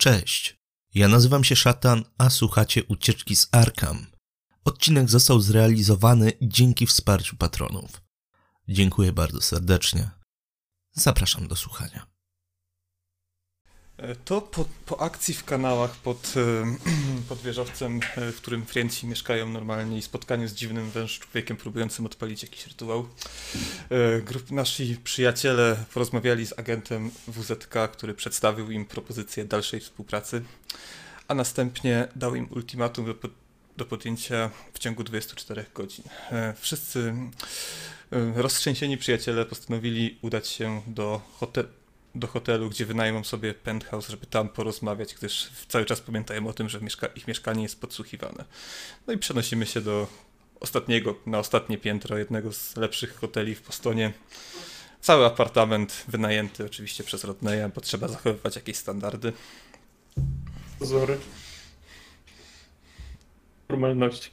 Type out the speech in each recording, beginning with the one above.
Cześć, ja nazywam się Szatan, a słuchacie Ucieczki z Arkham. Odcinek został zrealizowany dzięki wsparciu patronów. Dziękuję bardzo serdecznie. Zapraszam do słuchania. E, To po, po akcji w kanałach pod, e, pod wieżowcem, e, w którym Frienci mieszkają normalnie i spotkaniu z dziwnym węż człowiekiem próbującym odpalić jakiś rytuał, grup, nasi przyjaciele porozmawiali z agentem WZK, który przedstawił im propozycję dalszej współpracy, a następnie dał im ultimatum do, do podjęcia w ciągu 24 godzin. Wszyscy roztrzęsieni przyjaciele postanowili udać się do hotelu do hotelu, gdzie wynajmą sobie penthouse, żeby tam porozmawiać, gdyż cały czas pamiętają o tym, że mieszka ich mieszkanie jest podsłuchiwane. No i przenosimy się do ostatniego, na ostatnie piętro jednego z lepszych hoteli w Bostonie. Cały apartament wynajęty oczywiście przez Rodneya, bo trzeba zachowywać jakieś standardy. Pozory. Formalności.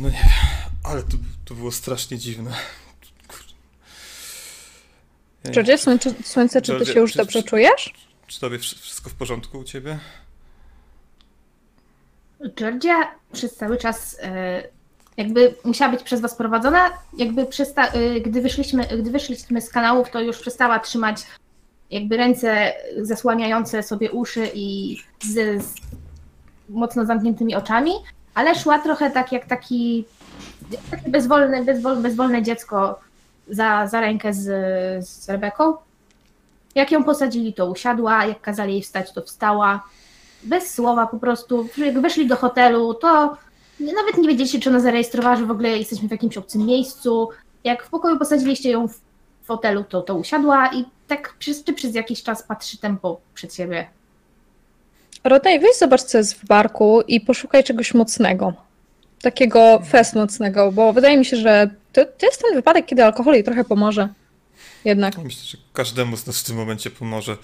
No nie wiem, ale to, to było strasznie dziwne. Georgie, słońce, słońce czy ty Georgie, się już czy- dobrze czy- czujesz? Czy tobie wsz- wszystko w porządku u ciebie? Georgia przez cały czas e, jakby musiała być przez was prowadzona, jakby przesta- e, gdy, wyszliśmy, gdy wyszliśmy z kanałów, to już przestała trzymać jakby ręce zasłaniające sobie uszy i z, z mocno zamkniętymi oczami, ale szła trochę tak jak taki takie bezwolne, bezwolne, bezwolne dziecko za, za rękę z, z Rebeką. Jak ją posadzili, to usiadła, jak kazali jej wstać, to wstała bez słowa po prostu. Jak weszli do hotelu, to nawet nie wiedzieliście, czy ona zarejestrowała, że w ogóle jesteśmy w jakimś obcym miejscu. Jak w pokoju posadziliście ją w fotelu, to, to usiadła i tak przez, przez jakiś czas patrzy tempo przed siebie. Rodney, weź zobacz, co jest w barku i poszukaj czegoś mocnego. Takiego fest mocnego, bo wydaje mi się, że to, to jest ten wypadek, kiedy alkohol jej trochę pomoże. Jednak. Myślę, że każdemu z nas w tym momencie pomoże,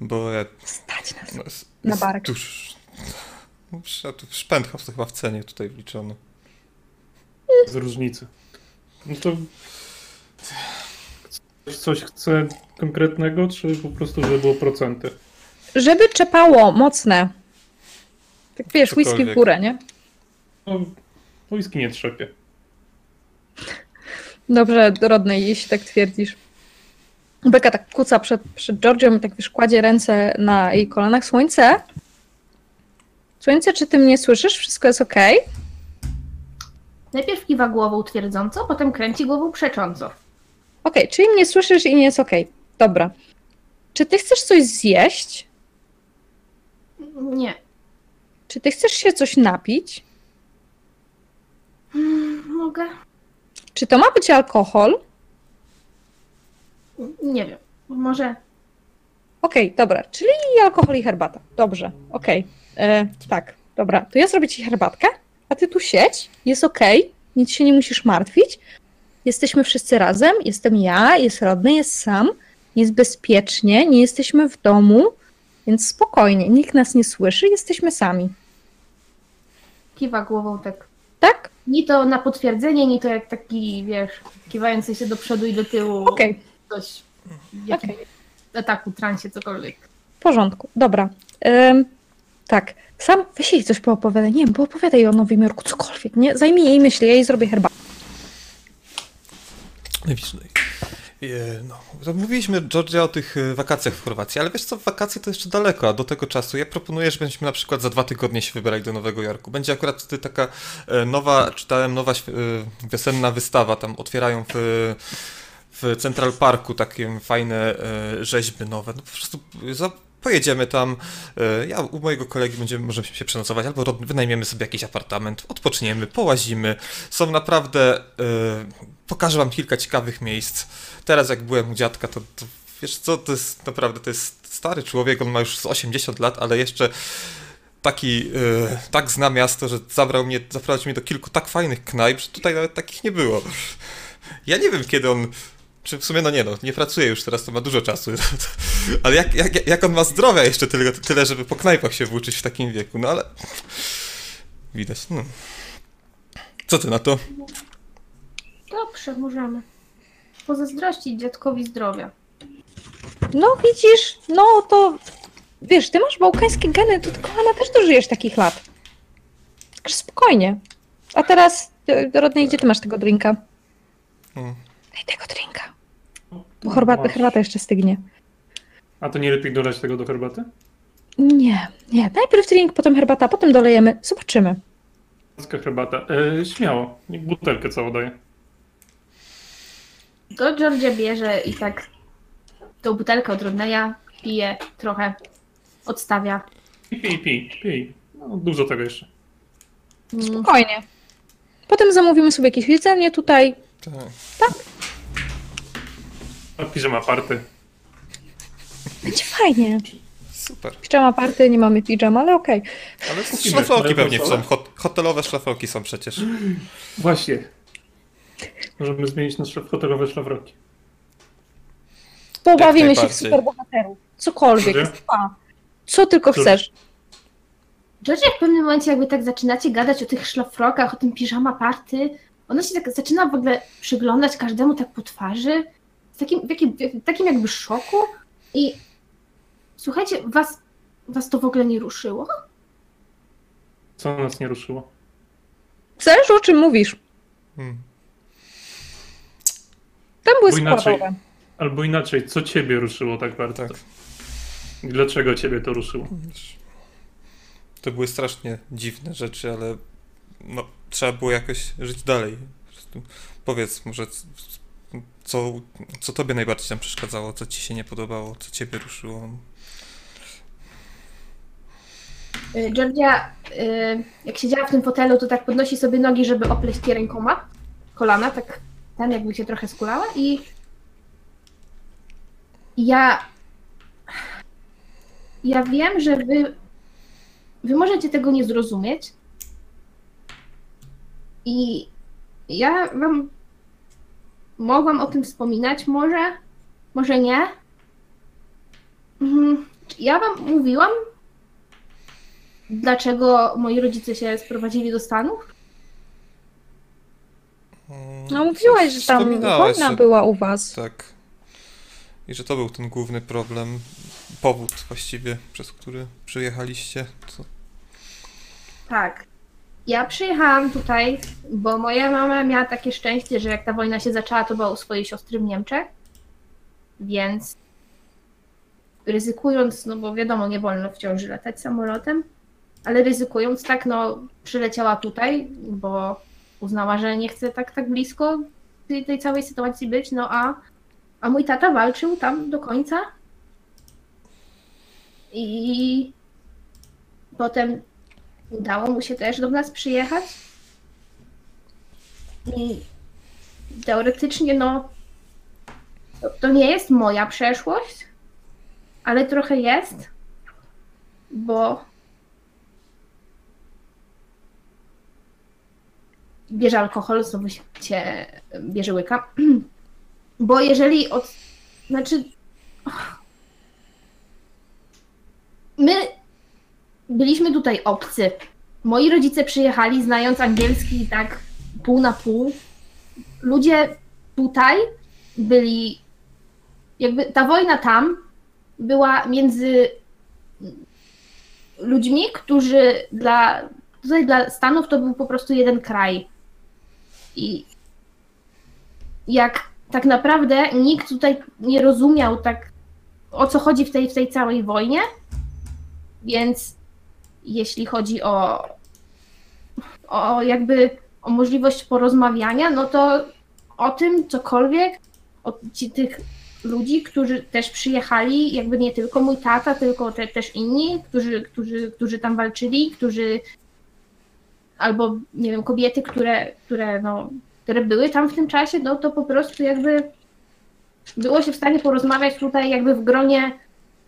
bo ja Stać nas. No, jest, Na barek. Tuż, no, a tu Penthouse to chyba w cenie tutaj wliczony. Z różnicy. No to... Coś chce konkretnego, czy po prostu, żeby było procenty? Żeby czepało mocne. Tak wiesz, whisky w górę, nie? No, wojski nie trzepie. Dobrze, Rodney, jeśli tak twierdzisz. Beka tak kuca przed, przed Georgią i tak wiesz, kładzie ręce na jej kolanach. Słońce? Słońce, czy ty mnie słyszysz? Wszystko jest okej? Najpierw kiwa głową twierdząco, potem kręci głową przecząco. Okej, czyli mnie słyszysz i nie jest okej. Dobra. Czy ty chcesz coś zjeść? Nie. Czy ty chcesz się coś napić? Mm, Mogę? Czy to ma być alkohol? Nie wiem. Może Okej, dobra, czyli alkohol i herbata. Dobrze, okej. E, Tak, dobra, to ja zrobię ci herbatkę, a ty tu siedź, jest okej, nic się nie musisz martwić. Jesteśmy wszyscy razem, jestem ja, jest Rodny, jest Sam, jest bezpiecznie, nie jesteśmy w domu, więc spokojnie, nikt nas nie słyszy, jesteśmy sami. kiwa głową tak Tak? Ni to na potwierdzenie, ni to jak taki, wiesz, kiwający się do przodu i do tyłu. Okej, Coś w jakimś okej. ataku, transie, cokolwiek. W porządku, dobra. Ym, tak, sam weź jej coś poopowiadaj. Nie wiem, poopowiadaj o Nowym Jorku, cokolwiek, nie? Zajmij jej myśli, ja jej zrobię herbatę. Widzisz, e, no, to mówiliśmy, Georgia, o tych e, wakacjach w Chorwacji, ale wiesz co, wakacje to jeszcze daleko, a do tego czasu ja proponuję, żebyśmy na przykład za dwa tygodnie się wybrali do Nowego Jorku. Będzie akurat wtedy taka e, nowa, czytałem, nowa wiosenna wystawa, tam otwierają w, w Central Parku takie fajne rzeźby nowe. No po prostu pojedziemy tam, e, ja u mojego kolegi będziemy, możemy się przenocować, albo wynajmiemy sobie jakiś apartament, odpoczniemy, połazimy. Są naprawdę, e, pokażę wam kilka ciekawych miejsc. Teraz jak byłem u dziadka, to, to wiesz co, to jest naprawdę, to jest stary człowiek, on ma już z 80 lat, ale jeszcze taki, e, tak zna miasto, że zabrał mnie, zaprowadził mnie do kilku tak fajnych knajp, że tutaj nawet takich nie było. Ja nie wiem, kiedy on czy w sumie, no nie no, nie pracuje już teraz, to ma dużo czasu. Ale jak, jak, jak on ma zdrowia jeszcze tyle, tyle, żeby po knajpach się włóczyć w takim wieku, no ale... Widać, no. Co ty na to? Dobrze, możemy. pozazdrościć dziadkowi zdrowia. No widzisz, no to wiesz, ty masz bałkańskie geny, to kochana też dożyjesz takich lat. Także spokojnie. A teraz, e, Rodney, gdzie ty masz tego drinka? Mm. Daj tego drinka. Bo herbata, Masz. herbata jeszcze stygnie. A to nie lepiej dolać tego do herbaty? Nie, nie. Najpierw drink, potem herbata, potem dolejemy. Zobaczymy. Polska herbata. E, śmiało. Niech butelkę całą daje. To Georgia bierze i tak tą butelkę od Rodneya pije trochę, odstawia. Pij, pij, pij. pij. No, dużo tego jeszcze. Mm, Spokojnie. Potem zamówimy sobie jakieś jedzenie tutaj. Tak. A piżama party. Będzie fajnie. Super. Pijama party, nie mamy pijam, ale okej. Ale Kupimy. szlafroki Ale pewnie są. Hot, hotelowe szlafroki są przecież. Właśnie. Możemy zmienić nasze hotelowe szlafroki. Pobawimy się w superbohaterów. Cokolwiek. Spa. Co tylko Dobrze. chcesz. Georgia w pewnym momencie jakby tak zaczynacie gadać o tych szlafrokach, o tym piżama party, ona się tak zaczyna w ogóle przyglądać każdemu tak po twarzy, w takim, w jakim, w takim jakby szoku i słuchajcie, was, was to w ogóle nie ruszyło? Co nas nie ruszyło? Zależy o czym mówisz. Hmm. Tam były inaczej. składowe. Albo inaczej, co ciebie ruszyło tak bardzo? Tak. Dlaczego ciebie to ruszyło? To były strasznie dziwne rzeczy, ale no, trzeba było jakoś żyć dalej. Powiedz może, co, co tobie najbardziej tam przeszkadzało, co ci się nie podobało, co ciebie ruszyło. Y, Georgia, y, jak siedziała w tym fotelu, to tak podnosi sobie nogi, żeby opleść je rękoma, kolana, tak ten jakby się trochę skulała i ja ja wiem, że wy wy możecie tego nie zrozumieć i ja wam mogłam o tym wspominać, może, może nie. Mhm. Ja wam mówiłam, dlaczego moi rodzice się sprowadzili do Stanów? Mm, No mówiłaś, że tam wspominałaś, wojna że- była u was. Tak. I że to był ten główny problem, powód właściwie, przez który przyjechaliście. To, Tak. Ja przyjechałam tutaj, bo moja mama miała takie szczęście, że jak ta wojna się zaczęła, to była u swojej siostry w Niemczech. Więc ryzykując, no bo wiadomo, nie wolno w ciąży latać samolotem, ale ryzykując tak, no przyleciała tutaj, bo uznała, że nie chce tak tak blisko tej, tej całej sytuacji być, no a, a mój tata walczył tam do końca. I potem udało mu się też do nas przyjechać. I teoretycznie, no, to, to nie jest moja przeszłość, ale trochę jest, bo bierze alkohol, znowu się bierze łyka. Bo jeżeli od. Znaczy. My byliśmy tutaj obcy. Moi rodzice przyjechali znając angielski tak pół na pół. Ludzie tutaj byli. Jakby ta wojna tam była między ludźmi, którzy dla. Tutaj dla Stanów to był po prostu jeden kraj. I jak tak naprawdę nikt tutaj nie rozumiał tak o co chodzi w tej, w tej całej wojnie, więc jeśli chodzi o, o jakby o możliwość porozmawiania, no to o tym cokolwiek, o ci, tych ludzi, którzy też przyjechali, jakby nie tylko mój tata, tylko te, też inni, którzy, którzy, którzy tam walczyli, którzy albo nie wiem, kobiety, które, które, no, które były tam w tym czasie, no to po prostu jakby było się w stanie porozmawiać tutaj jakby w gronie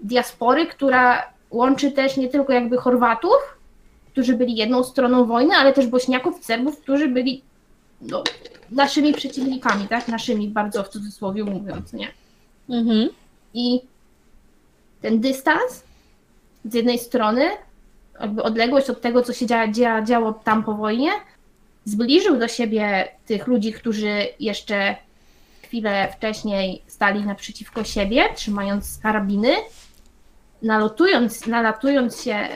diaspory, która łączy też nie tylko jakby Chorwatów, którzy byli jedną stroną wojny, ale też Bośniaków, Serbów, którzy byli no, naszymi przeciwnikami, tak? Naszymi bardzo w cudzysłowie mówiąc, nie? Mhm. I ten dystans z jednej strony, jakby odległość od tego, co się dzia, dzia, działo tam po wojnie, zbliżył do siebie tych ludzi, którzy jeszcze chwilę wcześniej stali naprzeciwko siebie, trzymając karabiny, nalotując, nalatując się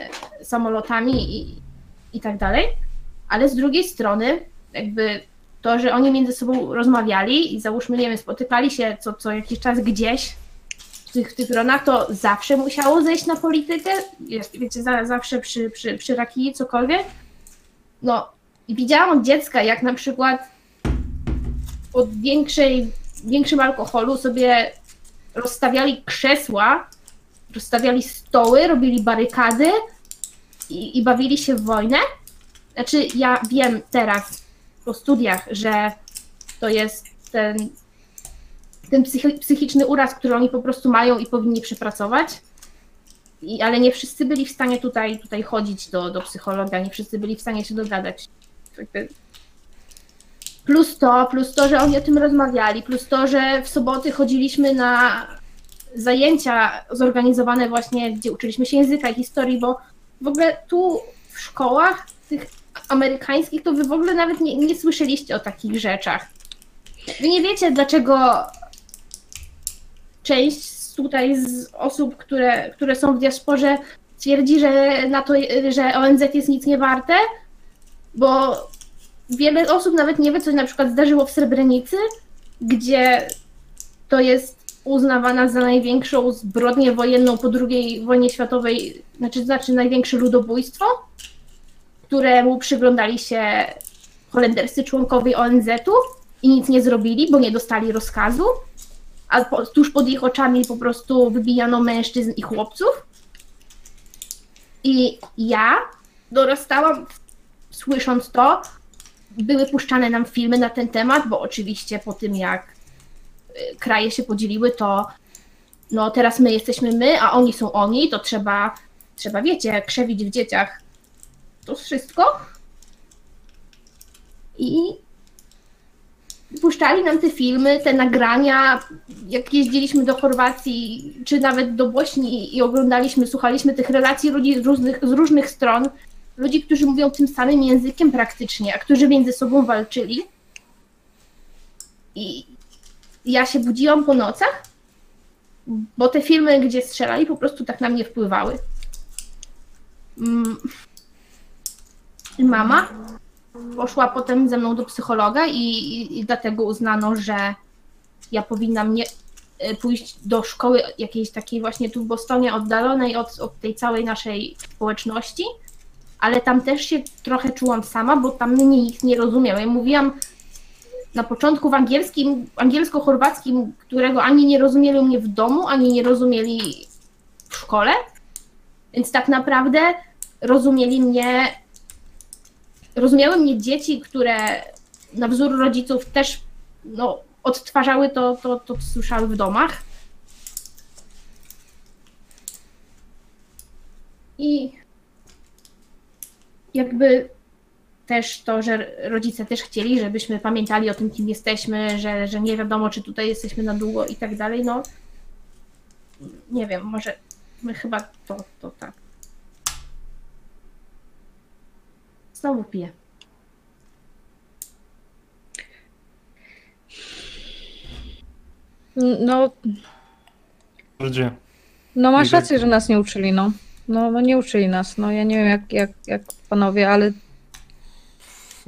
samolotami i, i tak dalej, ale z drugiej strony jakby to, że oni między sobą rozmawiali i załóżmy, nie wiem, spotykali się co, co jakiś czas gdzieś w tych, w tych gronach, to zawsze musiało zejść na politykę, jest, zawsze przy, przy, przy rakii cokolwiek. No i widziałam od dziecka, jak na przykład pod większej, większym alkoholu sobie rozstawiali krzesła, rozstawiali stoły, robili barykady i, i bawili się w wojnę. Znaczy, ja wiem teraz po studiach, że to jest ten, ten psychi- psychiczny uraz, który oni po prostu mają i powinni przepracować. I, ale nie wszyscy byli w stanie tutaj, tutaj chodzić do, do psychologa, nie wszyscy byli w stanie się dogadać. Plus to, plus to, że oni o tym rozmawiali, plus to, że w soboty chodziliśmy na zajęcia zorganizowane właśnie, gdzie uczyliśmy się języka i historii, bo w ogóle tu w szkołach tych amerykańskich to wy w ogóle nawet nie, nie słyszeliście o takich rzeczach. Wy nie wiecie, dlaczego część tutaj z osób, które, które są w diasporze twierdzi, że, na to, że ONZ jest nic nie warte, bo wiele osób nawet nie wie, co się na przykład zdarzyło w Srebrenicy, gdzie to jest uznawana za największą zbrodnię wojenną po II wojnie światowej, znaczy, znaczy największe ludobójstwo, któremu przyglądali się holenderscy członkowie ONZ-u i nic nie zrobili, bo nie dostali rozkazu, a po, tuż pod ich oczami po prostu wybijano mężczyzn i chłopców. I ja dorastałam słysząc to, były puszczane nam filmy na ten temat, bo oczywiście po tym jak kraje się podzieliły, to no teraz my jesteśmy my, a oni są oni, to trzeba, trzeba wiecie, krzewić w dzieciach to wszystko. I puszczali nam te filmy, te nagrania, jak jeździliśmy do Chorwacji, czy nawet do Bośni i oglądaliśmy, słuchaliśmy tych relacji ludzi z różnych, z różnych stron, ludzi, którzy mówią tym samym językiem praktycznie, a którzy między sobą walczyli. I ja się budziłam po nocach, bo te filmy, gdzie strzelali, po prostu tak na mnie wpływały. Mm. Mama poszła potem ze mną do psychologa i, i, i dlatego uznano, że ja powinnam nie y, pójść do szkoły jakiejś takiej właśnie tu w Bostonie, oddalonej od, od tej całej naszej społeczności, ale tam też się trochę czułam sama, bo tam mnie nikt nie rozumiał. Ja mówiłam na początku w angielskim, angielsko-chorwackim, którego ani nie rozumieli mnie w domu, ani nie rozumieli w szkole, więc tak naprawdę rozumieli mnie, rozumiały mnie dzieci, które na wzór rodziców też no, odtwarzały to, to, to, co słyszały w domach. I jakby też to, że rodzice też chcieli, żebyśmy pamiętali o tym, kim jesteśmy, że, że nie wiadomo, czy tutaj jesteśmy na długo i tak dalej, no nie wiem, może my chyba to, to tak. Znowu piję. No, Gdzie? no masz rację, że nas nie uczyli, no. No, no nie uczyli nas, no ja nie wiem jak, jak, jak panowie, ale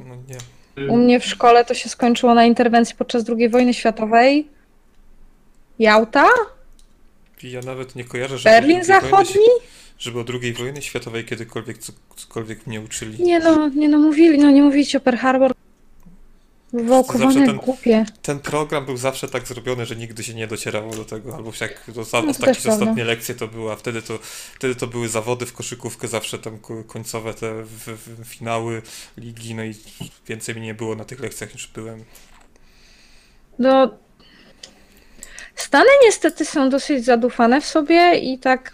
No nie. u mnie w szkole to się skończyło na interwencji podczas II wojny światowej. Jałta? Ja nawet nie kojarzę, żeby Berlin Zachodni? żeby o II wojny światowej kiedykolwiek co, cokolwiek mnie uczyli. Nie no, nie no mówili, no nie mówicie o Pearl Harbor. Zawsze ten- głupie. Ten program był zawsze tak zrobiony, że nigdy się nie docierało do tego, albo jak to No to prawda. ostatnie lekcje to były, a wtedy to, wtedy to były zawody w koszykówkę, zawsze tam ko- końcowe te w, w, finały ligi, no i więcej mi nie było na tych lekcjach niż byłem. No. Stany niestety są dosyć zadufane w sobie i tak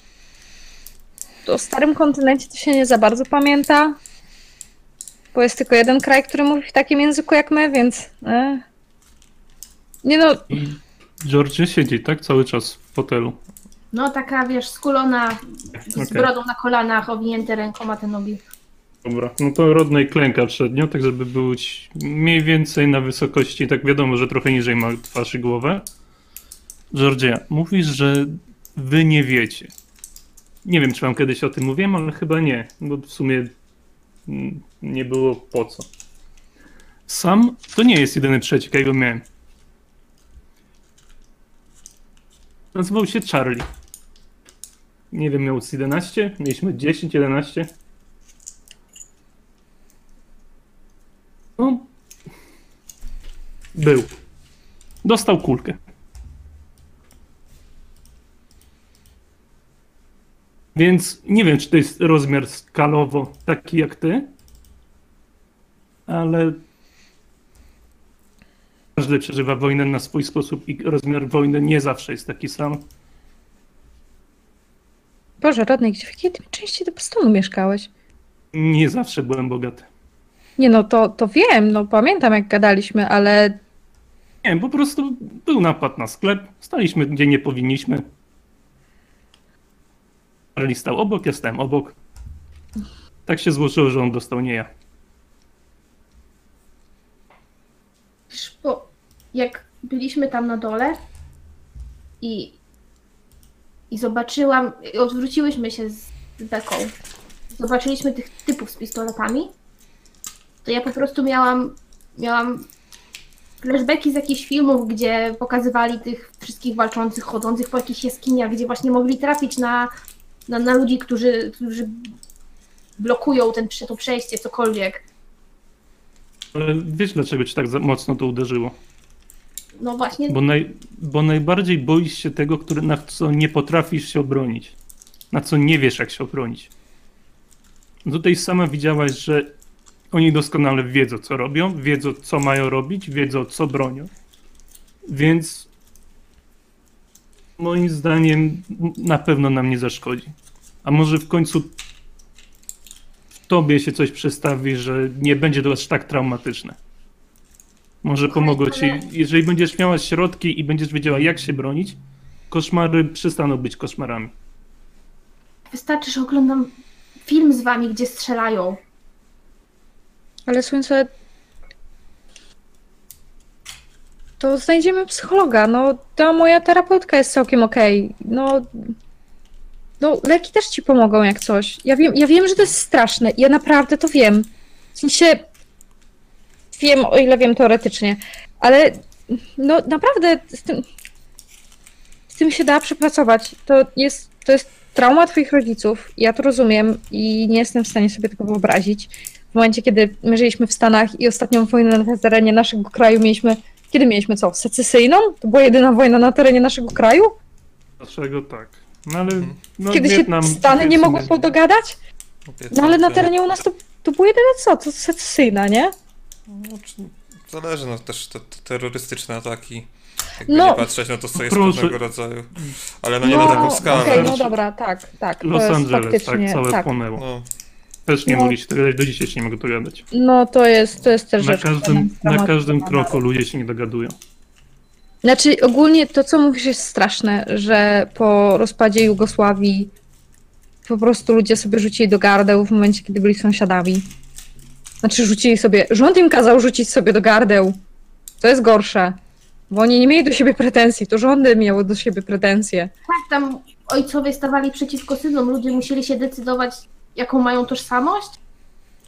o starym kontynencie to się nie za bardzo pamięta. Bo jest tylko jeden kraj, który mówi w takim języku jak my, więc. E. Nie no, Georgie siedzi, tak? Cały czas w fotelu. No taka, wiesz, skulona, z Okej. brodą na kolanach, owinięte rękoma te nogi. Dobra, no to rodnej klęka przed nią, tak żeby być mniej więcej na wysokości, tak wiadomo, że trochę niżej ma twarz i głowę. Georgia, mówisz, że wy nie wiecie. Nie wiem, czy wam kiedyś o tym mówiłem, ale chyba nie, bo w sumie mm, nie było po co. Sam to nie jest jedyny trzeci, jakiego miałem. Nazywał się Charlie. Nie wiem, miał z 11, mieliśmy 10, 11. No. Był. Dostał kulkę. Więc nie wiem, czy to jest rozmiar skalowo taki jak ty, ale każdy przeżywa wojnę na swój sposób i rozmiar wojny nie zawsze jest taki sam. Boże, Rodney, gdzie w jakiej ty części Bostonu mieszkałeś? Nie zawsze byłem bogaty. Nie no, to, to wiem, no pamiętam jak gadaliśmy, ale Nie, po prostu był napad na sklep, staliśmy gdzie nie powinniśmy. Charlie stał obok, ja stałem obok. Tak się złożyło, że on dostał, nie ja. Bo jak byliśmy tam na dole i, i zobaczyłam, i odwróciłyśmy się z beką, zobaczyliśmy tych typów z pistoletami, to ja po prostu miałam, miałam flashbacki z jakichś filmów, gdzie pokazywali tych wszystkich walczących, chodzących po jakichś jaskiniach, gdzie właśnie mogli trafić na, na, na ludzi, którzy, którzy blokują ten, to przejście, cokolwiek. Ale wiesz, dlaczego ci tak mocno to uderzyło? No właśnie, Bo, naj, bo najbardziej boisz się tego, który, na co nie potrafisz się obronić. Na co nie wiesz, jak się obronić. Tutaj sama widziałaś, że oni doskonale wiedzą, co robią, wiedzą, co mają robić, wiedzą, co bronią. Więc moim zdaniem na pewno nam nie zaszkodzi. A może w końcu tobie się coś przestawi, że nie będzie to aż tak traumatyczne. Może pomogą ci, jeżeli będziesz miała środki i będziesz wiedziała, jak się bronić, koszmary przestaną być koszmarami. wystarczy, że oglądam film z wami, gdzie strzelają. Ale słońce. To znajdziemy psychologa. No, ta moja terapeutka jest całkiem okej. No. No, leki też ci pomogą jak coś. Ja wiem, ja wiem, że to jest straszne. Ja naprawdę to wiem. W sensie. Wiem, o ile wiem teoretycznie. Ale no naprawdę z tym. Z tym się da przepracować. To jest, to jest trauma twoich rodziców. Ja to rozumiem i nie jestem w stanie sobie tego wyobrazić w momencie, kiedy my żyliśmy w Stanach i ostatnią wojnę na terenie naszego kraju mieliśmy. Kiedy mieliśmy co? Secesyjną? To była jedyna wojna na terenie naszego kraju? Dlaczego tak? No ale no, kiedy Wietnam, się Stany nie mogły podogadać? No ale na terenie u nas to, to była jedyna co? To secesyjna, nie? No, czy- zależy, no też te, te terrorystyczne ataki. Jakby No. nie patrzeć, no to co jest Proszę. pewnego rodzaju. Ale no nie na taką skalę. okej, no dobra, tak, tak. Los Angeles, tak, całe tak. płonęło. No, Też nie No. mogli się dogadać, do dzisiaj się nie mogą dogadać. No to jest, to jest też Na rzecz. każdym, na każdym kroku ludzie się nie dogadują. Znaczy, ogólnie to, co mówisz, jest straszne, że po rozpadzie Jugosławii po prostu ludzie sobie rzucili do gardeł w momencie, kiedy byli sąsiadami. Znaczy, rzucili sobie. Rząd im kazał rzucić sobie do gardeł. To jest gorsze. Bo oni nie mieli do siebie pretensji, to rządy miały do siebie pretensje. Tak, tam ojcowie stawali przeciwko synom, ludzie musieli się decydować, jaką mają tożsamość.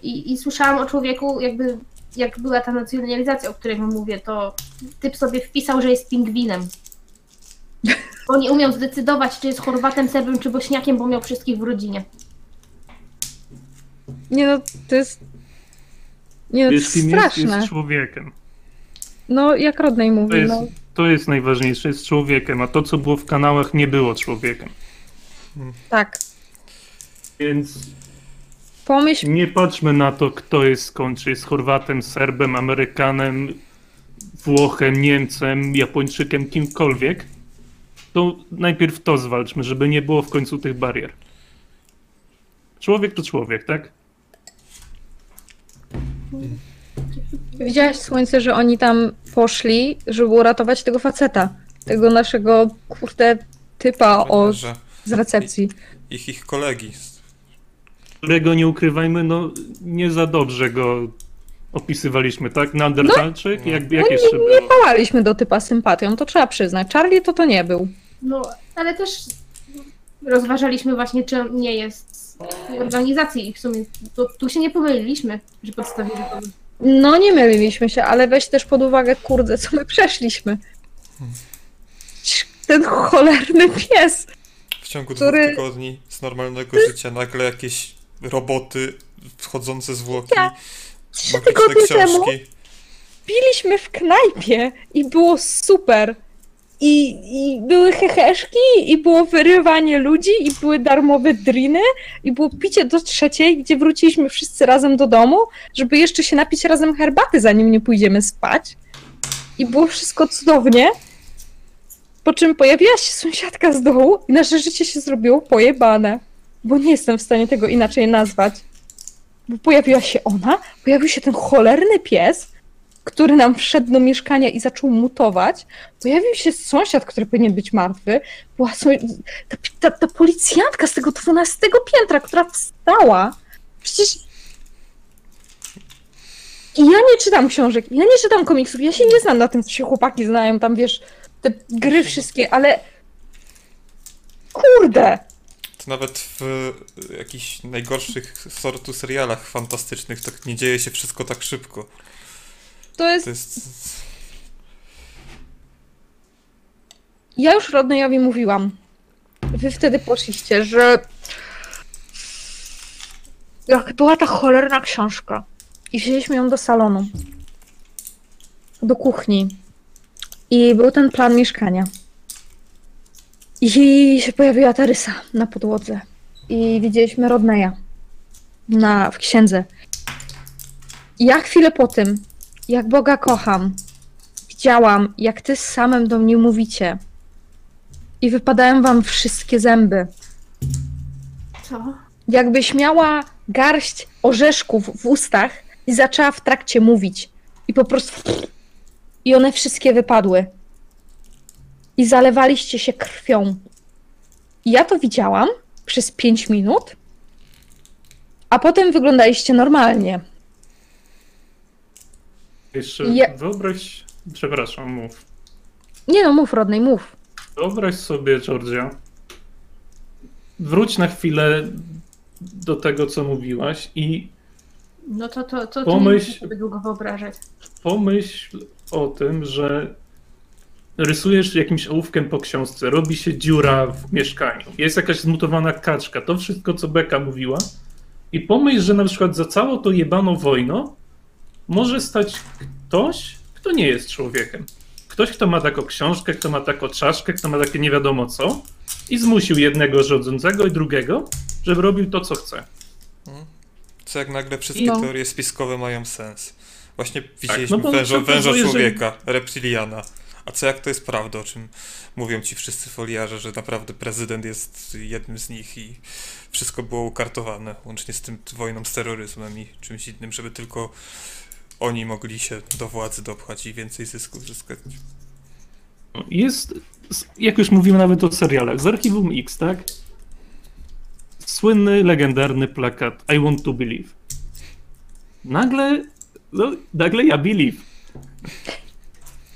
I, i słyszałam o człowieku, jakby jak była ta nacjonalizacja, o której wam mówię, to typ sobie wpisał, że jest pingwinem. Bo nie umiał zdecydować, czy jest Chorwatem, Serbem, czy Bośniakiem, bo miał wszystkich w rodzinie. Nie no, to jest. Nie no, to jest jest, straszne. jest człowiekiem. No, jak Rodney To mówi, jest, no. to jest najważniejsze, jest człowiekiem, a to, co było w kanałach, nie było człowiekiem. Tak. Więc Pomyśl, nie patrzmy na to, kto jest skąd, czy jest Chorwatem, Serbem, Amerykanem, Włochem, Niemcem, Japończykiem, kimkolwiek. To najpierw to zwalczmy, żeby nie było w końcu tych barier. Człowiek to człowiek, tak? widziałaś słońce, że oni tam poszli, żeby uratować tego faceta. Tego naszego, kurde, typa o, z recepcji. ich ich kolegi. Którego nie ukrywajmy, no nie za dobrze go opisywaliśmy, tak? Neandertalczyk? No. Jak, jak No jeszcze nie, było? nie pałaliśmy do typa sympatią, to trzeba przyznać. Charlie to to nie był. No, ale też rozważaliśmy właśnie, czy on nie jest w organizacji i w sumie to, tu się nie pomyliliśmy, że podstawili. No nie myliliśmy się, ale weź też pod uwagę, kurde, co my przeszliśmy. Ten cholerny pies. W ciągu Który- dwóch tygodni z normalnego życia nagle jakieś roboty wchodzące zwłoki, Ja- Trzy magiczne tygodnie temu książki. piliśmy w knajpie i było super. I, I były heheszki, i było wyrywanie ludzi, i były darmowe driny, i było picie do trzeciej, gdzie wróciliśmy wszyscy razem do domu, żeby jeszcze się napić razem herbaty, zanim nie pójdziemy spać. I było wszystko cudownie. Po czym pojawiła się sąsiadka z dołu i nasze życie się zrobiło pojebane. Bo nie jestem w stanie tego inaczej nazwać. Bo pojawiła się ona, pojawił się ten cholerny pies, który nam wszedł do mieszkania i zaczął mutować. Pojawił się sąsiad, który powinien być martwy. Była są... ta, ta, ta policjantka z tego 12 piętra, która wstała. Przecież. I ja nie czytam książek, ja nie czytam komiksów, ja się nie znam na tym, co się chłopaki znają, tam wiesz, te gry wszystkie, ale. Kurde! Nawet w jakichś najgorszych sortu serialach fantastycznych to nie dzieje się wszystko tak szybko. To jest To jest... Ja już Rodneyowi mówiłam. Wy wtedy poszliście, że jak była ta cholerna książka i wzięliśmy ją do salonu, do kuchni i był ten plan mieszkania i się pojawiła ta rysa na podłodze i widzieliśmy Rodneya na, w księdze. I ja chwilę po tym, jak Boga kocham, widziałam, jak ty z samym do mnie mówicie. I wypadają wam wszystkie zęby. Co? Jakbyś miała garść orzeszków w ustach i zaczęła w trakcie mówić. I po prostu. I one wszystkie wypadły. I zalewaliście się krwią. I ja to widziałam przez 5 minut, a potem wyglądaliście normalnie. Jeszcze Je- wyobraź, przepraszam, mów. Nie no, mów Rodney, mów. Wyobraź sobie, Georgia, wróć na chwilę do tego, co mówiłaś i No to, to, to, to Pomyśl- nie długo wyobrażać. pomyśl o tym, że rysujesz jakimś ołówkiem po książce, robi się dziura w mieszkaniu, jest jakaś zmutowana kaczka, to wszystko, co Beka mówiła i pomyśl, że na przykład za całą to jebano wojno może stać ktoś, kto nie jest człowiekiem. Ktoś, kto ma taką książkę, kto ma taką czaszkę, kto ma takie nie wiadomo co i zmusił jednego rządzącego i drugiego, żeby robił to, co chce. Co jak nagle wszystkie No. teorie spiskowe mają sens. Właśnie widzieliśmy no to- to- węża to jeżeli- człowieka, reptiliana. A co jak to jest prawda, o czym mówią ci wszyscy foliarze, że naprawdę prezydent jest jednym z nich i wszystko było ukartowane, łącznie z tym wojną z terroryzmem i czymś innym, żeby tylko oni mogli się do władzy dopchać i więcej zysków zyskać. Jest, jak już mówimy nawet o serialach, z Archiwum X, tak? Słynny, legendarny plakat I want to believe. Nagle, no, nagle ja believe.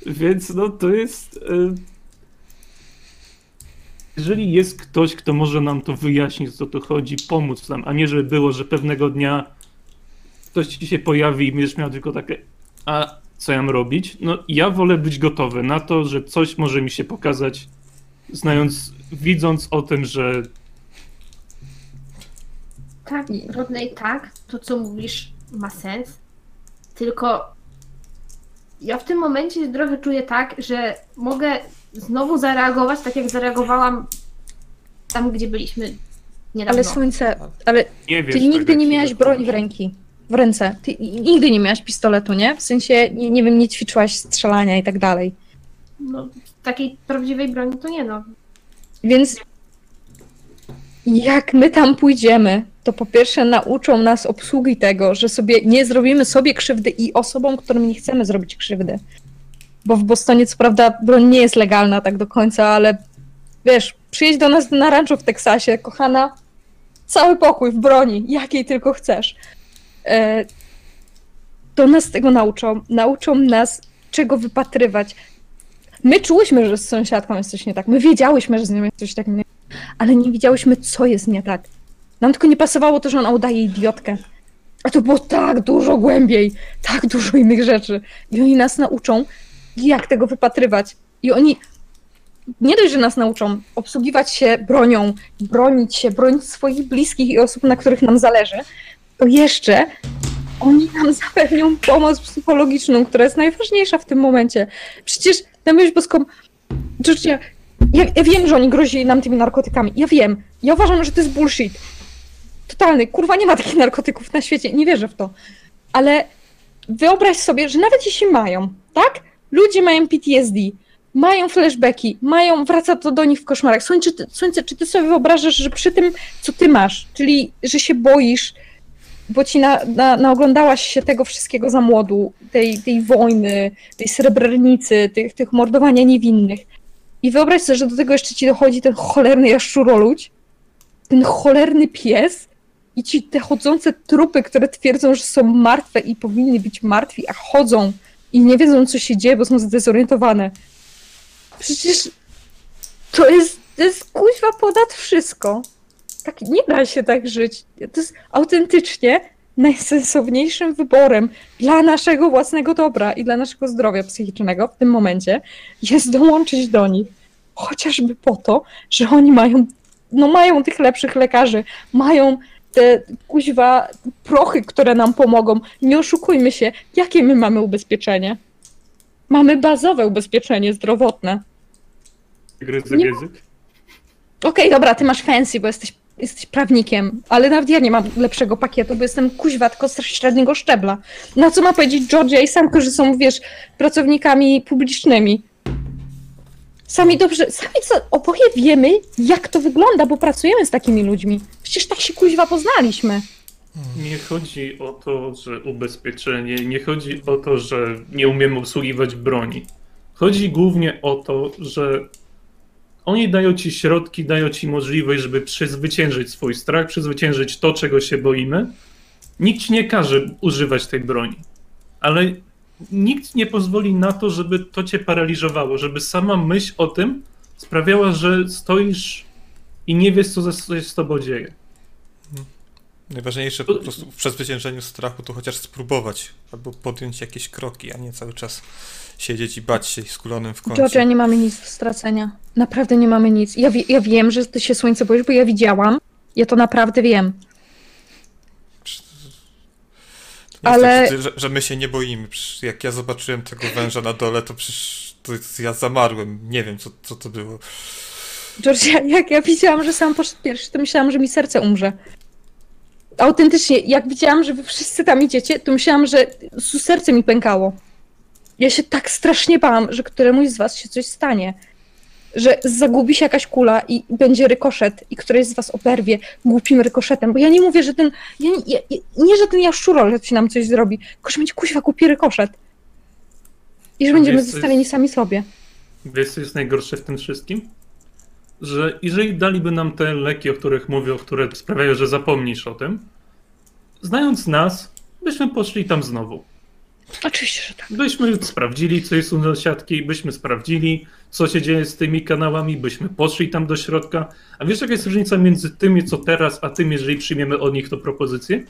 Więc no to jest... e, Jeżeli jest ktoś, kto może nam to wyjaśnić, co tu chodzi, pomóc nam, a nie żeby było, że pewnego dnia ktoś ci się pojawi i będziesz miał tylko takie a co ja mam robić? No ja wolę być gotowy na to, że coś może mi się pokazać, znając, widząc o tym, że Tak, Rodney, tak, to co mówisz ma sens, tylko ja w tym momencie trochę czuję tak, że mogę znowu zareagować tak, jak zareagowałam tam, gdzie byliśmy niedawno. Ale słońce, ale nie wiesz. ty nigdy nie miałaś broni w ręki. W ręce. Ty nigdy nie miałaś pistoletu, nie? W sensie, nie, nie wiem, nie ćwiczyłaś strzelania i tak dalej. No, takiej prawdziwej broni to nie no. Więc jak my tam pójdziemy, to po pierwsze nauczą nas obsługi tego, że sobie nie zrobimy sobie krzywdy i osobom, którym nie chcemy zrobić krzywdy. Bo w Bostonie co prawda broń nie jest legalna tak do końca, ale wiesz, przyjedź do nas na rancho w Teksasie, kochana, cały pokój w broni, jakiej tylko chcesz. E, to nas tego nauczą. Nauczą nas, czego wypatrywać. My czułyśmy, że z sąsiadką jest coś nie tak. My wiedziałyśmy, że z nią jest coś tak nie ale nie wiedziałyśmy, co jest nie tak. Nam tylko nie pasowało to, że ona udaje idiotkę. A to było tak dużo głębiej, tak dużo innych rzeczy. I oni nas nauczą, jak tego wypatrywać. I oni nie dość, że nas nauczą obsługiwać się bronią, bronić się, bronić swoich bliskich i osób, na których nam zależy, to jeszcze oni nam zapewnią pomoc psychologiczną, która jest najważniejsza w tym momencie. Przecież na myśl boską, Georgia, ja, ja wiem, że oni grozili nam tymi narkotykami. Ja wiem. Ja uważam, że to jest bullshit. Totalny. Kurwa, nie ma takich narkotyków na świecie. Nie wierzę w to. Ale wyobraź sobie, że nawet jeśli mają, tak? Ludzie mają PTSD, mają flashbacki, mają, wraca to do nich w koszmarach. Słońce, ty, Słońce, czy ty sobie wyobrażasz, że przy tym, co ty masz, czyli, że się boisz, bo ci na, na, naoglądałaś się tego wszystkiego za młodu, tej, tej wojny, tej srebrnicy, tych, tych mordowania niewinnych. I wyobraź sobie, że do tego jeszcze ci dochodzi ten cholerny jaszczuroludź, ten cholerny pies i ci te chodzące trupy, które twierdzą, że są martwe i powinny być martwi, a chodzą i nie wiedzą, co się dzieje, bo są zdezorientowane. Przecież to jest, to jest kuźwa ponad wszystko. Tak, nie da się tak żyć. To jest autentycznie najsensowniejszym wyborem dla naszego własnego dobra i dla naszego zdrowia psychicznego w tym momencie jest dołączyć do nich. Chociażby po to, że oni mają, no mają tych lepszych lekarzy, mają te kuźwa prochy, które nam pomogą. Nie oszukujmy się, jakie my mamy ubezpieczenie? Mamy bazowe ubezpieczenie zdrowotne. Gryzy Nie- język. Okej, dobra, ty masz fancy, bo jesteś, jesteś prawnikiem, ale nawet ja nie mam lepszego pakietu, bo jestem kuźwa tylko z średniego szczebla. Na co ma powiedzieć Georgia i Samko, że są, wiesz, pracownikami publicznymi? Sami dobrze, sami co, oboje wiemy, jak to wygląda, bo pracujemy z takimi ludźmi. Przecież tak się kuźwa poznaliśmy. Nie chodzi o to, że ubezpieczenie, nie chodzi o to, że nie umiemy obsługiwać broni. Chodzi głównie o to, że oni dają ci środki, dają ci możliwość, żeby przezwyciężyć swój strach, przezwyciężyć to, czego się boimy. Nikt ci nie każe używać tej broni, ale nikt nie pozwoli na to, żeby to cię paraliżowało, żeby sama myśl o tym sprawiała, że stoisz i nie wiesz, co się z tobą dzieje. Najważniejsze po prostu w przezwyciężeniu strachu to chociaż spróbować, albo podjąć jakieś kroki, a nie cały czas siedzieć i bać się skulonym w końcu. Georgia, nie mamy nic do stracenia. Naprawdę nie mamy nic. Ja, wie, ja wiem, że ty się słońce boisz, bo ja widziałam. Ja to naprawdę wiem. Nie ale- tak, że, że, że my się nie boimy. Przecież jak ja zobaczyłem tego węża na dole, to przecież to, to ja zamarłem. Nie wiem, co, co to było. Georgia, jak ja widziałam, że sam poszedł pierwszy, to myślałam, że mi serce umrze. Autentycznie, jak widziałam, że wy wszyscy tam idziecie, to myślałam, że serce mi pękało. Ja się tak strasznie bałam, że któremuś z was się coś stanie. Że zagubi się jakaś kula i będzie rykoszet i któreś z was oberwie głupim rykoszetem. Bo ja nie mówię, że ten. Ja nie, ja, nie, że ten jaszczurol ci nam coś zrobi, tylko że będzie kuźwa głupi rykoszet. I że będziemy Wiesz, zostawieni jest- sami sobie. Wiesz, co jest najgorsze w tym wszystkim? Że jeżeli daliby nam te leki, o których mówię, które sprawiają, że zapomnisz o tym, znając nas, byśmy poszli tam znowu. Oczywiście, że tak. Byśmy sprawdzili, co jest u sąsiadki, byśmy sprawdzili, co się dzieje z tymi kanałami, byśmy poszli tam do środka. A wiesz, jaka jest różnica między tym, co teraz, a tym, jeżeli przyjmiemy od nich to propozycję?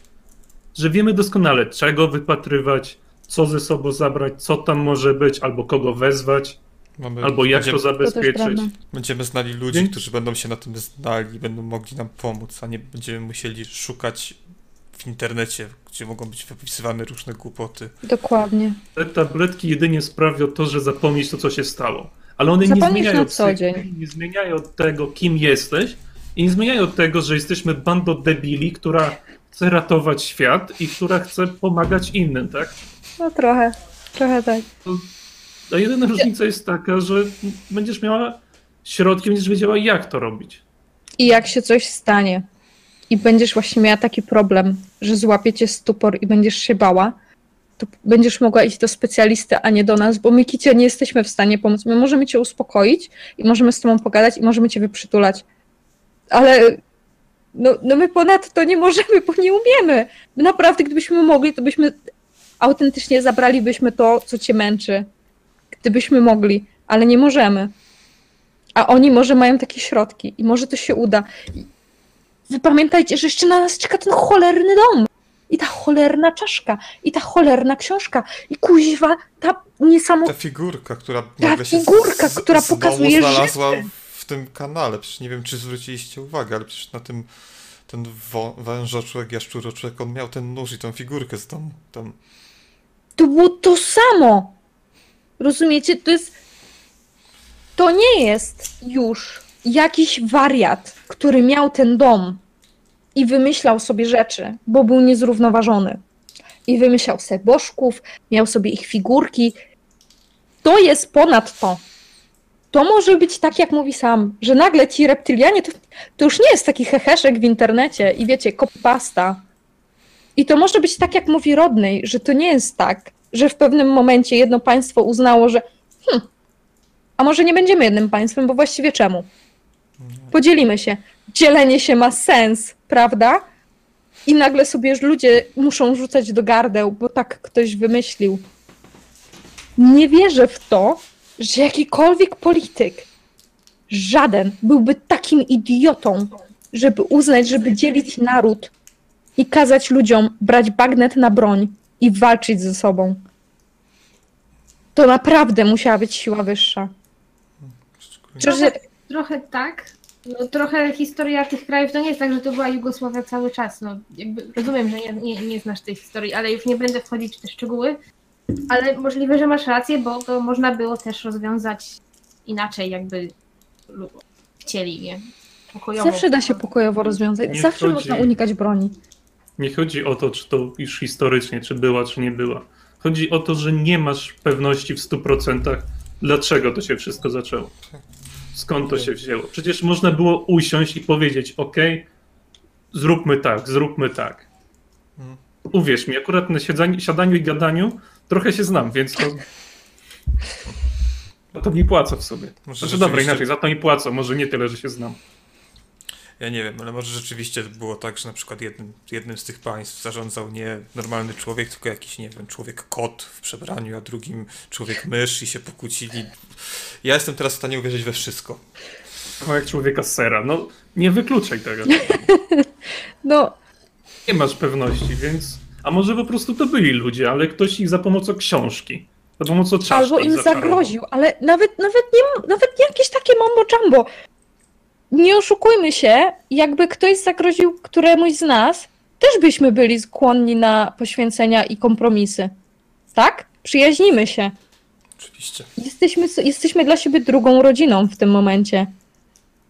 Że wiemy doskonale, czego wypatrywać, co ze sobą zabrać, co tam może być, albo kogo wezwać, Mamy, albo jak to będziemy, To zabezpieczyć. prawda. będziemy znali ludzi, Dzięki. którzy będą się na tym znali, będą mogli nam pomóc, a nie będziemy musieli szukać w internecie, gdzie mogą być wypisywane różne głupoty. Dokładnie. Te tabletki jedynie sprawią to, że zapomnisz to, co się stało. Ale one nie zmieniają, dzień. nie zmieniają tego, kim jesteś i nie zmieniają tego, że jesteśmy bandą debili, która chce ratować świat i która chce pomagać innym, tak? No trochę, trochę tak. A jedyna różnica jest taka, że będziesz miała środki, będziesz wiedziała, jak to robić. I jak się coś stanie i będziesz właśnie miała taki problem, że złapie cię stupor i będziesz się bała, to będziesz mogła iść do specjalisty, a nie do nas, bo my Kicie nie jesteśmy w stanie pomóc. My możemy cię uspokoić i możemy z tobą pogadać i możemy cię wyprzytulać. Ale No, no my ponad to nie możemy, bo nie umiemy. My naprawdę, gdybyśmy mogli, to byśmy autentycznie zabralibyśmy to, co cię męczy. Gdybyśmy mogli, ale nie możemy. A oni może mają takie środki i może to się uda. Wy pamiętajcie, że jeszcze na nas czeka ten cholerny dom. I ta cholerna czaszka, i ta cholerna książka, i kuźwa, ta Ta niesamowita... figurka, która Ta figurka, z, która z domu pokazuje znalazła życie. w tym kanale. Przecież nie wiem, czy zwróciliście uwagę, ale przecież na tym ten wężoczłek, jaszczuroczłek, on miał ten nóż i tą figurkę z domu. Tam. To było to samo. Rozumiecie? To jest. To nie jest już jakiś wariat, który miał ten dom i wymyślał sobie rzeczy, bo był niezrównoważony. I wymyślał sobie bożków, miał sobie ich figurki. To jest ponad to. To może być tak, jak mówi sam, że nagle ci reptylianie to, to już nie jest taki heheszek w internecie i wiecie, kopasta. I to może być tak, jak mówi Rodney, że to nie jest tak, że w pewnym momencie jedno państwo uznało, że hm, a może nie będziemy jednym państwem, bo właściwie czemu? Podzielimy się. Dzielenie się ma sens, prawda? I nagle sobie już ludzie muszą rzucać do gardeł, bo tak ktoś wymyślił. Nie wierzę w to, że jakikolwiek polityk, żaden, byłby takim idiotą, żeby uznać, żeby dzielić naród i kazać ludziom brać bagnet na broń i walczyć ze sobą. To naprawdę musiała być siła wyższa. Że, Trochę tak. No, trochę historia tych krajów to nie jest tak, że to była Jugosławia cały czas. No, jakby rozumiem, że nie, nie, nie znasz tej historii, ale już nie będę wchodzić w te szczegóły. Ale możliwe, że masz rację, bo to można było też rozwiązać inaczej, jakby chcieli, nie? Pokojowo. zawsze da się pokojowo rozwiązać. Nie Zawsze chodzi- można unikać broni. Nie chodzi o to, czy to już historycznie, czy była, czy nie była. Chodzi o to, że nie masz pewności w 100%, dlaczego to się wszystko zaczęło. Skąd to się wzięło? Przecież można było usiąść i powiedzieć: OK, zróbmy tak, zróbmy tak. Uwierz mi, akurat na siadaniu, siadaniu i gadaniu trochę się znam, więc to. No to mi płacą w sobie. Może Znaczy, dobra, inaczej, za to mi płacą, może nie tyle, że się znam. Ja nie wiem, ale może rzeczywiście było tak, że na przykład jednym, jednym z tych państw zarządzał nie normalny człowiek, tylko jakiś, nie wiem, człowiek kot w przebraniu, a drugim człowiek mysz i się pokłócili. Ja jestem teraz w stanie uwierzyć we wszystko. O, jak człowieka z sera. No, nie wykluczaj tego. No, Nie masz pewności, więc. A może po prostu to byli ludzie, ale ktoś ich za pomocą książki, za pomocą czaszki. albo im zaczarował. zagroził, ale nawet, nawet, nie, nawet nie jakieś takie mambo jumbo. Nie oszukujmy się, jakby ktoś zagroził któremuś z nas, też byśmy byli skłonni na poświęcenia i kompromisy. Tak? Przyjaźnimy się. Oczywiście. Jesteśmy, jesteśmy dla siebie drugą rodziną w tym momencie.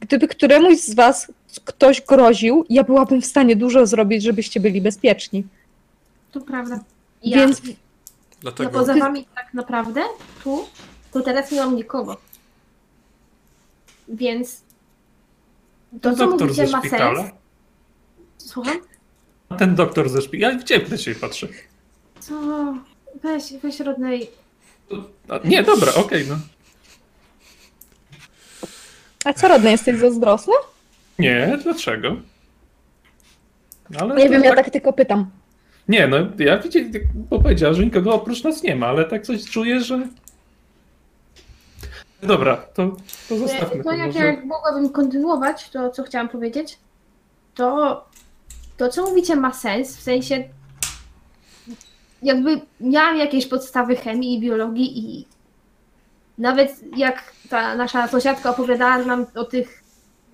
Gdyby któremuś z was ktoś groził, ja byłabym w stanie dużo zrobić, żebyście byli bezpieczni. To prawda. Ja, Więc ja Dlatego poza wami tak naprawdę tu, to teraz nie mam nikogo. Więc to, co doktor mówicie, ze ma szpitala. sens. Słucham? A ten doktor ze szpitala. Ja w ciebie się patrzę. Co? Weź, weź rodnej. A, nie, dobra, okej, no. A co rodny, jesteś zazdrosny? Nie, dlaczego? Ale Nie to wiem, ja tak tylko pytam. Nie, no ja widzicie, bo powiedziała, że nikogo oprócz nas nie ma, ale tak coś czuję, że. Dobra, to, to zostawmy To to jak może. ja mogłabym kontynuować to, co chciałam powiedzieć, to to, co mówicie, ma sens, w sensie jakby miałam jakieś podstawy chemii i biologii i nawet jak ta nasza sąsiadka opowiadała nam o tych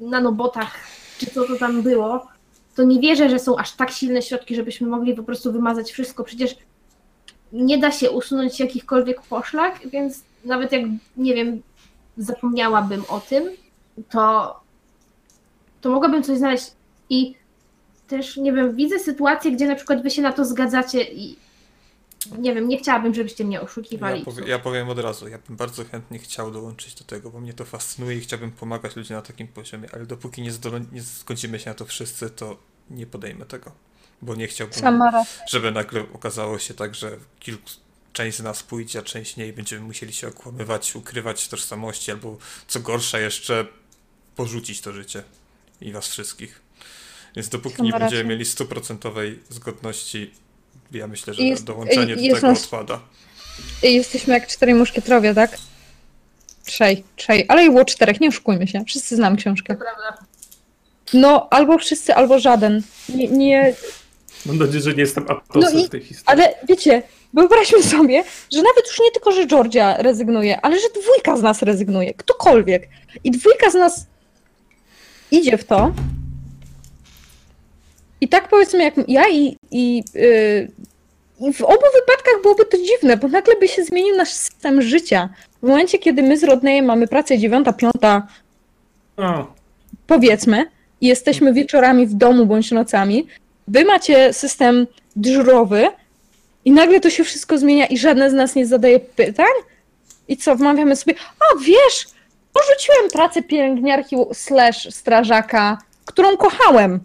nanobotach, czy co to tam było, to nie wierzę, że są aż tak silne środki, żebyśmy mogli po prostu wymazać wszystko. Przecież nie da się usunąć jakichkolwiek poszlak, więc nawet jak, nie wiem, zapomniałabym o tym, to, to mogłabym coś znaleźć. I też, nie wiem, widzę sytuację, gdzie na przykład wy się na to zgadzacie i nie wiem, nie chciałabym, żebyście mnie oszukiwali. Ja, powie, ja powiem od razu, ja bym bardzo chętnie chciał dołączyć do tego, bo mnie to fascynuje i chciałbym pomagać ludziom na takim poziomie, ale dopóki nie, zdolą, nie zgodzimy się na to wszyscy, to nie podejmę tego. Bo nie chciałbym, żeby nagle okazało się tak, że kilku, część z nas pójdzie, a część nie i będziemy musieli się okłamywać, ukrywać tożsamości, albo co gorsza jeszcze porzucić to życie i was wszystkich. Więc dopóki nie będziemy mieli stuprocentowej zgodności, ja myślę, że Jest- dołączenie do jest tego nas- odpada. Jesteśmy jak czterej muszkietrowie, tak? Trzej, trzej, ale i było czterech, nie oszukujmy się. Wszyscy znam książkę. To prawda. No, albo wszyscy, albo żaden. Nie, nie Mam nadzieję, że nie jestem aptosem No i- w tej historii. ale wiecie, wyobraźmy sobie, że nawet już nie tylko, że Georgia rezygnuje, ale że dwójka z nas rezygnuje, ktokolwiek. I dwójka z nas idzie w to. I tak powiedzmy, jak ja i, i, yy, i w obu wypadkach byłoby to dziwne, bo nagle by się zmienił nasz system życia. W momencie, kiedy my z Rodneyem mamy pracę dziewiąta, piąta, powiedzmy, i jesteśmy wieczorami w domu bądź nocami, wy macie system dyżurowy i nagle to się wszystko zmienia i żadne z nas nie zadaje pytań? I co, wmawiamy sobie, a wiesz, porzuciłem pracę pielęgniarki slash strażaka, którą kochałem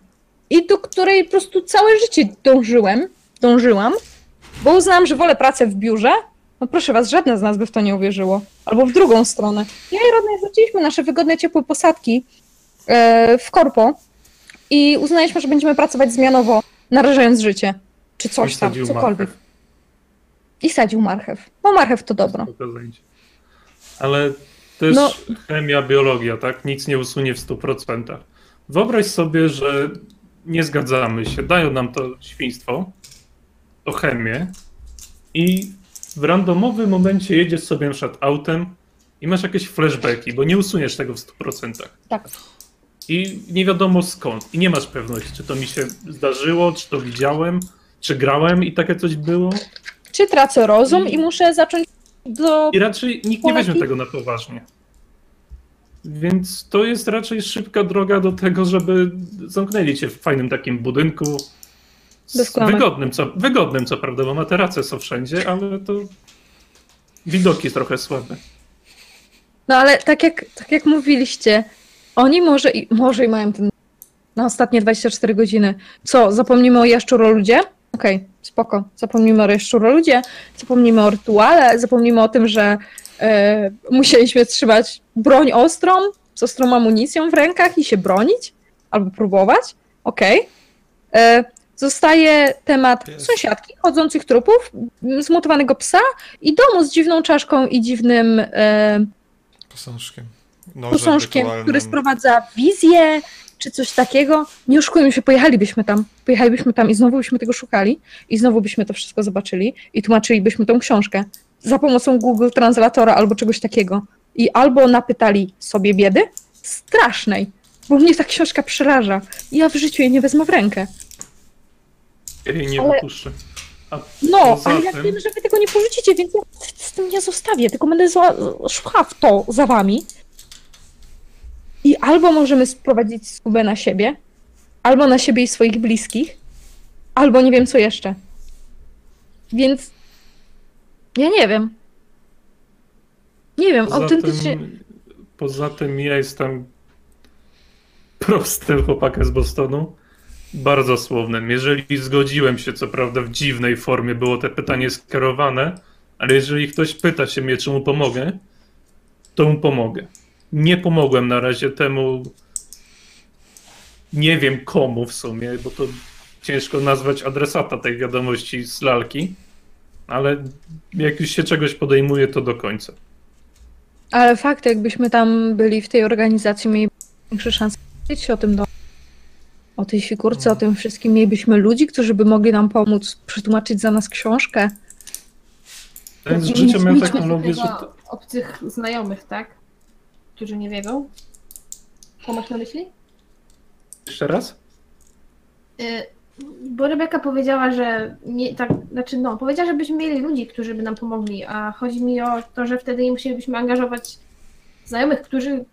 i do której po prostu całe życie dążyłem, dążyłam, bo uznałam, że wolę pracę w biurze. No proszę was, żadne z nas by w to nie uwierzyło. Albo w drugą stronę. Ja i Rodney wróciliśmy nasze wygodne, ciepłe posadki e, w korpo i uznaliśmy, że będziemy pracować zmianowo, narażając życie. Czy coś tam, cokolwiek. marchew. I sadził marchew. Bo marchew to dobro. Ale też No. chemia, biologia, tak? Nic nie usunie w 100%. Wyobraź sobie, że nie zgadzamy się, dają nam to świństwo, to chemię i w randomowym momencie jedziesz sobie na przykład autem i masz jakieś flashbacki, bo nie usuniesz tego w 100%. Tak. I nie wiadomo skąd. I nie masz pewności, czy to mi się zdarzyło, czy to widziałem, czy grałem i takie coś było. Czy tracę rozum i muszę zacząć do... I raczej nikt nie weźmie tego na poważnie. Więc to jest raczej szybka droga do tego, żeby zamknęli cię w fajnym takim budynku. Wygodnym, co, wygodnym, co prawda, bo materace są wszędzie, ale to widoki trochę słabe. No ale tak jak, tak jak mówiliście, oni może i, może i mają ten na ostatnie 24 godziny. Co, zapomnimy o jaszczuroludzie? Okej, spoko. Zapomnimy o jaszczuroludzie, zapomnimy o rytuale, zapomnimy o tym, że e, musieliśmy trzymać broń ostrą, z ostrą amunicją w rękach i się bronić, albo próbować. Okej. E, Zostaje temat Pies. sąsiadki, chodzących trupów, zmutowanego psa i domu z dziwną czaszką i dziwnym e, Posążkiem. Nożem posążkiem, rytualnym. który sprowadza wizję, czy coś takiego. Nie oszukujmy się, pojechalibyśmy tam. Pojechalibyśmy tam i znowu byśmy tego szukali i znowu byśmy to wszystko zobaczyli i tłumaczylibyśmy tą książkę za pomocą Google Translatora albo czegoś takiego. I albo napytali sobie biedy strasznej, bo mnie ta książka przeraża. Ja w życiu jej nie wezmę w rękę. Ja jej nie Ale- wypuszczę. A No, ale ja tym- wiem, że wy tego nie porzucicie, więc ja z tym nie zostawię, tylko będę zła, szła w to za wami. I albo możemy sprowadzić skubę na siebie, albo na siebie i swoich bliskich, albo nie wiem co jeszcze. Więc ja nie wiem. Nie wiem, Poza autentycznie. tym, poza tym ja jestem prostym chłopakiem z Bostonu. Bardzo słownym. Jeżeli zgodziłem się, co prawda w dziwnej formie było te pytanie skierowane, ale jeżeli ktoś pyta się mnie, czy mu pomogę, to mu pomogę. Nie pomogłem na razie temu, nie wiem komu w sumie, bo to ciężko nazwać adresata tej wiadomości z lalki, ale jak już się czegoś podejmuje, to do końca. Ale fakt, jakbyśmy tam byli w tej organizacji, mieli większe szanse wiedzieć o tym do o tej figurce, o tym wszystkim. Mielibyśmy ludzi, którzy by mogli nam pomóc przetłumaczyć za nas książkę. Ten z życia miał nic- technologię, że obcych znajomych, tak? Którzy nie wiedzą. Co masz na myśli? jeszcze raz? Y, Bo Rebeka powiedziała, że nie, tak, znaczy no, powiedziała, żebyśmy mieli ludzi, którzy by nam pomogli, a chodzi mi o to, że wtedy nie musielibyśmy angażować znajomych, którzy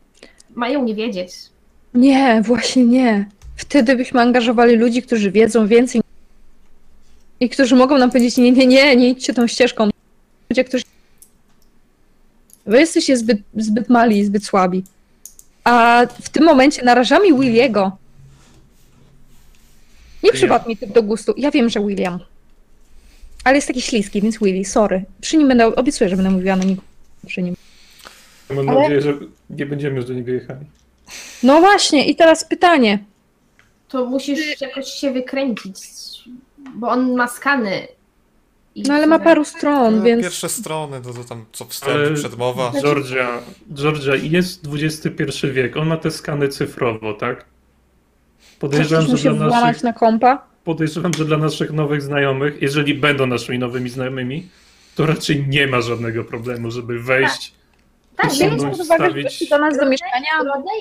mają nie wiedzieć. Nie, właśnie nie. Wtedy byśmy angażowali ludzi, którzy wiedzą więcej i którzy mogą nam powiedzieć, nie, nie, nie, nie idźcie tą ścieżką. Ludzie, którzy... Wy jesteście zbyt, zbyt mali i zbyt słabi. A w tym momencie narażamy Williego. Nie przypadł mi typ do gustu. Ja wiem, że William. Ale jest taki śliski, więc Willy, sorry. Przy nim będę, obiecuję, że będę mówiła na niego przy nim. Mam Ale- nadzieję, że nie będziemy już do niego jechali. No właśnie, i teraz pytanie. to musisz jakoś się wykręcić, bo on ma skany. I No ale ma paru stron, No, więc... Pierwsze strony, no to tam co wstęp, Ale- przedmowa. Georgia, Georgia, jest XXI wiek, on ma te skany cyfrowo, tak? Podejrzewam, Chcesz że dla naszych, na kompa? podejrzewam, że dla naszych nowych znajomych, jeżeli będą naszymi nowymi znajomymi, to raczej nie ma żadnego problemu, żeby wejść, Tak, Biorąc pod uwagę, że do nas do mieszkania,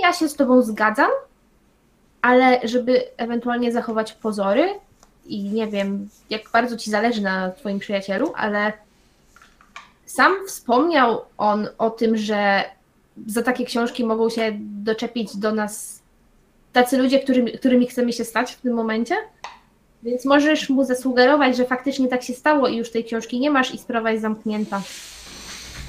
ja się z tobą zgadzam, ale żeby ewentualnie zachować pozory i nie wiem, jak bardzo ci zależy na twoim przyjacielu, ale sam wspomniał on o tym, że za takie książki mogą się doczepić do nas tacy ludzie, którymi, którymi chcemy się stać w tym momencie. Więc możesz mu zasugerować, że faktycznie tak się stało i już tej książki nie masz i sprawa jest zamknięta.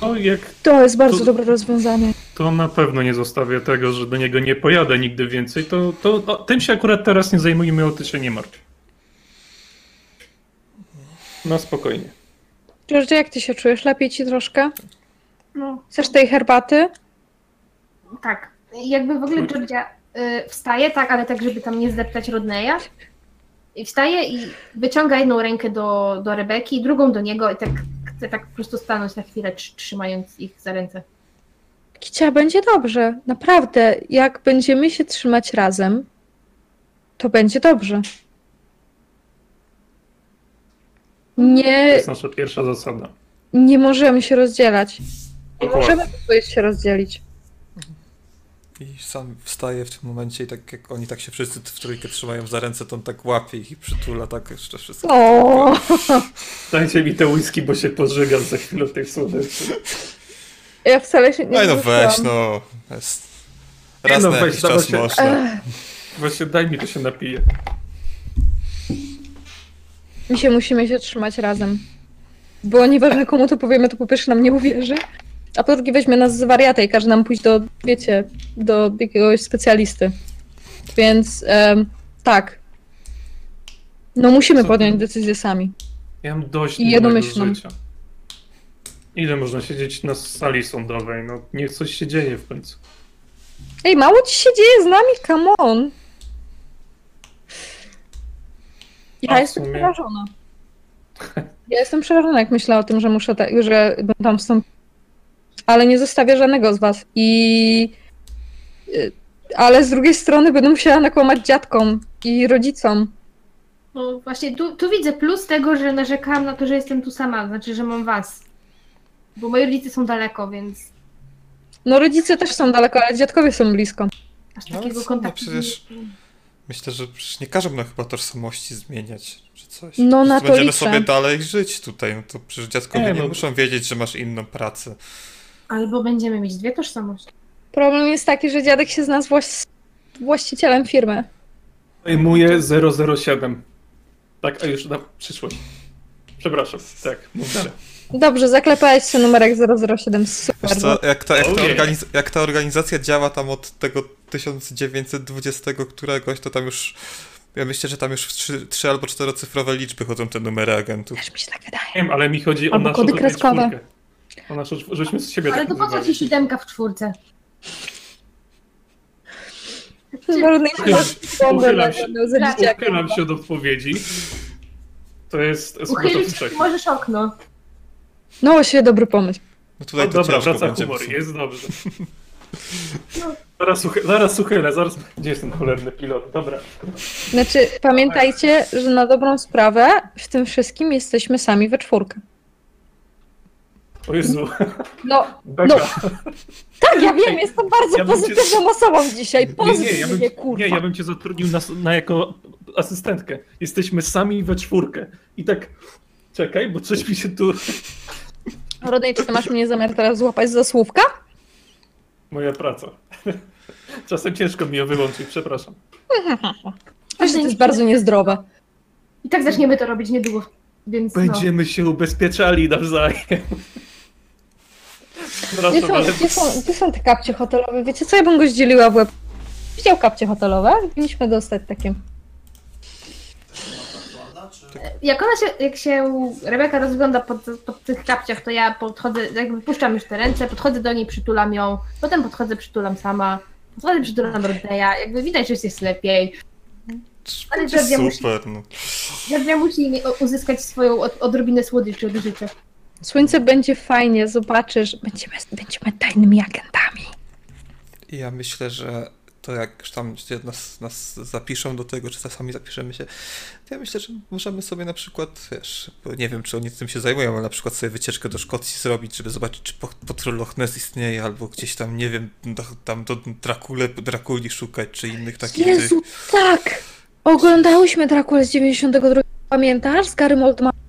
to jak to jest bardzo To- dobre rozwiązanie. to na pewno nie zostawię tego, że do niego nie pojadę nigdy więcej, to, to, to tym się akurat teraz nie zajmujemy, o ty się nie martw. No spokojnie. Georgia, jak ty się czujesz? Lepiej ci troszkę? No, Chcesz tej herbaty? Tak. Jakby w ogóle Georgia y, wstaje, tak, ale tak, żeby tam nie zdeptać Rodneya. I wstaje i wyciąga jedną rękę do, do Rebeki, drugą do niego i tak chce tak po prostu stanąć na chwilę, tr- trzymając ich za ręce. Kicia, będzie dobrze. Naprawdę. Jak będziemy się trzymać razem, to będzie dobrze. To Nie, jest nasza pierwsza zasada. nie możemy się rozdzielać. Nie Dokładnie. możemy się rozdzielić. I sam wstaje w tym momencie i tak jak oni tak się wszyscy w trójkę trzymają za ręce, to on tak łapie ich i przytula tak jeszcze wszystko. O, Dajcie mi te whisky, bo się pożygam za chwilę w tej słodyczy. ja wcale się nie No i no wzruszyłam. weź, no. Jest. Nie Raz no, na weź, jakiś dawa czas się- można. Właśnie daj mi, to się napije. My się musimy się trzymać razem. Bo nieważne komu to powiemy, to po pierwsze nam nie uwierzy, a po drugie weźmie nas z wariata i każe nam pójść do, wiecie, do jakiegoś specjalisty. Więc em, tak. No musimy Co- podjąć decyzję sami. Ja mam dość I nudnego jednomyślną. życia. Ile można siedzieć na sali sądowej? No niech coś się dzieje w końcu. Ej, mało ci się dzieje z nami, come on. Ja A jestem sumie- przerażona. Ja jestem przerażona, jak myślę o tym, że muszę, ta, że będę tam wstąpić. Ale nie zostawię żadnego z was. I... y, Ale z drugiej strony będę musiała nakłamać dziadkom i rodzicom. No właśnie, tu, tu widzę plus tego, że narzekałam na to, że jestem tu sama, znaczy, że mam was. Bo moi rodzice są daleko, więc No rodzice też są daleko, ale dziadkowie są blisko. aż No takiego co, no kontaktu. przecież- Myślę, że przecież nie każą nam chyba tożsamości zmieniać, czy coś. No, na to Będziemy liczę. sobie dalej żyć tutaj, no to przecież dziadkowie Nie, nie no. muszą wiedzieć, że masz inną pracę. Albo będziemy mieć dwie tożsamości. Problem jest taki, że dziadek się zna z właś... właścicielem firmy. Zajmuję 007. Tak, a już na przyszłość. Przepraszam, tak, mów dalej. Dobrze, zaklepałeś się numerek 007, super. Wiesz co, jak ta, jak, ta organiz- jak ta organizacja działa tam od tego 1920 któregoś, to tam już... Ja myślę, że tam już w trzy, trzy albo czterocyfrowe liczby chodzą te numery agentów. Też mi się tak wydaje. Nie wiem, ale mi chodzi o Albo naszą kody tutaj kreskowe. czwórkę. O naszą, żeśmy z siebie Ale tak to po co nazywali. ci siódemka w czwórce? Barney Uchylam- się-. Uchylam się od odpowiedzi. To jest Uchylić wszech. możesz okno. No właściwie dobry pomysł. No tutaj No to dobra, wraca będzie. humor, jest dobrze. No. Zaraz, uchy- zaraz uchylę, zaraz... Gdzie jest ten cholerny pilot? Dobra. Znaczy, pamiętajcie, że na dobrą sprawę w tym wszystkim jesteśmy sami we czwórkę. O Jezu, No, Beka. No. tak, ja wiem, jestem bardzo Ja bym cię- pozytywną osobą dzisiaj. Nie, Pozytywnie, nie, ja bym, kurwa. nie, ja bym cię zatrudnił na, na jako asystentkę. Jesteśmy sami we czwórkę. I tak, czekaj, bo coś mi się tu... Rodej, czy ty masz mnie zamiar teraz złapać za słówka? Moja praca. Czasem ciężko mi ją wyłączyć, przepraszam. Że to jest bardzo niezdrowe. I tak zaczniemy to robić niedługo. Więc no. Będziemy się ubezpieczali nawzajem. Gdzie są, ale gdzie, są, gdzie są te kapcie hotelowe? Wiecie co, ja bym go zdzieliła w łeb. Widział kapcie hotelowe? Powinniśmy dostać takie. Jak ona się, jak się Rebeka rozgląda pod, pod tych kapciach, to ja podchodzę, jakby puszczam już te ręce, podchodzę do niej, przytulam ją, potem podchodzę, przytulam sama, podchodzę, przytulam Rodneya, jakby widać, że jest lepiej. Ale Georgia musi, no. Georgia musi uzyskać swoją od, odrobinę słodyczy od życia. Słońce będzie fajnie, zobaczysz. Będziemy, będziemy tajnymi agentami. Ja myślę, że to jak już tam nas, nas zapiszą do tego, czy sami zapiszemy się, to ja myślę, że możemy sobie na przykład, wiesz, bo nie wiem, czy oni tym się zajmują, ale na przykład sobie wycieczkę do Szkocji zrobić, żeby zobaczyć, czy potwór Loch Ness istnieje, albo gdzieś tam, nie wiem, do, tam do Drakule, Drakuli szukać, czy innych takich Jezu, tak! Oglądałyśmy Dracula z 92. Pamiętasz? Z Garym Oldmanem.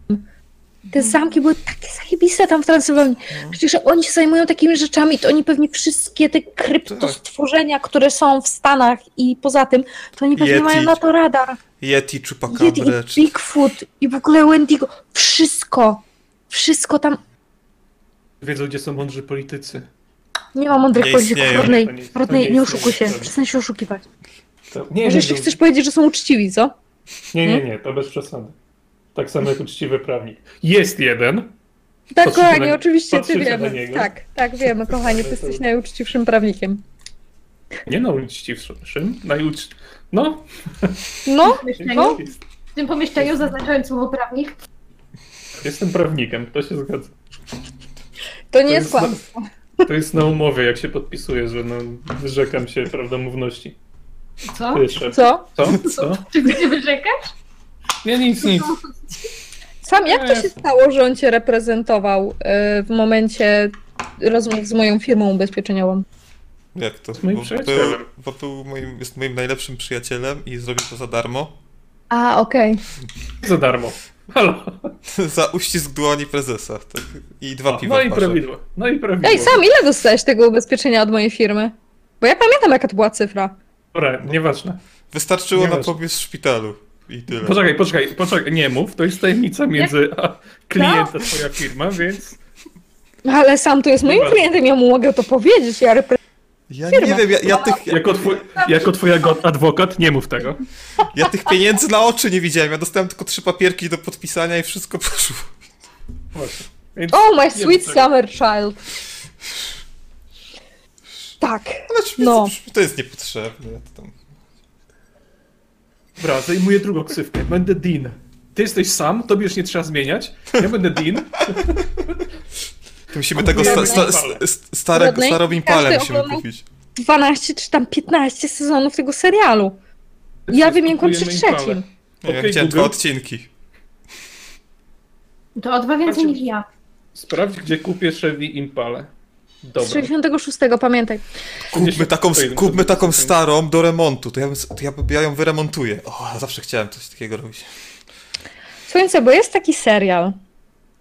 Te zamki były takie zajebiste tam w Transylwanii. Przecież oni się zajmują takimi rzeczami, to oni pewnie wszystkie te kryptostworzenia, które są w Stanach i poza tym, to oni pewnie Yeti. mają na to radar. Yeti, Yeti Chupacabra, i czy... Bigfoot i w ogóle Wendigo. Wszystko. Wszystko tam. Wiedzą, gdzie są mądrzy politycy. Nie ma mądrych Nie polityków. istnieją. Rodnej, To nie- to Rodnej, nie istnieje. oszukuj się. Przestań się oszukiwać. To, nie, Może nie, jeszcze nie, chcesz powiedzieć, że są uczciwi, co? nie, nie, nie, to bez przesady. Tak samo jak uczciwy prawnik. Jest jeden. Tak, Patrzycie kochanie, na- oczywiście ty wiemy. Tak, tak, wiemy, kochanie, ty to- jesteś najuczciwszym prawnikiem. Nie najuczciwszym. Najucz... No, No, No. w tym pomieszczeniu zaznaczając słowo prawnik. jestem prawnikiem, to się zgadza. to nie jest jest kłamstwo. To jest na umowie, jak się podpisuje, że no, wyrzekam się prawdomówności. Co? Co? Co? Co? Czy ty się wyrzekasz? Nie, nic, nic. Sam, jak to się stało, że on cię reprezentował e, w momencie rozmów z moją firmą ubezpieczeniową? Jak to? moim Bo przyjacielem. Był, bo był moim, jest moim najlepszym przyjacielem i zrobił to za darmo. A, okej. Za darmo. Halo. za uścisk dłoni prezesa. Tak. I dwa piwa no w i barze. prawidło. No i prawidło. Ej, Sam, ile dostałeś tego ubezpieczenia od mojej firmy? Bo ja pamiętam, jaka to była cyfra. Dobra, nieważne. Wystarczyło Nie na wiesz. pobyt w szpitalu. I tyle. Poczekaj, poczekaj, poczekaj, nie mów, to jest tajemnica między a klient a twoja firma, więc Ale Sam tu jest moim Dobra. klientem, ja mu mogę to powiedzieć. Ja. Ja Firma. nie wiem, ja, ja, tych, ja, jako twój, jako twój go- adwokat nie mów tego. ja tych pieniędzy na oczy nie widziałem. Ja dostałem tylko trzy papierki do podpisania i wszystko poszło. Właśnie. Więc Oh, my nie sweet mów tego. summer child. Tak. Ale czy No. to, jest niepotrzebne. To tam... Dobra, zajmuję drugą ksywkę. Będę Dean. Ty jesteś sam, tobie już nie trzeba zmieniać. Ja będę Dean. To musimy tego sta, sta, sta, starego, starą impalę musimy kupić. 12 czy tam 15 sezonów tego serialu. Ja wymiękłam przy trzecim. Nie, ja dwa odcinki. To o dwa więcej niż ja. Sprawdź, gdzie kupię Chevy Impalę. Z Dobra. 66, pamiętaj. Kupmy taką, kupmy taką starą do remontu. To ja, bym, to ja, ja ją wyremontuję. O, zawsze chciałem coś takiego robić. Słuchajcie, bo jest taki serial.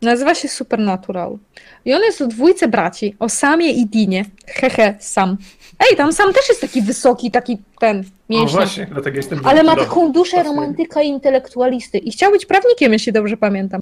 Nazywa się Supernatural. I on jest o dwójce braci, o Samie i Dinie. Hehe, Sam. Ej, tam Sam też jest taki wysoki, taki ten No mięśniak. właśnie, dlatego jestem Ale ma Dobra. taką duszę romantyka i intelektualisty. I chciał być prawnikiem, jeśli dobrze pamiętam.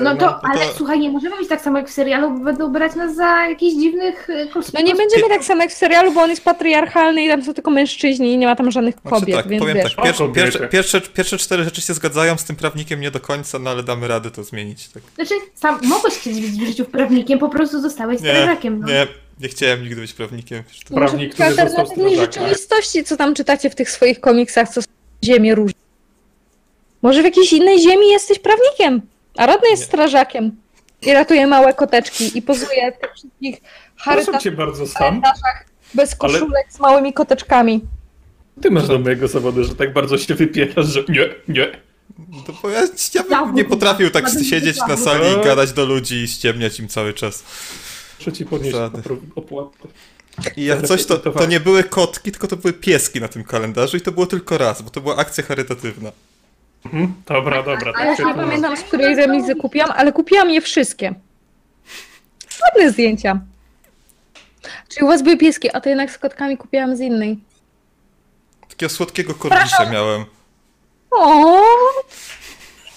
No to, ale to- słuchaj, nie możemy być tak samo jak w serialu, bo będą brać nas za jakichś dziwnych y, No nie będziemy tak samo jak w serialu, bo on jest patriarchalny i tam są tylko mężczyźni i nie ma tam żadnych Znaczy kobiet, tak, więc powiem wiesz. tak, pierwsze, pierwsze, pierwsze, pierwsze cztery rzeczy się zgadzają z tym prawnikiem nie do końca, no ale damy radę to zmienić. Tak. Znaczy, sam mogłeś chcieć być w życiu prawnikiem, po prostu zostałeś Nie, strażakiem. No. nie, nie chciałem nigdy być prawnikiem. Prawnik, który w został alternatywnej strażakiem. rzeczywistości, co tam czytacie w tych swoich komiksach, co są ziemię różne. Może w jakiejś innej ziemi jesteś prawnikiem, a Rodney jest Nie. strażakiem. I ratuje małe koteczki i pozuje tych wszystkich Proszę charytatywnych bardzo sam. bez Ale- koszulek z małymi koteczkami. Ty masz do mojego zawodu, że tak bardzo się wypierasz, że nie, nie. To bo ja, ja bym nie potrafił tak siedzieć na sali i gadać do ludzi i ściemniać im cały czas. Muszę ci podnieść opro- opłatę. I jak coś, to, to nie były kotki, tylko to były pieski na tym kalendarzu i to było tylko raz, bo to była akcja charytatywna. Mhm. Dobra, dobra. Tak Ja już nie pamiętam, z której remizy kupiłam, ale kupiłam je wszystkie. Ładne zdjęcia. Czyli u was były pieski, a to jednak z kotkami kupiłam z innej. Takiego słodkiego kornisia miałem. O!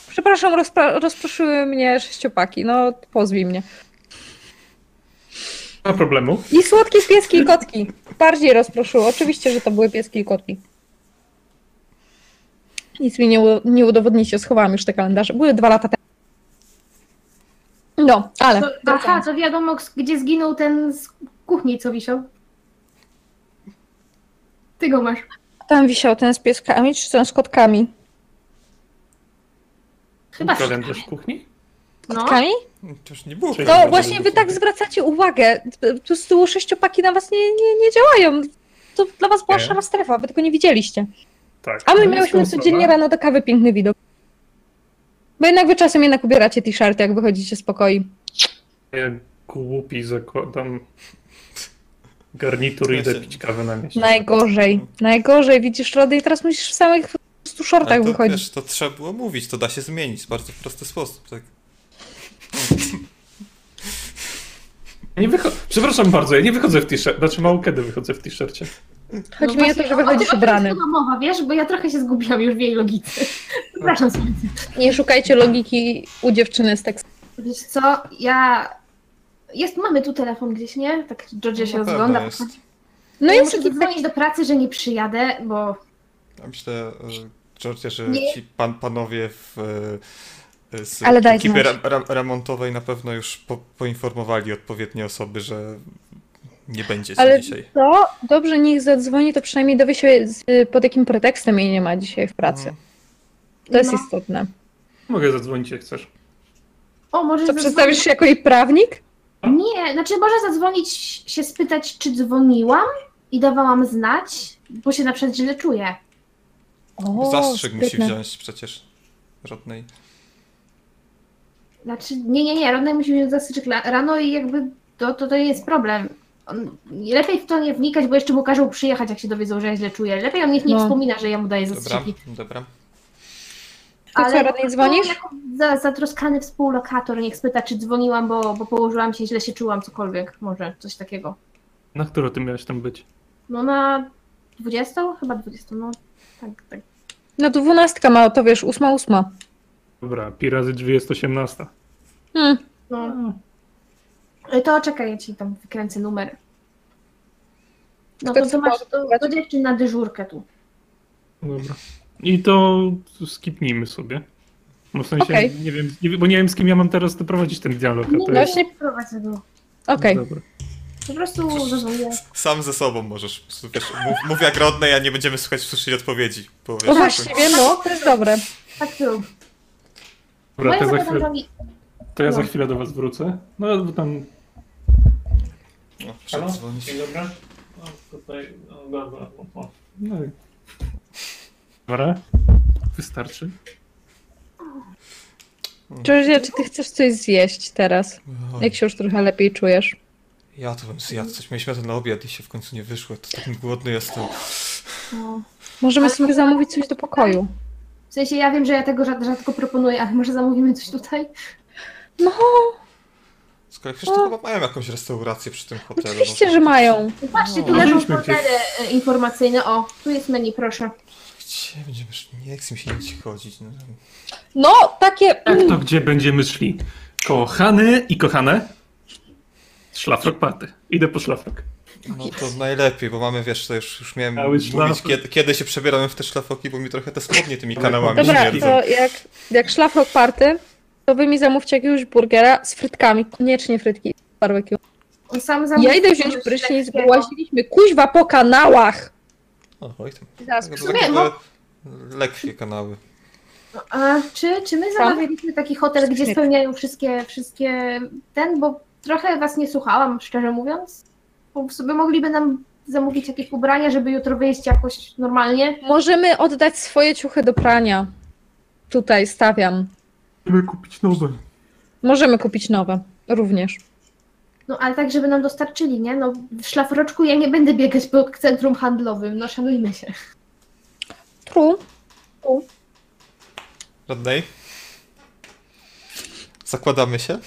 Przepraszam, rozpra- rozproszyły mnie sześciopaki. No, pozwij mnie. Nie ma problemu. I słodkie pieski i kotki. Bardziej rozproszyły. Oczywiście, że to były pieski i kotki. Nic mi nie, nie udowodnicie, schowałam już te kalendarze. Były dwa lata temu. No, ale. To, aha, to wiadomo, gdzie zginął ten z kuchni, co wisiał. Ty go masz. tam wisiał ten z pieskami, czy ten z kotkami? Chyba z Kalendarz w kuchni? No, Kotkami? To już nie było. No kalendarza. właśnie wy tak zwracacie uwagę. Tu z tyłu sześciopaki na was nie, nie, nie działają. To dla was była Nie. szara strefa, wy tego nie widzieliście. Tak. A my miałyśmy codziennie rano do kawy piękny widok. Bo jednak wy czasem jednak ubieracie t-shirty, jak wychodzicie z pokoi. Ja głupi zakładam garnitur i idę pić kawę na mieście. Najgorzej. Najgorzej. Widzisz, Rody, i teraz musisz w samych prostu shortach to, wychodzić. wiesz, to trzeba było mówić, to da się zmienić w bardzo prosty sposób. Tak. Nie wycho- Przepraszam bardzo, ja nie wychodzę w t-shirt. Znaczy mało kiedy wychodzę w t-shircie. Chodzi no mi o to, właśnie, że o- wychodzisz o ubrany. chyba mowa, wiesz, bo ja trochę się zgubiłam już w jej logice. Przepraszam bardzo. Nie szukajcie logiki u dziewczyny z tekstu. Wiesz co, ja... Jest, mamy tu telefon gdzieś, nie? Tak Georgia się Na pewno rozgląda. jest. No ja jest muszę dzwonić do pracy, że nie przyjadę, bo Ja myślę, e, Georgia, że Nie. ci pan, panowie w, e, z Ale ekipy remontowej na pewno już po, poinformowali odpowiednie osoby, że nie będzie się Ale dzisiaj. to dobrze, niech zadzwoni, to przynajmniej dowie się z, pod jakim pretekstem jej nie ma dzisiaj w pracy. Mhm. To jest No. istotne. Mogę zadzwonić jak chcesz. O, może To przedstawisz się jako jej prawnik? Nie, znaczy może zadzwonić, się spytać, czy dzwoniłam i dawałam znać, bo się na przykład źle czuję. O, Zastrzyk musi sprytne. wziąć przecież rodnej. Znaczy, nie, nie, nie, Rodney musi wziąć zastrzyk la- rano i jakby to, to, to jest problem. Lepiej w to nie wnikać, bo jeszcze mu każą przyjechać, jak się dowiedzą, że ja źle czuję. Lepiej on niech nie No. wspomina, że ja mu daję Dobra, zastrzyki. dobra. To co, Rodney, no, dzwonisz? jako Za, zatroskany współlokator niech spyta, czy dzwoniłam, bo, bo położyłam się, źle się czułam, cokolwiek, może, coś takiego. Na którą ty miałeś tam być? No na 20? Chyba 20, no. Tak, tak. No to dwunastka ma, to wiesz, ósma, ósma. Dobra, pi razy drzwi jest 18. Hmm. No. Y, To czekaj, ja ci tam wykręcę numer. No Kto to, to masz to, to dziewczyn na dyżurkę tu. Dobra. I to skipnijmy sobie. No w sensie, Okej. nie, wiem, nie bo nie wiem z kim ja mam teraz doprowadzić ten dialog. Nie, no jest... się prowadzę do... Okej. Dobra. Po prostu zadzwonię. Sam ze sobą możesz. Wiesz, mów, mów jak rodnej, a nie będziemy słuchać słyszeć odpowiedzi. Bo, wiesz, No właściwie, no, to jest dobre. Tak tu. Dobra, to ja, za chwilę, to ja za no. chwilę do was wrócę. No bo tam... No, Halo? przedzwonić. Dzień dobry. No, tutaj... No, dobra. o. No i... Dobra. Wystarczy. Georgia, czy ty chcesz coś zjeść teraz? Oj, Jak się już trochę lepiej czujesz? Ja to bym zjadł coś. Mieliśmy to na obiad i się w końcu nie wyszło. To taki głodny jestem. No. Możemy Ale- sobie zamówić coś do pokoju. W sensie ja wiem, że ja tego rzad- rzadko proponuję, ale może zamówimy coś tutaj? No, Skoro przecież to chyba mają jakąś restaurację przy tym hotelu. oczywiście, no. że mają. No Patrzcie, tu No. leżą portale e, informacyjne. O, tu jest menu, proszę. Gdzie będziemy szli? Nie chcę mi się nic chodzić. No. No, takie... Jak to gdzie będziemy szli? Kochany i kochane? Szlafrok party. Idę po szlafrok. no to najlepiej, bo mamy, wiesz, to już, już miałem Cały mówić, szlafrok. kiedy, kiedy się przebieramy w te szlafoki, bo mi trochę te spodnie tymi kanałami Dobra, śmierdzą. to jak, jak szlafrok party, to wy mi zamówcie jakiegoś burgera z frytkami. Koniecznie frytki z barbecue. On sam zamówił Ja idę wziąć coś prysznic, bo lekkiego. łaziliśmy kuźwa po kanałach. O, oj tam. Zaraz, To sumie, takie no- lekkie kanały. A czy, czy my zamawialiśmy taki hotel, gdzie spełniają wszystkie, wszystkie ten, bo trochę was nie słuchałam, szczerze mówiąc. Bo sobie mogliby nam zamówić jakieś ubrania, żeby jutro wyjść jakoś normalnie. Możemy oddać swoje ciuchy do prania. Tutaj stawiam. Chcemy kupić nowe. Możemy kupić nowe. Również. No ale tak, żeby nam dostarczyli, nie? No w szlafroczku ja nie będę biegać po centrum handlowym, no szanujmy się. True. Rodney? Zakładamy się?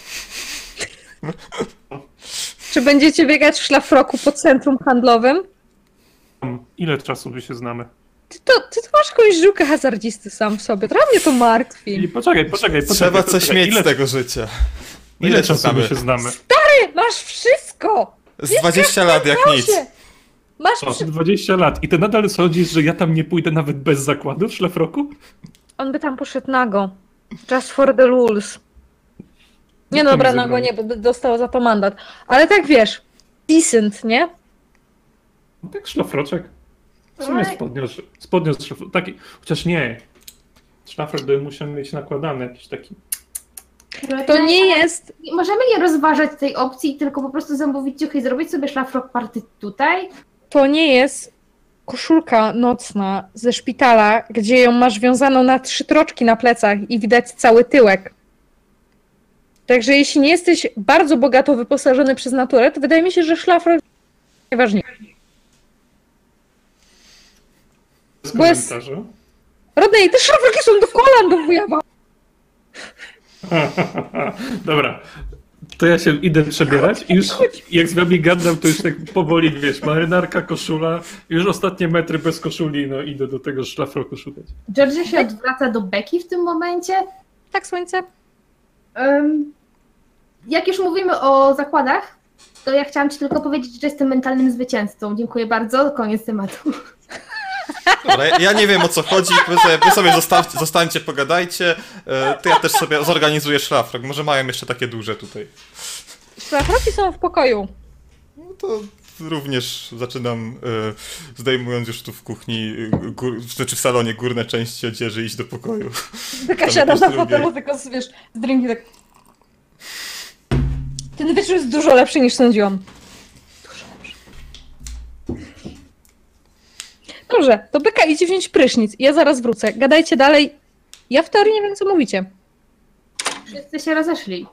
Czy będziecie biegać w szlafroku po centrum handlowym? Ile czasu by się znamy? Ty to, ty to masz jakąś żyłkę hazardzisty sam w sobie. Trochę mnie to I martwi. poczekaj, poczekaj, poczekaj. Trzeba coś poczekaj. mieć ile, z tego życia. Ile, Ile czasu znamy? się znamy? Ty, masz wszystko! Z 20 lat jak nic. Masz O, przy... 20 lat. I ty nadal sądzisz, że ja tam nie pójdę nawet bez zakładu w szlafroku? On by tam poszedł nago. Just for the rules. Nie no, dobra, nago nie, bo by dostał za to mandat. Ale tak wiesz, decent, nie? No tak szlafroczek. W sumie z szlafroku. Taki, chociaż nie. Szlafrok by musiał mieć nakładany jakiś taki. To nie jest. Możemy nie rozważać tej opcji, tylko po prostu zamówić ciuchy i zrobić sobie szlafrok party tutaj. To nie jest koszulka nocna ze szpitala, gdzie ją masz wiązaną na trzy troczki na plecach i widać cały tyłek. Także jeśli nie jesteś bardzo bogato wyposażony przez naturę, to wydaje mi się, że szlafrok jest najważniejszy. Z komentarza. Rodney, te szlafroki są do kolan do wujawa. Dobra. To ja się idę przebierać i już jak z wami gadam, to już tak powoli, wiesz, marynarka, koszula, już ostatnie metry bez koszuli, no idę do tego szlafroku szukać. Georgia się odwraca do Becky w tym momencie. Tak, słońce. Em, jak już mówimy o zakładach, to ja chciałam ci tylko powiedzieć, że jestem mentalnym zwycięzcą. Dziękuję bardzo. Koniec tematu. Dobra, ja, nie wiem o co chodzi, wy sobie, wy sobie zostawcie, zostańcie, pogadajcie, e, to ja też sobie zorganizuję szlafrok, może mają jeszcze takie duże tutaj. Szlafroki są w pokoju. No to również zaczynam, e, zdejmując już tu w kuchni, e, gór, znaczy w salonie górne części odzieży iść do pokoju. Taka siada na fotelu, tylko wiesz, z drinki tak... Ten wieczór jest dużo lepszy niż sądziłam. Dużo lepszy. Dobrze, to Beka idzie wziąć prysznic. Ja zaraz wrócę. Gadajcie dalej. Ja w teorii nie wiem, co mówicie. Wszyscy się rozeszli.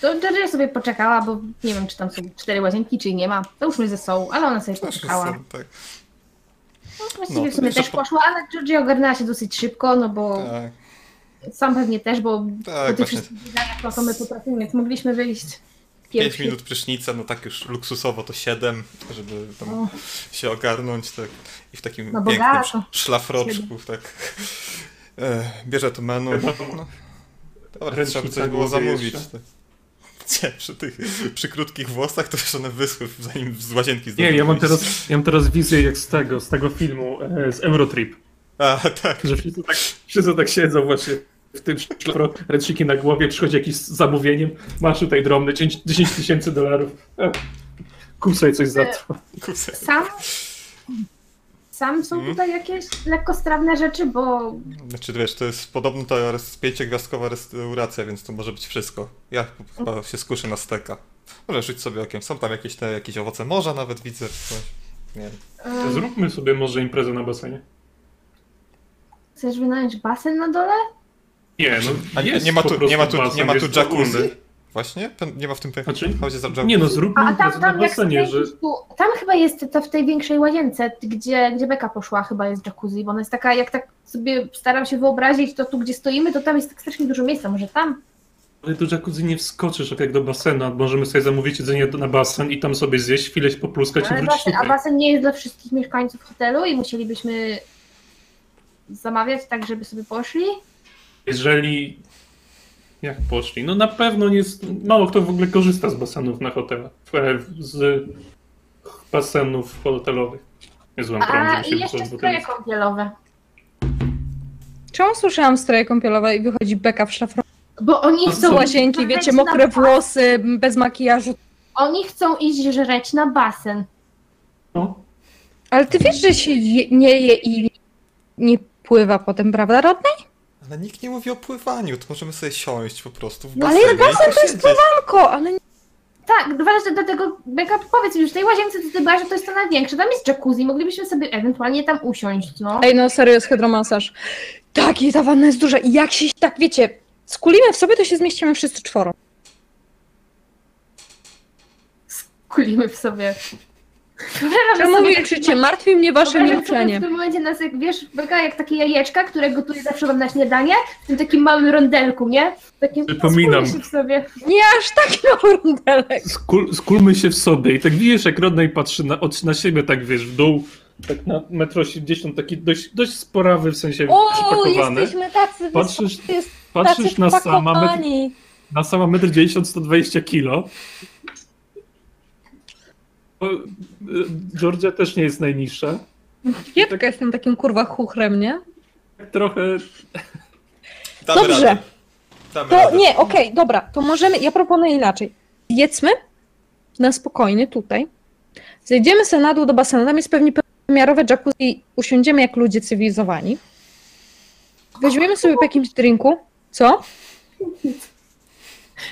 To Georgia sobie poczekała, bo nie wiem, czy tam są cztery łazienki, czy nie ma. To już my ze sobą, ale ona sobie poczekała. Tak, No, właściwie No, w sumie też po- poszła, ale Georgia ogarnęła się dosyć szybko, no bo tak, sam pewnie też, bo tak po tych właśnie. wszystkich no to my potrafimy, więc mogliśmy wyjść 5 pierwsi. minut prysznica, no tak już luksusowo to 7, żeby tam O. się ogarnąć, tak. I w takim No pięknym szlafroczku, tak. E, bierze to menu. No. Dobra, trzeba by coś było zamówić. Tak. Nie, przy tych, przy krótkich włosach to już one wyschły, zanim z łazienki Nie, zdążyły ja mam teraz, ja mam teraz wizję jak z tego, z tego filmu, e, z Eurotrip, A, tak. że wszyscy tak, wszyscy tak siedzą właśnie w tym szlafroku, ręczniki na głowie, przychodzi jakiś z zamówieniem, masz tutaj drobny, 10 10 tysięcy dolarów, e, sobie coś za to. Kurczę. Sam, sam są Mhm. tutaj jakieś lekkostrawne rzeczy, bo Znaczy, wiesz, to jest podobno to res- pięciogwiazdkowa restauracja, więc to może być wszystko. Ja chyba się skuszę na steka. Może rzuć sobie okiem. Są tam jakieś te jakieś owoce morza nawet widzę. Coś. Nie wiem. em, Zróbmy sobie może imprezę na basenie. chcesz wynająć basen na dole? Nie, no A nie, nie ma tu, nie ma tu, basen, nie ma tu jacuzzi? Właśnie? Nie ma w tym Znaczy, jacuzzi? nie no, zróbmy A tam, tam jak basenie, że... tu, tam chyba jest to w tej większej łazience, gdzie, gdzie Beka poszła, chyba jest jacuzzi, bo ona jest taka, jak tak sobie staram się wyobrazić, to tu gdzie stoimy, to tam jest tak strasznie dużo miejsca, może tam? Ale do jacuzzi nie wskoczysz tak jak do basenu. Możemy sobie zamówić jedzenie na basen i tam sobie zjeść, chwilę się popluskać i Ale wrócić basen, a basen nie jest dla wszystkich mieszkańców hotelu i musielibyśmy zamawiać tak, żeby sobie poszli? Jeżeli... Jak poszli? No na pewno nie jest... Mało kto w ogóle korzysta z basenów na hotelach. E, Z basenów hotelowych. Nie złam A i jeszcze stroje kąpielowe. Czemu słyszałam stroje kąpielowe i wychodzi Beka w szlafroku? Bo oni To chcą Do łazienki, wiecie, mokre włosy, bez makijażu. Oni chcą iść żreć na basen. No. Ale ty wiesz, że się je, nie je i nie pływa potem, prawda, Rodney? Ale nikt nie mówi o pływaniu, to możemy sobie siąść po prostu w No, basenie. ale i basen to jest posiedzieć. Tylko, ale nie... Tak, właśnie dlatego, Beka, powiedz mi już, w tej łazience to ty byłaś, że to jest to największe, tam jest jacuzzi, moglibyśmy sobie ewentualnie tam usiąść, no. Ej, no serio, jest hydromasaż. Tak, i ta wanna jest duża. I jak się, tak wiecie, skulimy w sobie, to się zmieścimy wszyscy czworo. Kulimy w sobie. Czemu milczycie? Martwi mnie wasze Wyobrażam sobie milczenie. w tym momencie nas, jak, wiesz, Beka, jak takie jajeczka, które gotuję zawsze wam na śniadanie, w tym takim małym rondelku, nie? Takim, Przypominam. w sobie. Nie aż taki mały rundelek. Skul, skulmy się w sobie i tak widzisz, jak Rodney patrzy na, od, na siebie, tak wiesz, w dół, tak na metro 80, taki dość, dość sporawy, w sensie O, przypakowany. jesteśmy tacy Patrzysz, wysoko- jest patrzysz tacy na sama, metr, wpakowani. na sama 1,90 m, 120 kilo. Bo, y, Georgia też nie jest najniższa. Kiepka jestem takim kurwa chuchrem, nie? Tak Trochę Damy Dobrze. radę. Damy To radę. nie, okej, dobra, to możemy, ja proponuję inaczej. Jedzmy na spokojnie tutaj. Zejdziemy sobie na dół do basenu, tam jest pewnie miarowe jacuzzi, usiądziemy jak ludzie cywilizowani. Weźmiemy sobie po jakimś drinku. Co?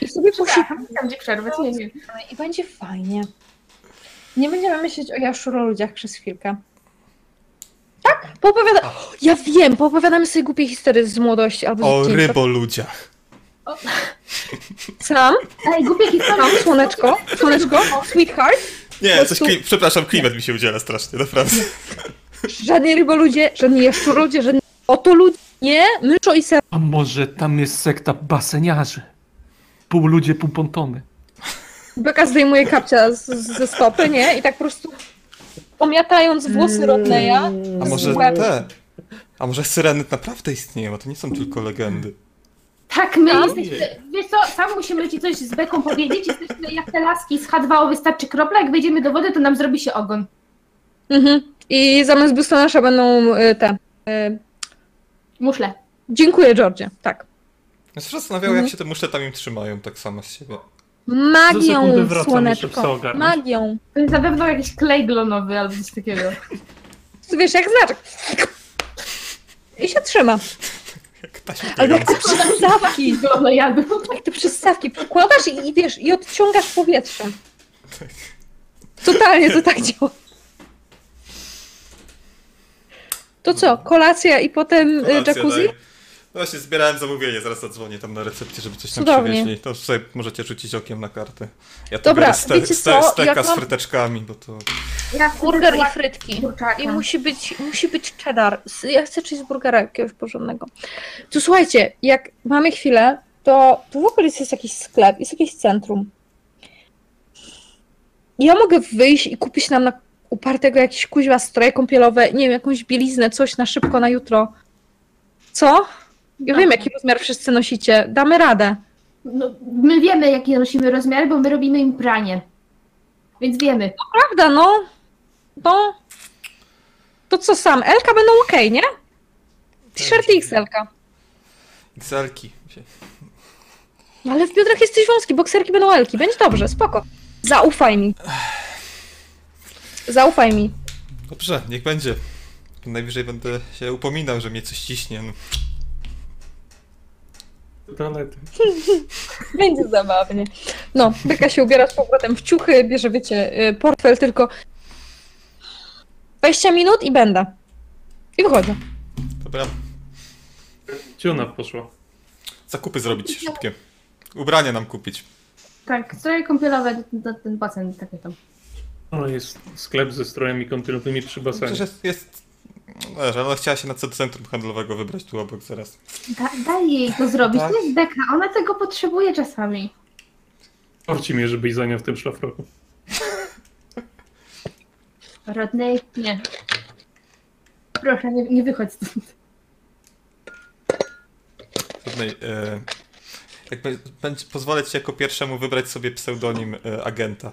I sobie posikamy. Tam gdzie przerwę, nie, nie. I będzie fajnie. Nie będziemy myśleć o jaszczuro ludziach przez chwilkę. Tak? Poopowiada... Ja wiem, poopowiadamy sobie głupie historie z młodości albo O z dzieciństwa. ryboludziach. Sam? Ej, głupie historie. Sam, słoneczko? Słoneczko? Sweetheart? Nie, coś kli... przepraszam, klimat mi się udziela strasznie, naprawdę. Żadni ryboludzie, żadni jaszczuroludzie, żadni oto ludzie. Nie, myszo i ser. A może tam jest sekta baseniarzy? Pół ludzie, pół pontony. Beka zdejmuje kapcia z, z, ze stopy, nie? I tak po prostu omiatając włosy Rodneya. A może te? A może syreny naprawdę istnieją, a to nie są tylko legendy. Tak, my jesteśmy. Wiesz co, sam musimy ci coś z beką powiedzieć. Jesteśmy jak te laski z H2O wystarczy kropla, jak wejdziemy do wody, to nam zrobi się ogon. Mhm. I zamiast biustonosza będą y, te. Y, Muszle. dziękuję, Georgie. Tak. Ja się zastanawiał, jak się te muszle tam im trzymają, tak samo z siebie. Magią, słoneczko. Magią. To jest na pewno jakiś klej glonowy albo coś takiego. Wiesz, jak znaczek. I się trzyma. Ale jak te klejąca. przystawki, jak te przystawki przykładasz i, i wiesz, i odciągasz powietrze. Totalnie to tak działa. To co, kolacja i potem y, Kolacja jacuzzi? No właśnie, zbierałem zamówienie, zaraz zadzwonię tam na recepcję, żeby coś tam Cudownie. przywieźli. To sobie możecie rzucić okiem na kartę. Ja tu Dobra, biorę ste, wiecie ste, co? steka Jak z mam- fryteczkami, bo to... Ja Burger i frytki. I musi być, musi być cheddar. S- Ja chcę cheeseburgera jakiegoś porządnego. To słuchajcie, jak mamy chwilę, to tu w okolicy jest jakiś sklep, jest jakieś centrum. Ja mogę wyjść i kupić nam na upartego jakieś kuźwa stroje kąpielowe, nie wiem, jakąś bieliznę, coś na szybko, na jutro. Co? Ja wiem, jaki rozmiar wszyscy nosicie. Damy radę. No, my wiemy, jakie nosimy rozmiary, bo my robimy im pranie. Więc wiemy. Prawda, no. No. To co sam? Elka będą okej, nie? T-shirty XL-ka. XL-ki. się- Ale w biodrach jesteś wąski, bokserki będą elki. Będzie dobrze, spoko. Zaufaj mi. Zaufaj mi. Dobrze, niech będzie. Najwyżej będę się upominał, że mnie coś ciśnie. No. Do toalety. Będzie zabawnie. No, Beka się ubiera z powrotem w ciuchy, bierze, wiecie, y, portfel tylko 20 minut i będę. I wychodzę. Dobra, Gdzie ona poszła? zakupy zrobić szybkie. Ubrania nam kupić. Tak, stroje kąpielowe, to ten basen, takie tam. O, jest sklep ze strojami kąpielowymi przy basenie. Przecież jest... jest... No, Wiesz, ona chciała się na centrum handlowego wybrać tu obok zaraz. Da, daj jej to zrobić, Tak. to jest beka, ona tego potrzebuje czasami. Korci mnie, żebyś za nią w tym szlafroku. Rodney, nie. Proszę, nie, nie wychodź stąd. Jednej, e, jakby, będzie, pozwolę ci jako pierwszemu wybrać sobie pseudonim e, agenta.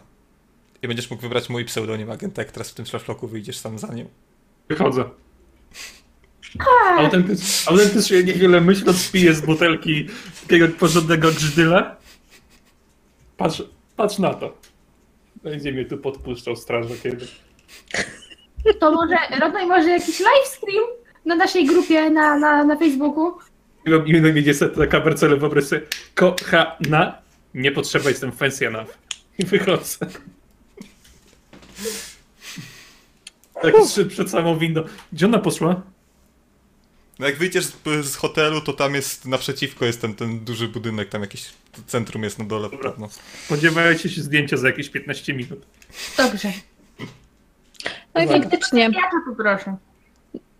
I będziesz mógł wybrać mój pseudonim agenta, jak teraz w tym szlafroku wyjdziesz sam za nią. Wychodzę. Autentycz, autentycznie niewiele myśląc piję z butelki takiego porządnego grzydyla. Patrz, patrz na to. Będzie mnie tu podpuszczał strażak kiedy. To może, Rodney, może jakiś livestream na naszej grupie na, na, na Facebooku? I mi mi będzie sobie taka mercele wyobraź sobie. Kochana, nie potrzeba, jestem fancy enough. I wychodzę. Tak trzy przed samą windą. Gdzie ona poszła? No jak wyjdziesz z, z hotelu, to tam jest naprzeciwko jest ten, ten duży budynek, tam jakieś centrum jest na dole. Dobra. No. Spodziewajcie się zdjęcia za jakieś 15 minut. Dobrze. No i faktycznie. Ja to poproszę.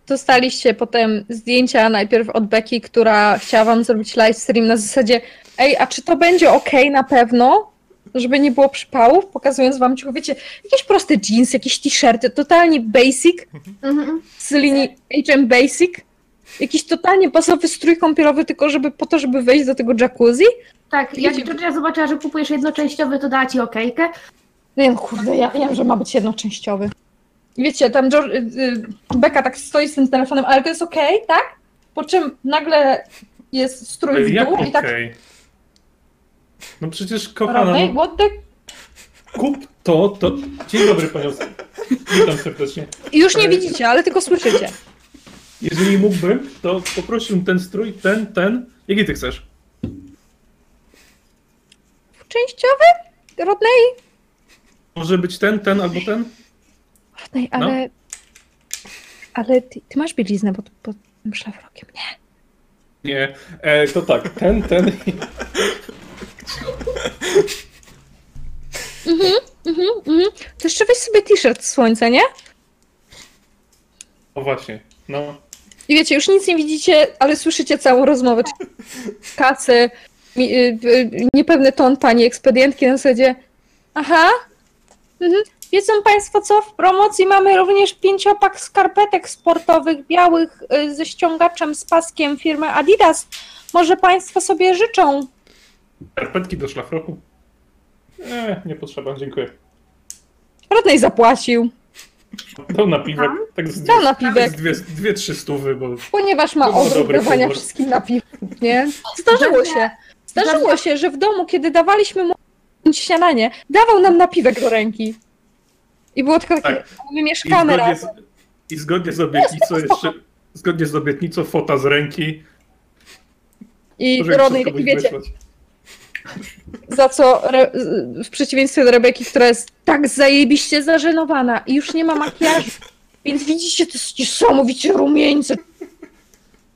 Dostaliście potem zdjęcia najpierw od Beki, która chciała wam zrobić live stream na zasadzie ej, a czy to będzie ok na pewno? Żeby nie było przypałów, pokazując wam ciuchy, wiecie, jakieś proste jeans, jakieś t-shirty, totalnie basic, Mhm. z linii HM Basic. Jakiś totalnie basowy strój kąpielowy, tylko żeby po to, żeby wejść do tego jacuzzi. Tak, jak Wiecie- Georgia zobaczyła, że kupujesz jednoczęściowy, to dała ci okejkę. Wiem, kurde, ja wiem, że ma być jednoczęściowy. Wiecie, tam George, y, y, Beka tak stoi z tym telefonem, ale to jest okej, tak? Po czym nagle jest strój w Jak dół i tak okej? No przecież kochana, Rodney, no, what the... kup To, to... Dzień dobry, panią. Witam serdecznie. Już nie widzicie, ale tylko słyszycie. Jeżeli mógłbym, to poprosiłbym ten strój, ten, ten. Jaki ty chcesz? Częściowy? Rodney? Może być ten, ten albo ten? Rodney, No. ale... Ale ty, ty masz bieliznę pod, pod tym szlafrokiem, nie? Nie. E, to tak, ten, ten. Mhm, mhm. To jeszcze weź sobie t-shirt z słońca, nie? O właśnie. No. I wiecie, już nic nie widzicie, ale słyszycie całą rozmowę. Kasy, y, y, niepewny ton pani ekspedientki na zasadzie aha, mhm. wiedzą państwo co, w promocji mamy również pięciopak skarpetek sportowych, białych y, ze ściągaczem z paskiem firmy Adidas. Może państwo sobie życzą. Karpetki do szlafroku? Nie, nie potrzeba, dziękuję. Rodnej zapłacił, Dał napiwek. Tak z dał dwie, napiwek, z dwie, dwie, trzy stówy, bo ponieważ ma To był odruch dobry dawania humor. wszystkim napiwek, nie? Zdarzyło się. Zdarzyło się, że w domu, kiedy dawaliśmy mu śniadanie, dawał nam napiwek do ręki. I było tylko takie, Tak. my I mieszkamy zgodnie, razem. z, I zgodnie z obietnicą jeszcze, zgodnie z obietnicą fota z ręki. I Rodney taki, wiecie, wysłać. Za co Re w przeciwieństwie do Rebeki, która jest tak zajebiście zażenowana i już nie ma makijażu. Więc widzicie, to jest niesamowicie rumieńce.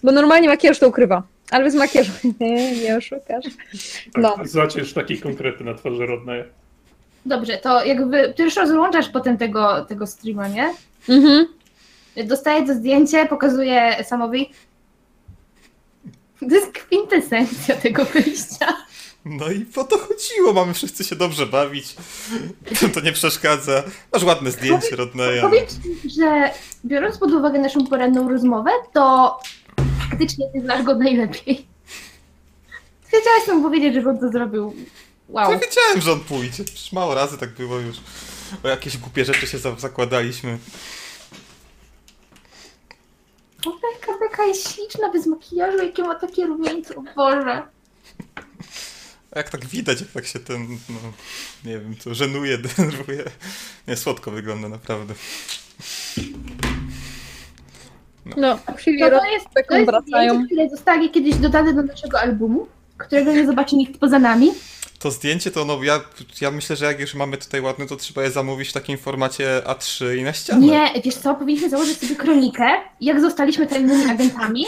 Bo normalnie makijaż to ukrywa. Ale bez makijażu. Nie, nie oszukasz. No. Tak, Zacierz takie konkrety na twarzy rodnej. Dobrze, to jakby ty już rozłączasz potem tego, tego streama, nie? Mhm. Dostaję to zdjęcie, pokazuję Samowi. To jest kwintesencja tego wyjścia. No i po to chodziło, mamy wszyscy się dobrze bawić. To nie przeszkadza. Masz ładne zdjęcie Rodneya. Powiem ci, że biorąc pod uwagę naszą poranną rozmowę, to faktycznie ty znasz go najlepiej. Chciałaś nam powiedzieć, że on to zrobił. Wow. Ja wiedziałem, że on pójdzie. Przecież mało razy tak było już. O jakieś głupie rzeczy się za- zakładaliśmy. O, Beka, Beka jest śliczna bez makijażu, jakie ma takie rumieńce, o Boże. A jak tak widać, jak tak się ten, no, nie wiem, to żenuje, denerwuje. Nie, słodko wygląda naprawdę. No, w chwili To, to jest, to jest zdjęcie, które zostali kiedyś dodane do naszego albumu, którego nie zobaczy nikt poza nami. To zdjęcie to, no ja, ja myślę, że jak już mamy tutaj ładne, to trzeba je zamówić w takim formacie A3 i na ścianę. Nie, wiesz co, powinniśmy założyć sobie kronikę, jak zostaliśmy tajnymi agentami.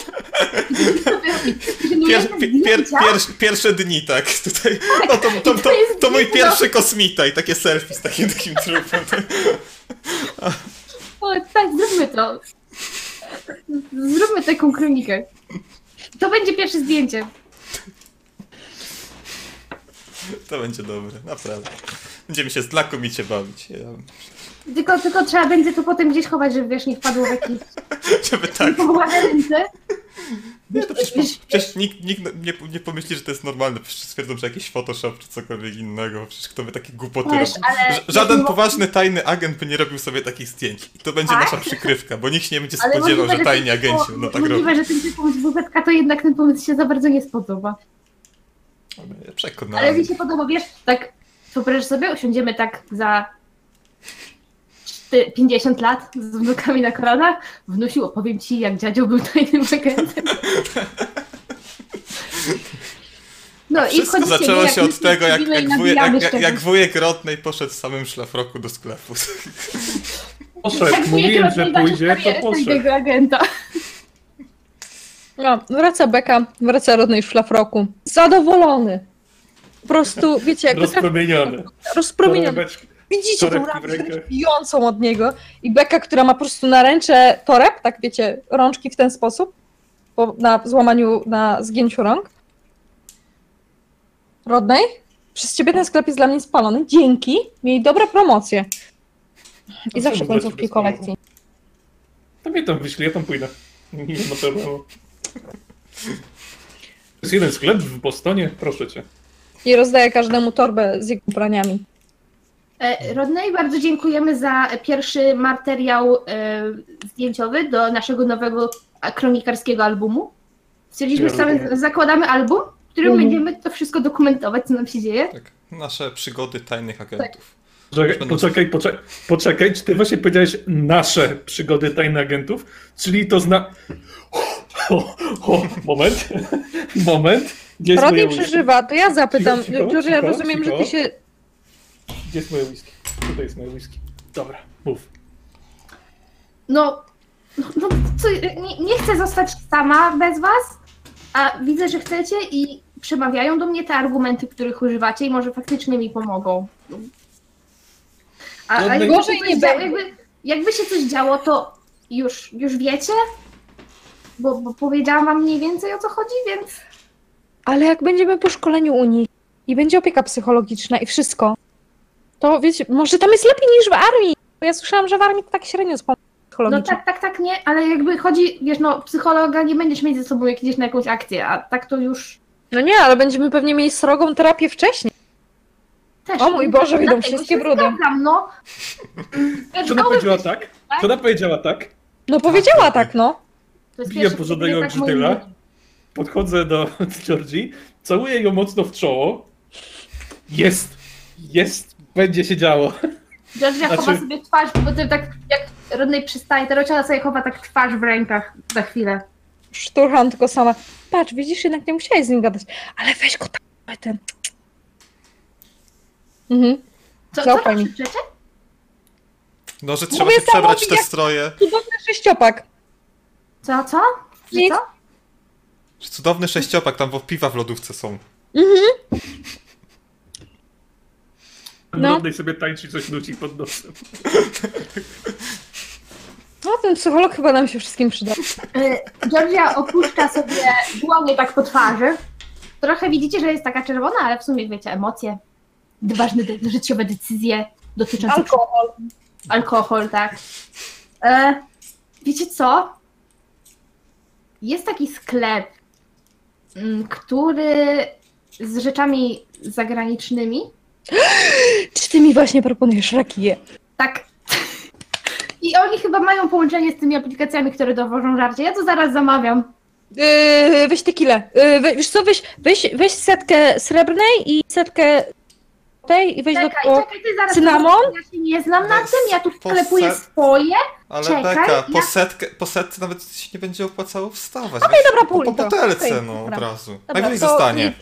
Pier, pier, pier, pierwsze dni, tak, tutaj, no to, to, to, to mój pierwszy kosmita i takie selfie z takim takim trupem. O, tak, zróbmy to. Zróbmy taką kronikę. To będzie pierwsze zdjęcie. To będzie dobre, naprawdę. Będziemy się znakomicie bawić. Ja, Tylko, tylko trzeba będzie to potem gdzieś chować, żeby wiesz, nie wpadło w jakieś żeby tak. powołane ręce. Nie, to przecież, przecież nikt, nikt nie, nie pomyśli, że to jest normalne. Przecież stwierdzą, że jakiś Photoshop czy cokolwiek innego. Przecież kto by takie głupoty Wiesz, robił. ale- Ż- Żaden poważny tajny agent by nie robił sobie takich zdjęć. I to będzie Tak? nasza przykrywka, bo nikt się nie będzie spodziewał, możliwe, że tajni ten agenci typu- będą tak Możliwe, robić. że ten pomysł WZK to jednak ten pomysł się za bardzo nie spodoba. Ale Przekonany. mi się podoba, wiesz, tak wyobraź sobie, usiądziemy tak za czty- 50 lat z wnukami na kolanach. Wnusiu, opowiem ci, jak dziadzio był tajnym agentem. No Wszystko wchodzicie, zaczęło nie, się od tego, jak, i jak, wujek, jak, jak, wujek Rotnej poszedł w samym szlafroku do sklepu. Poszedł, Tak mówiłem, że pójdzie, to poszedł. agenta. No, wraca Beka, wraca Rodney w szlafroku. Zadowolony. Po prostu, wiecie, jak Rozpromieniony. rozpromieniony. Widzicie tą rękach. bijącą od niego i Beka, która ma po prostu na ręce toreb, tak wiecie, rączki w ten sposób, po, na złamaniu, na zgięciu rąk. Rodney, przez ciebie ten sklep jest dla mnie spalony. Dzięki, miej dobre promocje. I zawsze końcówki kolekcji. To mnie tam wyślij, ja tam pójdę. Nie ma problemu. To jest jeden sklep w Bostonie, proszę cię. I rozdaję każdemu torbę z jego ubraniami. E, Rodney, bardzo dziękujemy za pierwszy materiał e, zdjęciowy do naszego nowego a, kronikarskiego albumu. Stwierdziliśmy, Ja że zakładamy album, w którym Mhm. będziemy to wszystko dokumentować, co nam się dzieje. Tak, nasze przygody tajnych agentów. Poczekaj, poczekaj, poczekaj, poczekaj, czy ty właśnie powiedziałeś nasze przygody tajnych agentów? Czyli to zna... O, o, moment, moment. Gdzie jest przeżywa, to ja zapytam. Cicho, cicho, George, ja cicho, rozumiem, że cicho. ty się... Gdzie jest moje whisky? Tutaj jest moje whisky. Dobra, mów. No, no co, nie, nie chcę zostać sama bez was, a widzę, że chcecie i przemawiają do mnie te argumenty, których używacie i może faktycznie mi pomogą. A, No, a jakby, gorzej się coś nie będzie. jakby, jakby się coś działo, to już, już wiecie? Bo, bo powiedziałam wam mniej więcej o co chodzi, więc Ale jak będziemy po szkoleniu Unii i będzie opieka psychologiczna i wszystko, to wiecie, może tam jest lepiej niż w armii. Bo ja słyszałam, że w armii to tak średnio jest pomoc no psychologiczna. tak, tak, tak, nie, ale jakby chodzi, wiesz, no psychologa nie będziesz mieć ze sobą jak idziesz na jakąś akcję, a tak to już No nie, ale będziemy pewnie mieli srogą terapię wcześniej. też. O mój Boże, Dlatego wszystkie się brudy. Zgadzam, no. Czy ona powiedziała tak? tak? Czy ona powiedziała tak? No powiedziała tak, no. To jest Biję porządnego tak grzytyla. ludzie. Podchodzę do Georgii, całuję ją mocno w czoło. Jest, jest, będzie się działo. Georgia Znaczy- chowa sobie twarz, bo ty tak jak rodnej przystaje, to Rociana sobie chowa tak twarz w rękach za chwilę. Szturcham tylko sama. Patrz, widzisz, jednak nie musiałeś z nim gadać. Ale weź go tam, ten. Mhm. Co, co tam mi. No, że trzeba Mówię się przebrać te stroje. Cudowny sześciopak. Co, co? Że Nic. co? Że Cudowny sześciopak, tam bo piwa w lodówce są. No. Rodnej sobie tańczy coś nuci pod nosem. No, ten psycholog chyba nam się wszystkim przyda. Y, Georgia opuszcza sobie dłonie tak po twarzy. Trochę widzicie, że jest taka czerwona, ale w sumie wiecie, emocje, ważne de- życiowe decyzje dotyczące Alkohol. alkohol, tak. E, wiecie co? Jest taki sklep, mm, który z rzeczami zagranicznymi, Czy ty mi właśnie proponujesz rakiję? tak. I oni chyba mają połączenie z tymi aplikacjami, które dowożą żarcie. Ja to zaraz zamawiam. Yy, weź tequilę. Yy, we, wiesz co, weź, weź, weź setkę srebrnej i setkę tej i weź do Czekaj, tego... czekaj, ty zaraz. cynamon? Ja się nie znam na tym, ja tu sklepuję poset- swoje. Ale Czekaj, Beka, po, ja- setkę, po setce nawet się nie będzie opłacało wstawać. Okej, Weź dobra, po, pół po litra. butelce, Okej, no, dobra. od razu. Dobra, Najwyżej to zostanie.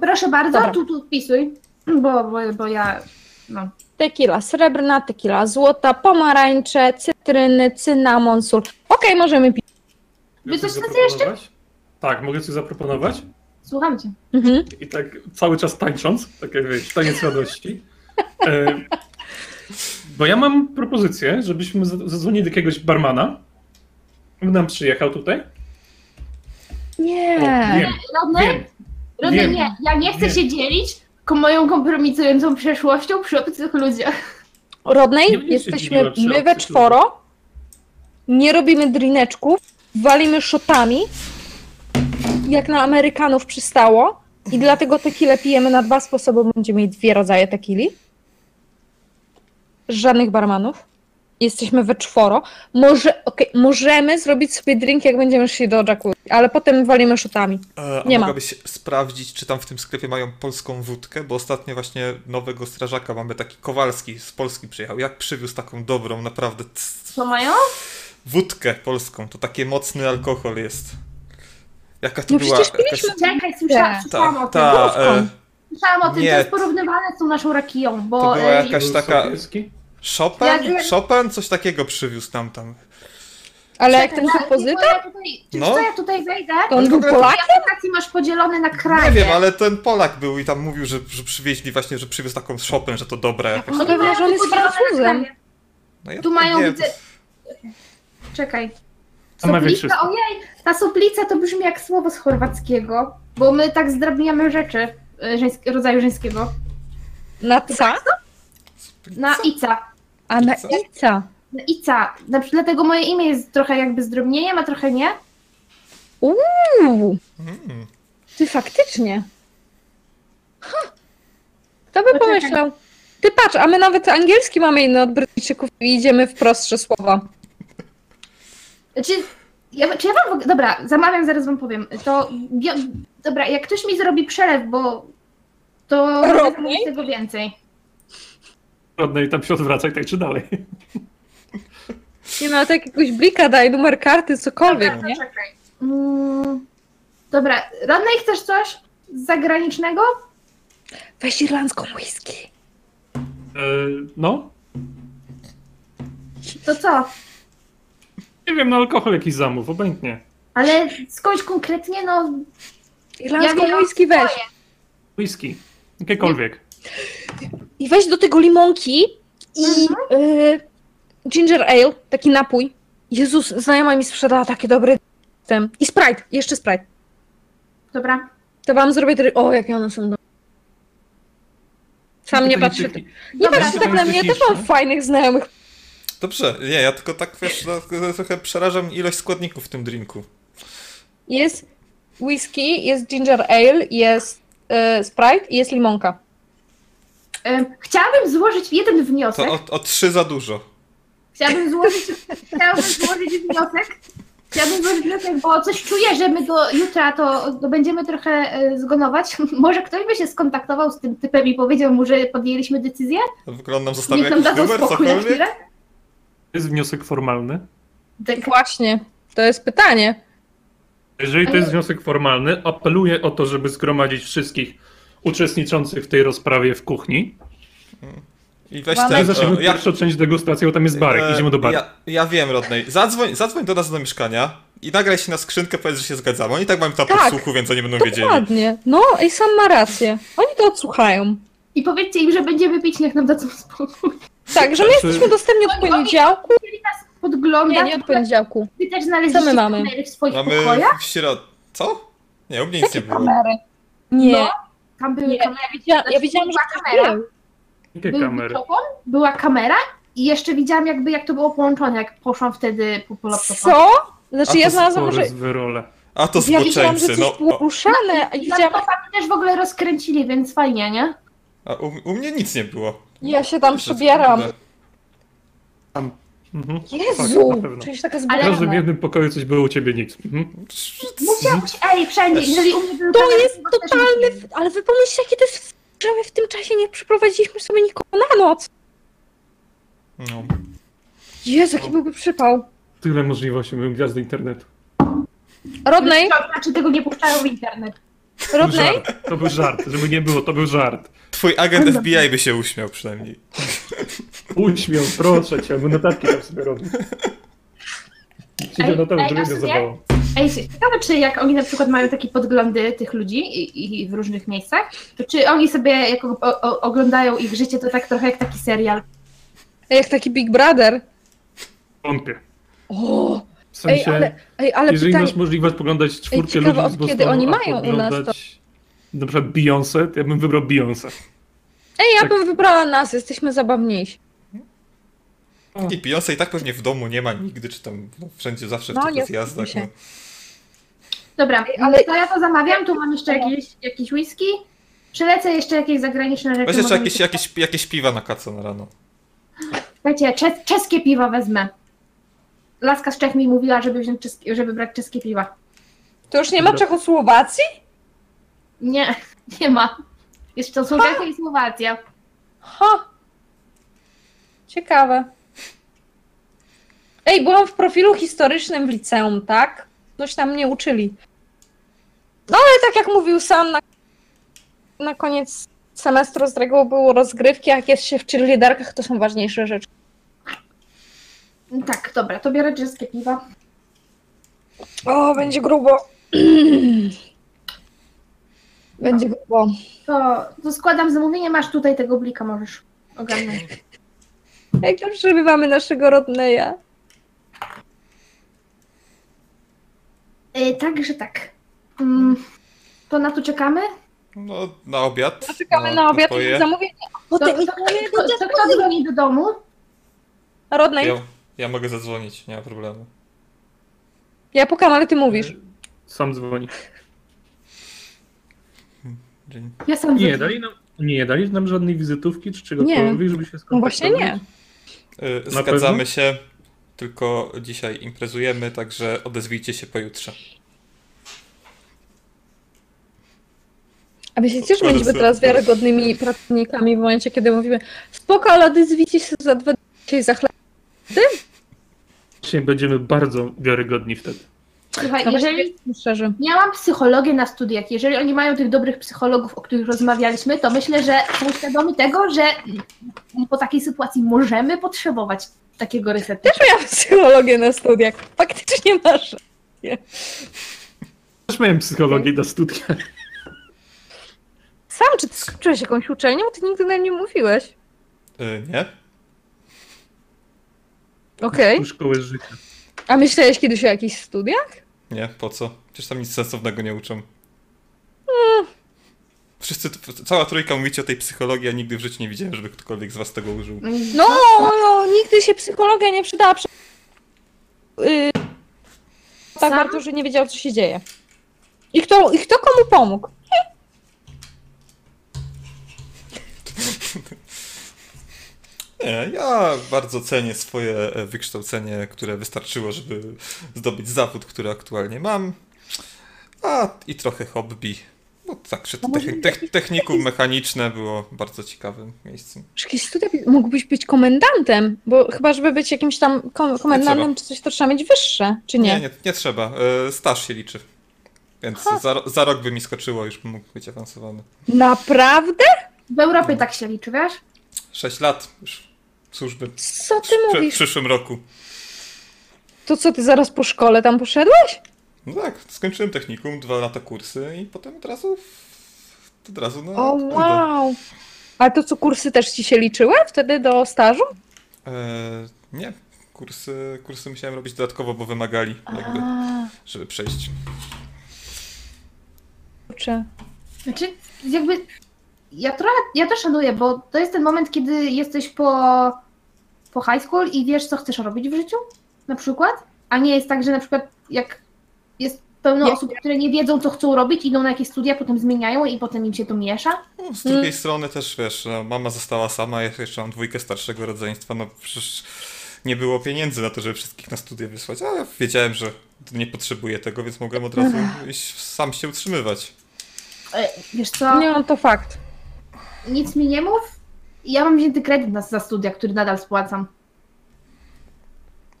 Proszę bardzo, Dobra. tu, tu wpisuj, bo, bo, bo ja. No. Tequila srebrna, tequila złota, pomarańcze, cytryny, cynamon, sól. Okej, możemy pić. Wy coś chcecie jeszcze? Tak, mogę coś zaproponować? Słucham cię. Mhm. I tak cały czas tańcząc, tak jak wiesz, taniec radości. E, bo ja mam propozycję, żebyśmy za- zadzwonili do jakiegoś barmana. On nam przyjechał tutaj. O, Nie. wiem, Rodney, wiem. Rodney wiem, nie, ja nie chcę wiem. się dzielić ko- moją kompromitującą przeszłością przy obcych ludziach. Rodney, jesteśmy my we czworo, nie robimy drineczków, walimy szotami, jak na Amerykanów przystało i dlatego tequilę pijemy na dwa sposoby, będziemy mieli dwie rodzaje tequili. Żadnych barmanów. Jesteśmy we czworo. Może, okej, możemy zrobić sobie drink, jak będziemy szli do jacuzzi, ale potem walimy szotami. E, a Nie ma. mogłabyś sprawdzić, czy tam w tym sklepie mają polską wódkę, bo ostatnio właśnie nowego strażaka mamy taki Kowalski z Polski przyjechał. Jak przywiózł taką dobrą, naprawdę Co mają? wódkę polską, to taki mocny alkohol jest. Jaka to No była przecież jakaś... Czekaj, słyszałam, słyszałam o Ta, tym. ta, Główką. e, Słyszałam o tym, nie. to jest porównywane z tą naszą rakiją, bo... To była e, jakaś taka- Sobieski? Chopin? Jak- Chopin? Coś takiego przywiózł nam tam. Ale jak ten bo kompozytor, Ja tutaj, No. no. ja tutaj wejdę? to on był Polakiem? aplikacji masz podzielone na kraje. Nie wiem, ale ten Polak był i tam mówił, że, że przywieźli właśnie, że przywiózł taką Chopin, że to dobre. Jakoś. No pewnie, że on jest Francuzem. No ja Tu mają, widzę... Czekaj. Wszystko. ojej, ta soplica to brzmi jak słowo z chorwackiego, bo my tak zdrabniamy rzeczy e, rodzaju żeńskiego. Na ca? Na ica. A na ica. Na ica. Dlatego moje imię jest trochę jakby zdrobnieniem, a trochę nie. Uuu, Mm. ty faktycznie. Ha. Kto by Poczekaj. pomyślał? Ty patrz, a my nawet angielski mamy inny od Brytyjczyków i idziemy w prostsze słowa. Czy ja, czy ja wam w ogóle... Dobra, zamawiam, zaraz wam powiem. To... bio- Dobra, jak ktoś mi zrobi przelew, bo... To zamówić tego więcej. Rodney tam się odwracaj, tak czy dalej. Nie no, tak jakiegoś blika daj, numer karty, cokolwiek, Dobra, nie? czekaj. Mm, dobra, Rodney, chcesz coś zagranicznego? Weź irlandzką whisky. E, no, To co? Nie wiem, no alkohol jakiś zamów, obojętnie. Ale skądś konkretnie, no Irlandzką Ja wiem, whisky weź. swoje. Whisky, jakiekolwiek. I weź do tego limonki i y, ginger ale, taki napój. Jezus, znajoma mi sprzedała takie dobre ten. I Sprite, jeszcze Sprite. dobra. To wam zrobię try... O, jakie one są dobre. Sam nie Pytanie patrzy. Nie Dobra, patrzcie tak na mnie, też mam fajnych znajomych. Dobrze, nie, ja tylko tak wiesz, no, trochę przerażam ilość składników w tym drinku. Jest whisky, jest ginger ale, jest y, Sprite i jest limonka. Ym, chciałabym złożyć jeden To wniosek. o, o trzy za dużo. Chciałabym złożyć, chciałabym złożyć wniosek. Chciałabym złożyć wniosek, bo coś czuję, że my do jutra to, to będziemy trochę e, zgonować. Może ktoś by się skontaktował z tym typem i powiedział mu, że podjęliśmy decyzję? W ogóle on nam zostawił Niech nam jakiś dadzą numer, spokój na cokolwiek? chwilę. Jest wniosek formalny. Tak, Właśnie, to jest pytanie. Jeżeli to jest wniosek formalny, apeluję o to, żeby zgromadzić wszystkich uczestniczących w tej rozprawie w kuchni. I weź Mamy- ten, My zaczniemy o, ja, pierwszą część degustacji, bo tam jest barek, e, idziemy do baru. Ja, ja wiem, Rodney. Zadzwoń, zadzwoń do nas do mieszkania i nagraj się na skrzynkę, powiedz, że się zgadzamy. Oni tak mają tam Tak. podsłuchu, więc oni będą wiedzieli. Dokładnie. No, i sam ma rację. Oni to odsłuchają. I powiedzcie im, że będziemy pić, niech nam dadzą spokój. Tak, że my Znaczy- jesteśmy dostępni od Oni- oni- poniedziałku. Chcieli nas podglądać. Nie, nie od poniedziałku. Wy też znaleźliście Co my mamy? kamery w swoich Mamy pokojach? w środ... Co? Nie, u mnie nic nie było. kamery? Nie. No. Tam były Nie, kamery. ja widziałam, ja Znaczy, widziałam że była ktoś kamera. był. Jakie Był kamery? mikrofon, była kamera i jeszcze widziałam jakby jak to było połączone, jak poszłam wtedy po, po laptopa. Co? Znaczy A ja to znalazłam, że... Porys wyrole. A to Ja widziałam, że zboczeńcy, coś no. było ruszane i I widziałam... laptopa też w ogóle rozkręcili, więc fajnie, nie? A u, u mnie nic nie było. Ja się tam przebieram. Tam. Mhm. Tak, Jezu! na pewno. Czyś taka W każdym jednym pokoju coś było u ciebie nic. Mhm. Musiał być, ej, wszędzie, jeżeli u mnie były To kamery, jest też totalny... Ale wy pomyślcie, jakie to jest... Że my w tym czasie nie przyprowadziliśmy sobie nikogo na noc. No. Jezu, jaki byłby przypał. Tyle możliwości, byłem gwiazdy internetu. Rodney, To znaczy tego nie puszczają w internet. To był Rodney, żart, to był żart, żeby nie było, to był żart. Twój agent FBI by się uśmiał przynajmniej. Uśmiał, proszę cię, bo notatki tam sobie robi. Siedział na to, ej, żeby sobie- zabało. Ej, ciekawe, czy jak oni na przykład mają takie podglądy tych ludzi i, i w różnych miejscach, to czy oni sobie jak o, o, oglądają ich życie, to tak trochę jak taki serial. jak taki Big Brother. Wątpię. O, W ej, sensie, ale, ej, ale jeżeli pytanie... masz możliwość poglądać czwórkę ciekawe, ludzi z od Bostonu, kiedy oni mają u nas to- Na przykład Beyoncé, to ja bym wybrał Beyoncé. Ej, ja tak. bym wybrała nas, jesteśmy zabawniejsi. I Beyoncé i tak pewnie w domu nie ma nigdy, czy tam no, wszędzie zawsze w No, tych zgadza No. Dobra, ale- to ja to zamawiam, tu mam jeszcze jakieś, jakieś whisky. Przylecę jeszcze jakieś zagraniczne rzeczy. Weź jeszcze jakieś, jakieś, jakieś piwa na kaco na rano. Słuchajcie, czes czeskie piwa wezmę. Laska z Czech mi mówiła, żeby, wziąć czeskie, żeby brać czeskie piwa. To już nie ma. Czechosłowacji? Nie, nie ma. Jest to są Czechy i Słowacja. Ha! Ciekawe. Ej, byłam w profilu historycznym w liceum, tak? Coś tam mnie uczyli. No ale tak jak mówił sam, na, na koniec semestru z reguły były rozgrywki, a jak jest się w cheerleaderkach, to są ważniejsze rzeczy. Tak, dobra, to biorę czeskie piwa. O, będzie grubo. Będzie grubo. To, to składam zamówienie, masz tutaj tego blika, możesz ogarnąć. Jak już przebywamy naszego Rodneya. Yy, także tak. Mm, to na to czekamy? No, na obiad. Czekamy no, na obiad twoje. i zamówienie. To, Potem to, to, to, to kto dzwoni do domu? Rodney, Ja, ja mogę zadzwonić, nie ma problemu. ja pukam, ale ty mówisz. Sam dzwoni. Dzień. Ja sam Nie, dali nam, nie, dali nam żadnej wizytówki czy czegokolwiek, żeby się No skontaktować. właśnie nie. Y, Na Zgadzamy pewno? się, tylko dzisiaj imprezujemy, także odezwijcie się pojutrze. A myślicie, że Bardzo będziemy teraz wiarygodnymi pracownikami w momencie, kiedy mówimy spoko, ale odezwijcie się za dwa dni za chleb. Dzisiaj będziemy bardzo wiarygodni wtedy. Słuchaj, jeżeli szczerze. miałam psychologię na studiach, jeżeli oni mają tych dobrych psychologów, o których rozmawialiśmy, to myślę, że są świadomi tego, że po takiej sytuacji możemy potrzebować takiego resetu. Też miałam psychologię na studiach. Faktycznie masz. Też miałem psychologię na studiach. Sam, czy ty skończyłeś jakąś uczelnię? Bo Ty nigdy na nie mówiłeś. Y, nie? Okej. Szkoły życia. A myślałeś kiedyś o jakichś studiach? Nie, po co? Przecież tam nic sensownego nie uczą. Wszyscy, cała trójka mówicie o tej psychologii, a nigdy w życiu nie widziałem, żeby ktokolwiek z was tego użył. No, no, nigdy się psychologia nie przydała. Przy... Yy, tak Sam? bardzo, że nie wiedział, co się dzieje. I kto, I kto komu pomógł? Nie, ja bardzo cenię swoje e, wykształcenie, które wystarczyło, żeby zdobyć zawód, który aktualnie mam. A i trochę hobby. No tak, jakiś- tech- technikum mechaniczne było bardzo ciekawym miejscem. Czy jakieś studia mógłbyś być komendantem? Bo chyba, żeby być jakimś tam kom komendantem czy coś, to trzeba mieć wyższe, czy nie? Nie, nie, nie trzeba. E, Staż się liczy. Więc za, za rok by mi skoczyło, już bym mógł być awansowany. Naprawdę? W Europie tak się liczy, wiesz? 6 lat już służby. Co ty W, w mówisz? przyszłym roku. To co, ty zaraz po szkole tam poszedłeś? No tak, skończyłem technikum, dwa lata kursy i potem od razu od razu na O, wow. Ale to co, kursy też ci się liczyły wtedy do stażu? E, nie, kursy, kursy musiałem robić dodatkowo, bo wymagali, jakby, A, żeby przejść. kurczę. Znaczy, jakby ja trochę, ja to szanuję, bo to jest ten moment, kiedy jesteś po, po high school i wiesz, co chcesz robić w życiu, na przykład, a nie jest tak, że na przykład jak jest pełno Nie. osób, które nie wiedzą, co chcą robić, idą na jakieś studia, potem zmieniają i potem im się to miesza. No, z drugiej strony też, wiesz, no, mama została sama, ja jeszcze mam dwójkę starszego rodzeństwa, no przecież nie było pieniędzy na to, żeby wszystkich na studia wysłać, ale wiedziałem, że nie potrzebuję tego, więc mogłem od razu iść, sam się utrzymywać. E, Wiesz co, Nie, no to fakt. nic mi nie mów, ja mam wzięty kredyt na, za studia, który nadal spłacam.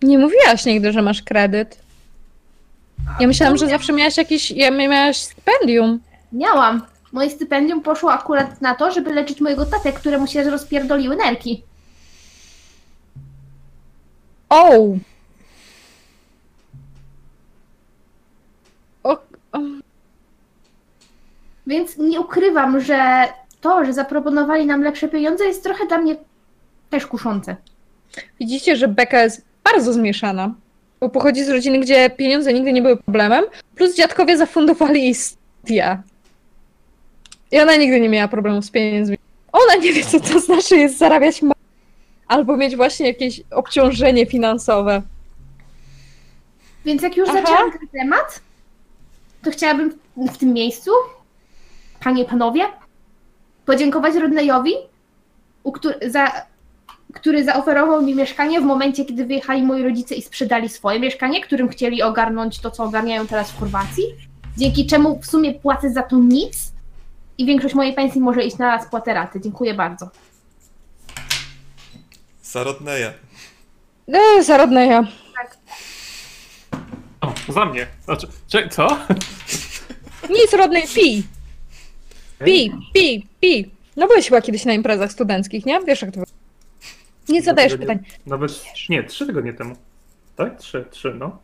Nie mówiłaś nigdy, że masz kredyt. Ja myślałam, że zawsze miałaś jakiś, ja miałaś stypendium. Miałam. Moje stypendium poszło akurat na to, żeby leczyć mojego tatę, któremu się rozpierdoliły nerki. O! O, o. Więc nie ukrywam, że to, że zaproponowali nam lepsze pieniądze jest trochę dla mnie też kuszące. Widzicie, że Beka jest bardzo zmieszana. Bo pochodzi z rodziny, gdzie pieniądze nigdy nie były problemem, plus dziadkowie zafundowali jej studia. I ona nigdy nie miała problemu z pieniędzmi. Ona nie wie, co to znaczy jest zarabiać ma- albo mieć właśnie jakieś obciążenie finansowe. Więc jak już Aha. zaczęłam ten temat, to chciałabym w tym miejscu, panie, panowie, podziękować Rodneyowi, u któ- za, który zaoferował mi mieszkanie w momencie, kiedy wyjechali moi rodzice i sprzedali swoje mieszkanie, którym chcieli ogarnąć to, co ogarniają teraz w Chorwacji, dzięki czemu w sumie płacę za to nic i większość mojej pensji może iść na spłatę raty. Dziękuję bardzo. Zarodneja. E, zarodne ja. O, za mnie. Znaczy, czekaj, co? Nic rodnej, pij, pij, pij, pij. No byłeś chyba kiedyś na imprezach studenckich, nie? Wiesz jak to. Nie zadajesz Dwa pytań. Nawet, nie, trzy tygodnie temu. Tak? Trzy, trzy, no.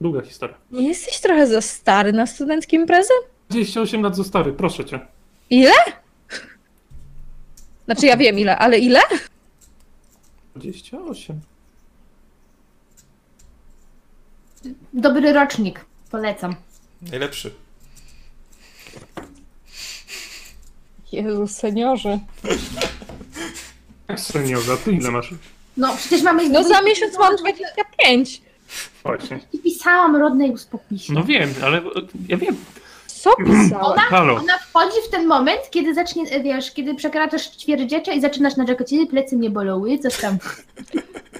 Długa historia. Nie jesteś trochę za stary na studenckie imprezy? 28 lat za stary, proszę cię. Ile? Znaczy ja wiem ile, ale ile? 28. Dobry rocznik. Polecam. Najlepszy. Jezu, seniorze. Jak seniorza, ty ile masz? No przecież mamy... No za miesiąc mam 25. Właśnie. I pisałam rodnej uspokój się. No wiem, ale ja wiem. Co pisałeś? Ona, Halo. ona wchodzi w ten moment, kiedy zacznie, wiesz, kiedy przekraczasz ćwierdziecze i zaczynasz narzekać, "Ej, plecy mnie bolały, coś tam.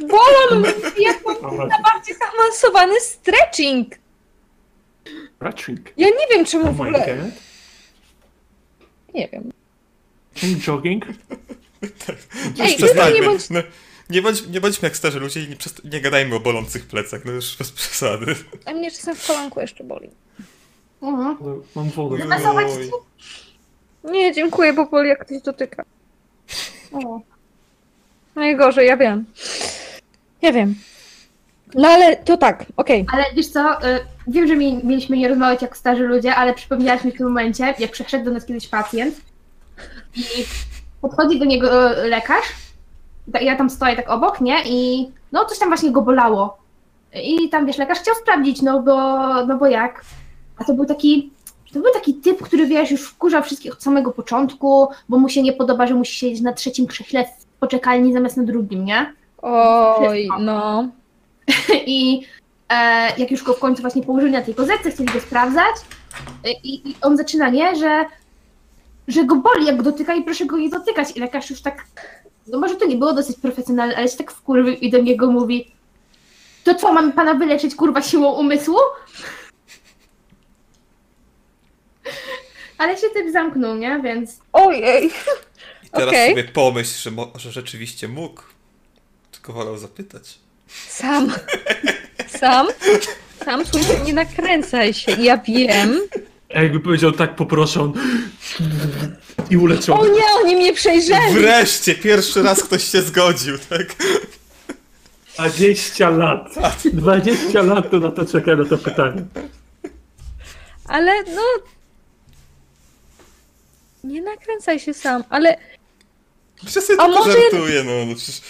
Bolą mnie jak mam właśnie. bardziej zaawansowany stretching. Ratching. Ja nie wiem czemu Oh w ogóle... nie wiem. Jogging? Ej, Przestańmy. nie bądź- No, nie, bądź, nie bądźmy jak starzy ludzie i nie, przest- nie gadajmy o bolących plecach, no już bez przesady. A mnie czasem w kolanku jeszcze boli. Mhm. Mam wodę. Ci? Nie, dziękuję, bo boli jak ktoś dotyka. O. Najgorzej, ja wiem. Ja wiem. No ale to tak, okej. Ale wiesz co, y, wiem, że mi, mieliśmy nie rozmawiać jak starzy ludzie, ale przypomniałaś mi w tym momencie, jak przyszedł do nas kiedyś pacjent i podchodzi do niego y, lekarz, ja tam stoję tak obok, nie? I no coś tam właśnie go bolało. I tam wiesz, lekarz chciał sprawdzić, no bo, no bo jak? A to był taki, to był taki typ, który wiesz, już wkurzał wszystkich od samego początku, bo mu się nie podoba, że musi siedzieć na trzecim krześle w poczekalni zamiast na drugim, nie? Oj, no. I e, jak już go w końcu właśnie położyli na tej kozetce, chcieli go sprawdzać, e, i, i on zaczyna, nie, że, że go boli, jak go dotyka i proszę go nie dotykać. I lekarz już tak, no może to nie było dosyć profesjonalne, ale się tak wkurwił i do niego mówi, to co, mamy pana wyleczyć, kurwa, siłą umysłu? Ale się typ zamknął, nie, więc Ojej. I teraz Okej. sobie pomyśl, że, mo- że rzeczywiście mógł. Tylko wolał zapytać. Sam. Sam. Sam, słuchaj, nie nakręcaj się. Ja wiem. A jakby powiedział tak, poproszę on i uleciał. O nie, oni mnie przejrzeli. Wreszcie, pierwszy raz ktoś się zgodził, tak? 20 lat. 20 lat to na to czeka na to pytanie. Ale no... Nie nakręcaj się sam, ale Przecież sobie A tylko może- żartuję, no. no przecież,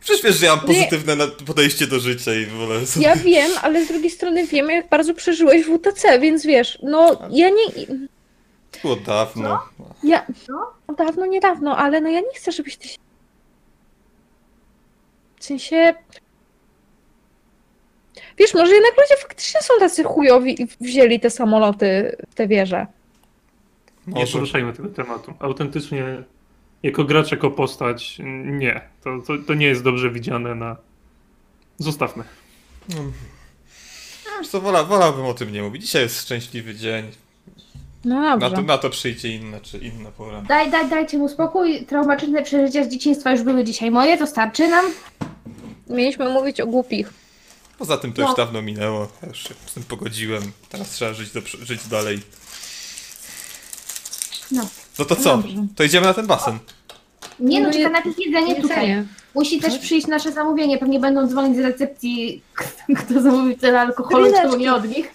przecież wiesz, że ja mam Nie. pozytywne na- podejście do życia i w ogóle... ja wiem, ale z drugiej strony wiem, jak bardzo przeżyłeś WTC, więc wiesz, no ja nie... Było dawno. Ja... Co? Dawno, niedawno, ale no ja nie chcę, żebyś ty się... W sensie... Wiesz, może jednak ludzie faktycznie są tacy chujowi i wzięli te samoloty w te wieże. Nie poruszajmy tego tematu. Autentycznie, jako gracz, jako postać, nie. To, to, to nie jest dobrze widziane na... Zostawmy. Wiesz co, wola, wolałbym o tym nie mówić. Dzisiaj jest szczęśliwy dzień. No Na dobrze. to, na to przyjdzie inna czy inna pora. daj, daj, dajcie mu spokój, traumatyczne przeżycia z dzieciństwa już były dzisiaj moje, to starczy nam. Mieliśmy mówić o głupich. Poza tym to No. już dawno minęło. Ja już się z tym pogodziłem. Teraz trzeba żyć, do, żyć dalej. No. No to co? Dobrze. To idziemy na ten basen. Nie no, No czeka je- najpierw jedzenie tutaj. Jedzenie. Musi też przyjść nasze zamówienie. Pewnie będą dzwonić z recepcji, kto zamówił tyle alkoholu, czemu Chwileczkę. nie od nich.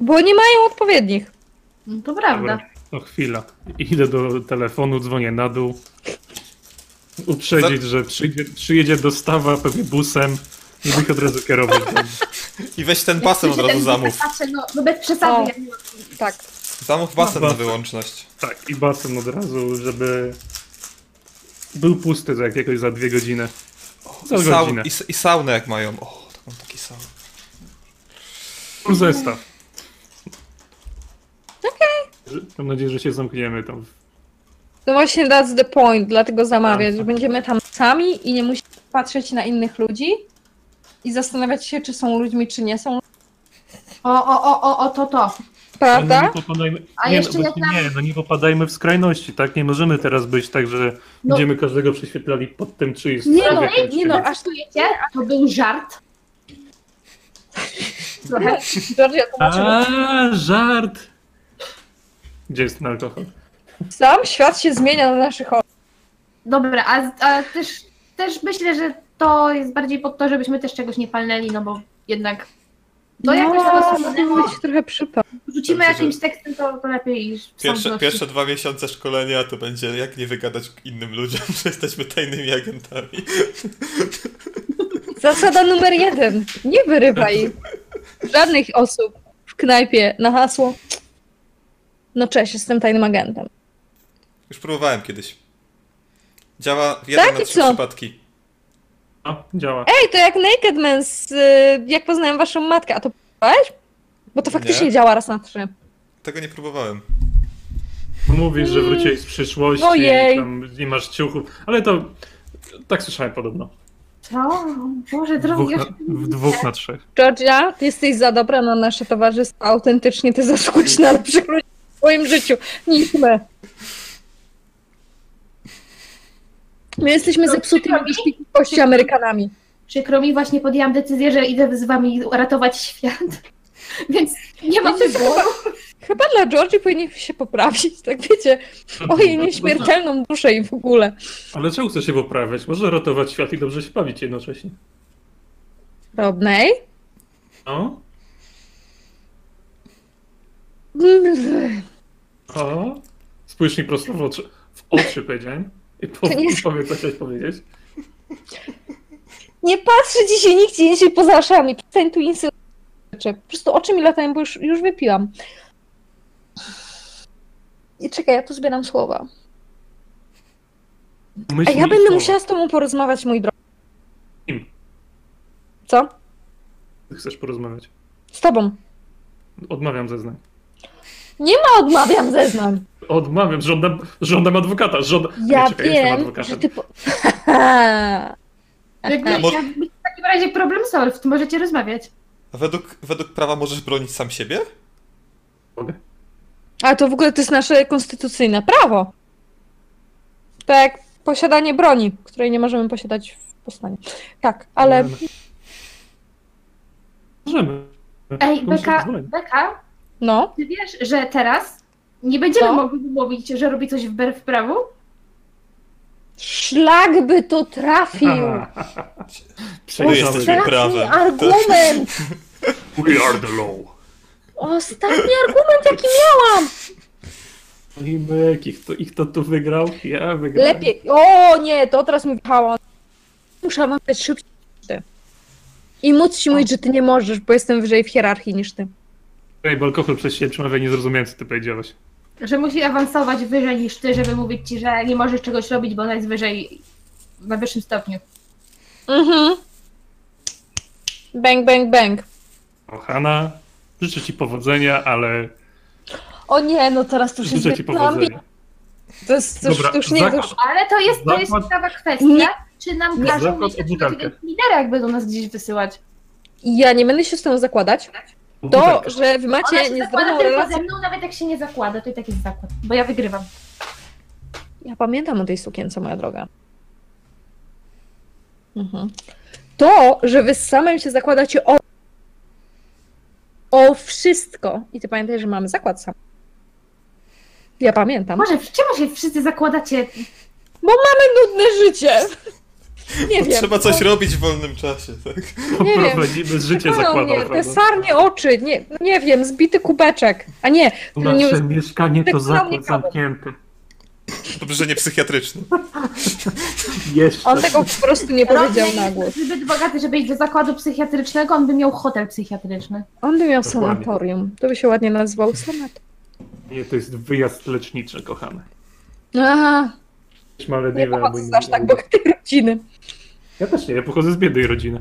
Bo nie mają odpowiednich. No to prawda. Dobra, to chwila. Idę do telefonu, dzwonię na dół. Uprzedzić, że przyjdzie, przyjedzie dostawa pewnie busem, żeby ich od razu kierować. do- I weź ten basen od razu zamów. patrzę, No, no bez przesady. O. jak nie ma- Tak. Zamów basen No. na wyłączność. Tak, i basen od razu, żeby był pusty za jakiegoś za dwie godziny. Za I, godzinę. i, I saunę jak mają. O, taką taki saun. Full zestaw. Okej. Mam nadzieję, że się zamkniemy tam. No właśnie that's the point, dlatego zamawiać, Tak. że będziemy tam sami i nie musimy patrzeć na innych ludzi i zastanawiać się, czy są ludźmi, czy nie są. O, o, o, o, o, to, to. No Prawda? nie popadajmy, A nie, jeszcze no, jak właśnie nie, no nie popadajmy w skrajności, tak? Nie możemy teraz być tak, że No. będziemy każdego prześwietlali pod tym, czy jest Nie no, nie czy no, nie. aż Czujecie? To był żart. Trochę. Georgia. A, żart! Gdzie jest ten alkohol? Sam świat się zmienia na naszych oczach. Dobra, a, a też, też myślę, że to jest bardziej pod to, żebyśmy też czegoś nie palnęli, no bo jednak to jakoś no, tego musimy być trochę przypał. rzucimy Dobrze, jakimś tekstem, to, to lepiej niż Pierwsze, pierwsze dwa miesiące szkolenia to będzie jak nie wygadać innym ludziom, że jesteśmy tajnymi agentami. Zasada numer jeden. Nie wyrywaj żadnych osób w knajpie na hasło. No cześć, jestem tajnym agentem. Już próbowałem kiedyś. Działa w jeden Tak na trzy co? przypadki. No, działa. Ej, to jak Naked Man z y, Jak poznałem waszą matkę, a to próbowałeś? Bo to faktycznie Nie. działa raz na trzy. Tego nie próbowałem. Mówisz, że wróciłeś z przyszłości, Ojej. tam nie masz ciuchów, ale to tak słyszałem podobno. Co? Boże, W drogi, dwóch, na, w dwóch na trzech. Georgia, ty jesteś za dobra na nasze towarzystwo, autentycznie ty zasługujesz na lepszych ludzi. swoim życiu niż my. My jesteśmy zepsutymi kości Amerykanami. Przykro mi, właśnie podjęłam decyzję, że idę z wami ratować świat. Więc nie mam Wiecie wyboru. Chyba dla Georgie powinien się poprawić, tak wiecie, o jej nieśmiertelną duszę i w ogóle. Ale czemu chcesz się poprawiać? Można ratować świat i dobrze się bawić jednocześnie. Rodney? No? O? Spójrz mi prosto w oczy. W oczy powiedziałem. I po, nie- powiedz, co chciałeś powiedzieć. Nie patrzy się nikt indziej poza uszami. Przestań tu insynuować. Po prostu oczy mi latają, bo już, już wypiłam. I czekaj, ja tu zbieram słowa. A Myśl ja mi będę słowa. musiała z tobą porozmawiać, mój drogi. Kim? Co? Ty chcesz porozmawiać? Z tobą. Odmawiam zeznań. Nie ma odmawiam zeznań. Odmawiam, żądam, żądam adwokata. Żądam... Ja Nie, czekaj, jestem wiem, adwokatem. że ty... Po... Jakby, A mo- ja, w takim razie problem solve, to możecie rozmawiać. A według, według prawa możesz bronić sam siebie? Mogę? Ale to w ogóle to jest nasze konstytucyjne prawo. Tak jak posiadanie broni, której nie możemy posiadać w Poznaniu. Tak, ale Możemy. Ej, Beka. Beka, no, ty wiesz, że teraz nie będziemy Co? mogli mówić, że robi coś wbrew prawu? szlak by to trafił. Jesteśmy Ostatni prawem. argument. We are the law. Ostatni argument, jaki miałam. No I myk, ich to, ich to tu wygrał, ja wygrałem. Lepiej. O nie, to teraz mi wjechała. Muszę mawiać szybciej niż ty. I móc ci mówić, że ty nie możesz, bo jestem wyżej w hierarchii niż ty. Ej, bo alkohol przez się przemawia, nie zrozumiałem, co ty powiedziałeś. Że musi awansować wyżej niż ty, żeby mówić ci, że nie możesz czegoś robić, bo ona jest wyżej, na wyższym stopniu. Mhm. Bang, bang, bang. Kochana, życzę ci powodzenia, ale O nie, no teraz to już jest życzę ci zbyt powodzenia. To jest to już, Dobra, to już nie zakład- już... Ale to jest, to jest Zakład- ciekawa kwestia, Nie. czy nam Nie. każą Zakład mieć o na przykład butelkę. jakiegoś lidera, jak będą nas gdzieś wysyłać. Ja nie będę się z tym zakładać. To, Butelkę. że wy Ona macie się zakłada tylko relację... ze mną, nawet jak się nie zakłada, to i tak jest zakład, bo ja wygrywam. Ja pamiętam o tej sukience, moja droga. Mhm. To, że wy z samym się zakładacie o... o wszystko. I ty pamiętaj, że mamy zakład sam. Ja pamiętam. Może czemu się wszyscy zakładacie? Bo mamy nudne życie. Nie Bo wiem. trzeba coś robić w wolnym czasie, tak? nie wiem. Poprowadzimy życie Czekają zakładał, mnie te sarnie oczy, nie, nie wiem, zbity kubeczek. A nie, nie, Nasze mieszkanie to zakład zamknięty. Dobrze, że nie psychiatryczny. Jeszcze. on tego po prostu nie powiedział na głos. zbyt bogaty, żeby iść do zakładu psychiatrycznego, on by miał hotel psychiatryczny. On by miał Dokładnie. sanatorium. To by się ładnie nazywał sanatorium. Nie, to jest wyjazd leczniczy, kochany. Aha, nie pochodzę z inne- aż tak bogatej rodziny. Ja też nie, ja pochodzę z biednej rodziny.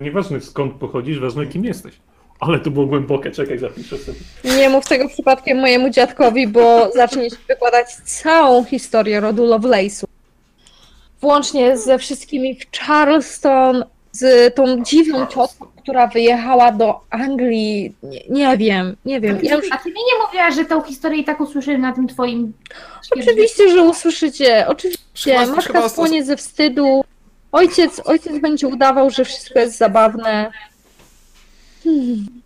Nieważne skąd pochodzisz, ważne kim jesteś. Ale to było głębokie, czekaj, zapiszę sobie. Nie mów tego przypadkiem mojemu dziadkowi, bo zacznie ci wykładać całą historię rodu Lovelace'u. Włącznie ze wszystkimi w Charleston, z tą dziwną ciotką, która wyjechała do Anglii. Nie, nie wiem, nie wiem. Ja już A ty mi nie mówiłaś, że tą historię i tak usłyszę na tym twoim... Oczywiście, że usłyszycie. Oczywiście. Chyba- Matka chyba- spłonie ze wstydu. Ojciec, ojciec będzie udawał, że wszystko jest zabawne. Hmm,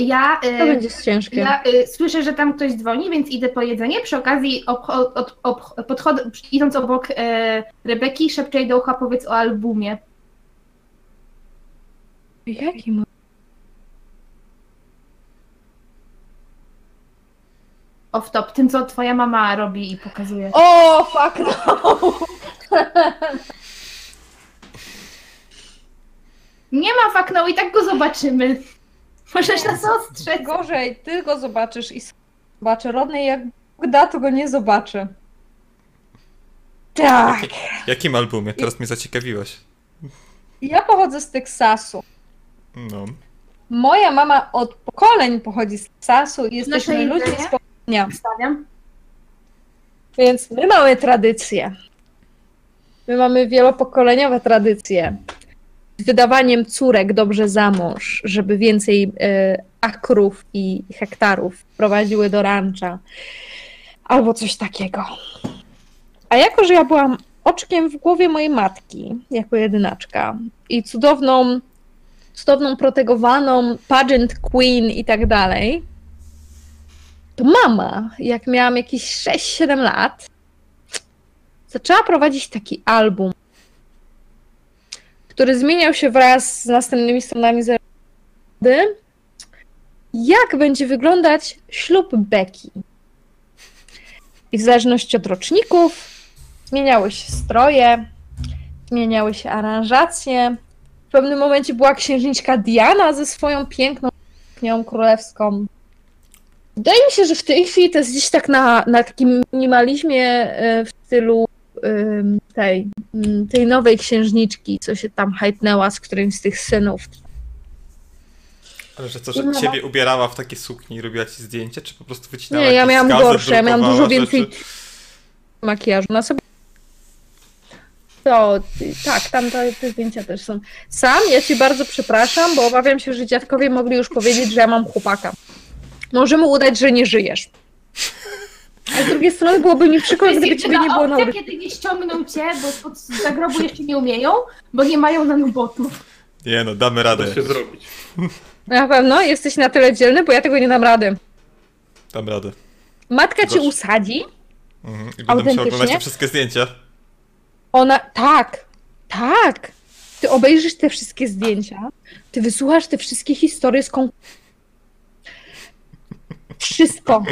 Ja, to y, będzie ciężkie. ja y, słyszę, że tam ktoś dzwoni, więc idę po jedzenie. Przy okazji obcho- od, ob, podchodzę, idąc obok e, Rebeki, szepczę jej do ucha, powiedz o albumie. Jakim? Off top, tym co twoja mama robi i pokazuje. O, fuck no! Nie ma faknął i tak go zobaczymy. Możesz nas ostrzec. Gorzej, ty go zobaczysz i zobaczy. Rodney jak da, to go nie zobaczy. Tak. Jakim albumie? Teraz mnie zaciekawiłaś. Ja pochodzę z Teksasu. No. Moja mama od pokoleń pochodzi z Teksasu i jesteśmy ludźmi z pokolenia. Stawiam. Więc my mamy tradycje. My mamy wielopokoleniowe tradycje. Wydawaniem córek dobrze za mąż, żeby więcej e, akrów i hektarów prowadziły do rancza. Albo coś takiego. A jako, że ja byłam oczkiem w głowie mojej matki, jako jedynaczka i cudowną, cudowną protegowaną pageant queen i tak dalej, to mama, jak miałam jakieś 6-7 lat, zaczęła prowadzić taki album, który zmieniał się wraz z następnymi stronami zarady, jak będzie wyglądać ślub Becky. I w zależności od roczników zmieniały się stroje, zmieniały się aranżacje. W pewnym momencie była księżniczka Diana ze swoją piękną suknią królewską. Wydaje mi się, że w tej chwili to jest gdzieś tak na, na takim minimalizmie e, w stylu tej, ym, tej nowej księżniczki, co się tam hajtnęła z którymś z tych synów. Ale że co, że No. ciebie ubierała w takie suknie i robiła ci zdjęcie, czy po prostu wycinała Nie, ja miałam gazet, gorsze, ja miałam dużo więcej rzeczy? makijażu na sobie. To, tak, tam te, te zdjęcia też są. Sam, ja ci bardzo przepraszam, bo obawiam się, że dziadkowie mogli już powiedzieć, że ja mam chłopaka. Możemy udać, że nie żyjesz. A z drugiej strony byłoby mi przykro, gdyby ciebie nie było na opcja, ulicy. kiedy nie ściągną cię, bo spod zagrobu jeszcze nie umieją, bo nie mają nanobotów. Nie no, damy radę. Da się zrobić. Na pewno jesteś na tyle dzielny, bo ja tego nie dam rady. Dam radę. Matka cię usadzi, Mhm. I będę musiał oglądać te wszystkie zdjęcia. Ona, tak, tak. Ty obejrzysz te wszystkie zdjęcia, ty wysłuchasz te wszystkie historie z konkursu. Wszystko.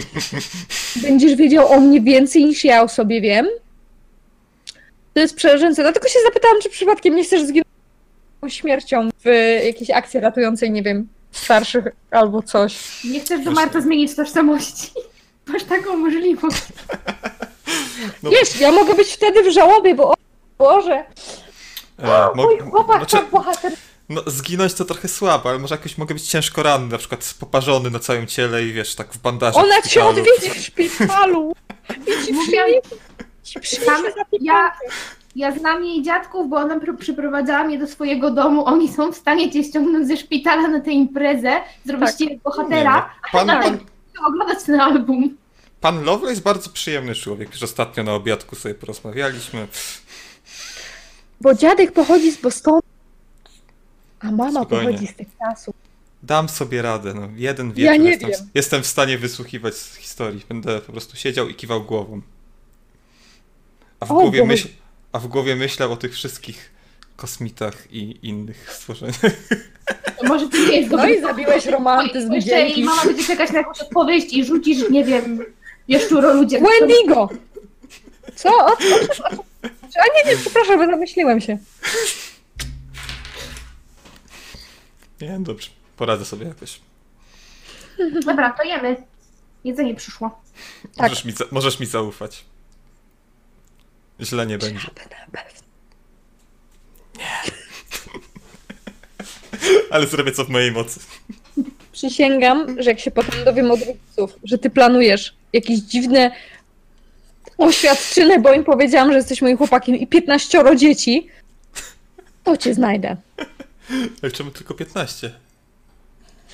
Będziesz wiedział o mnie więcej niż ja o sobie wiem. To jest przerażające. Dlatego się zapytałam, czy przypadkiem nie chcesz zginąć śmiercią w jakiejś akcji ratującej, nie wiem, starszych albo coś. Nie chcesz do Marta zmienić tożsamości. Masz taką możliwość. No. Wiesz, ja mogę być wtedy w żałobie, bo o Boże, E, mo- mój chłopak znaczy, tak bohater. No, zginąć to trochę słabo, ale może jakoś mogę być ciężko ranny, na przykład poparzony na całym ciele i wiesz, tak w bandażach. Ona w cię odwiedzi w szpitalu. I ci przyniesie Tam ja, ja znam jej dziadków, bo ona pr- przyprowadzała mnie do swojego domu. Oni są w stanie cię ściągnąć ze szpitala na tę imprezę, zrobić Tak. cię bohatera, pan, dalej pan, a oglądać ten album. pan Lovelace jest bardzo przyjemny człowiek. Już ostatnio na obiadku sobie porozmawialiśmy. Bo dziadek pochodzi z Bostonu, a mama Spokojnie. pochodzi z Teksasu. Dam sobie radę. No. Jeden Ja wieczór nie jestem, wiem. jestem w stanie wysłuchiwać z historii. Będę po prostu siedział i kiwał głową. A w, O, głowie, myśl, a w głowie myślał o tych wszystkich kosmitach i innych stworzeniach. Może to nie jest No i zabiłeś romantyzm Jeszcze dzięki. i mama będzie czekać na jakąś odpowiedź i rzucisz, nie wiem, jaszczuro ludzie. Wendigo! Co? O, o, o, o, a nie, nie, przepraszam, bo zamyśliłem się. Nie dobrze. Poradzę sobie jakoś. Dobra, to jemy. Jedzenie przyszło. Tak. Możesz, mi, za- możesz mi zaufać. Źle nie będzie. Ale zrobię co w mojej mocy. Przysięgam, że jak się potem dowiem od rodziców, że ty planujesz jakieś dziwne oświadczyny, bo im powiedziałam, że jesteś moim chłopakiem i 15 dzieci, to cię znajdę. Ale czemu tylko 15?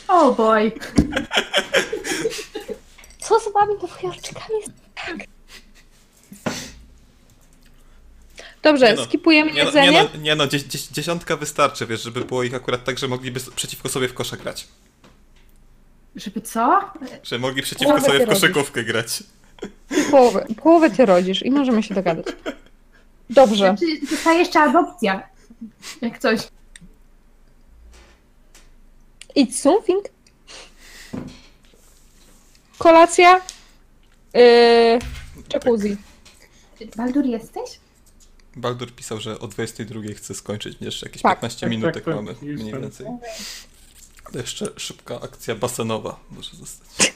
Oh boy. Co z wami wojarczykami jest tak? Dobrze, Nie no, skipujemy Nie no, jedzenie. nie no, nie no dzie, dzie, dziesiątka wystarczy, wiesz, żeby było ich akurat tak, że mogliby s- przeciwko sobie w kosza grać. Żeby co? Że mogli przeciwko Połowę sobie w robisz. koszykówkę grać. Połowę, połowę ty rodzisz i możemy się dogadać. Dobrze. Znaczy, zostaje jeszcze adopcja. Jak coś. It's something. Kolacja. Yy, jacuzzi. Baldur jesteś? Baldur pisał, że o 22 chce skończyć, jeszcze jakieś Tak. 15 Tak, minutek tak, tak. mamy, mniej więcej. Ale jeszcze szybka akcja basenowa może zostać.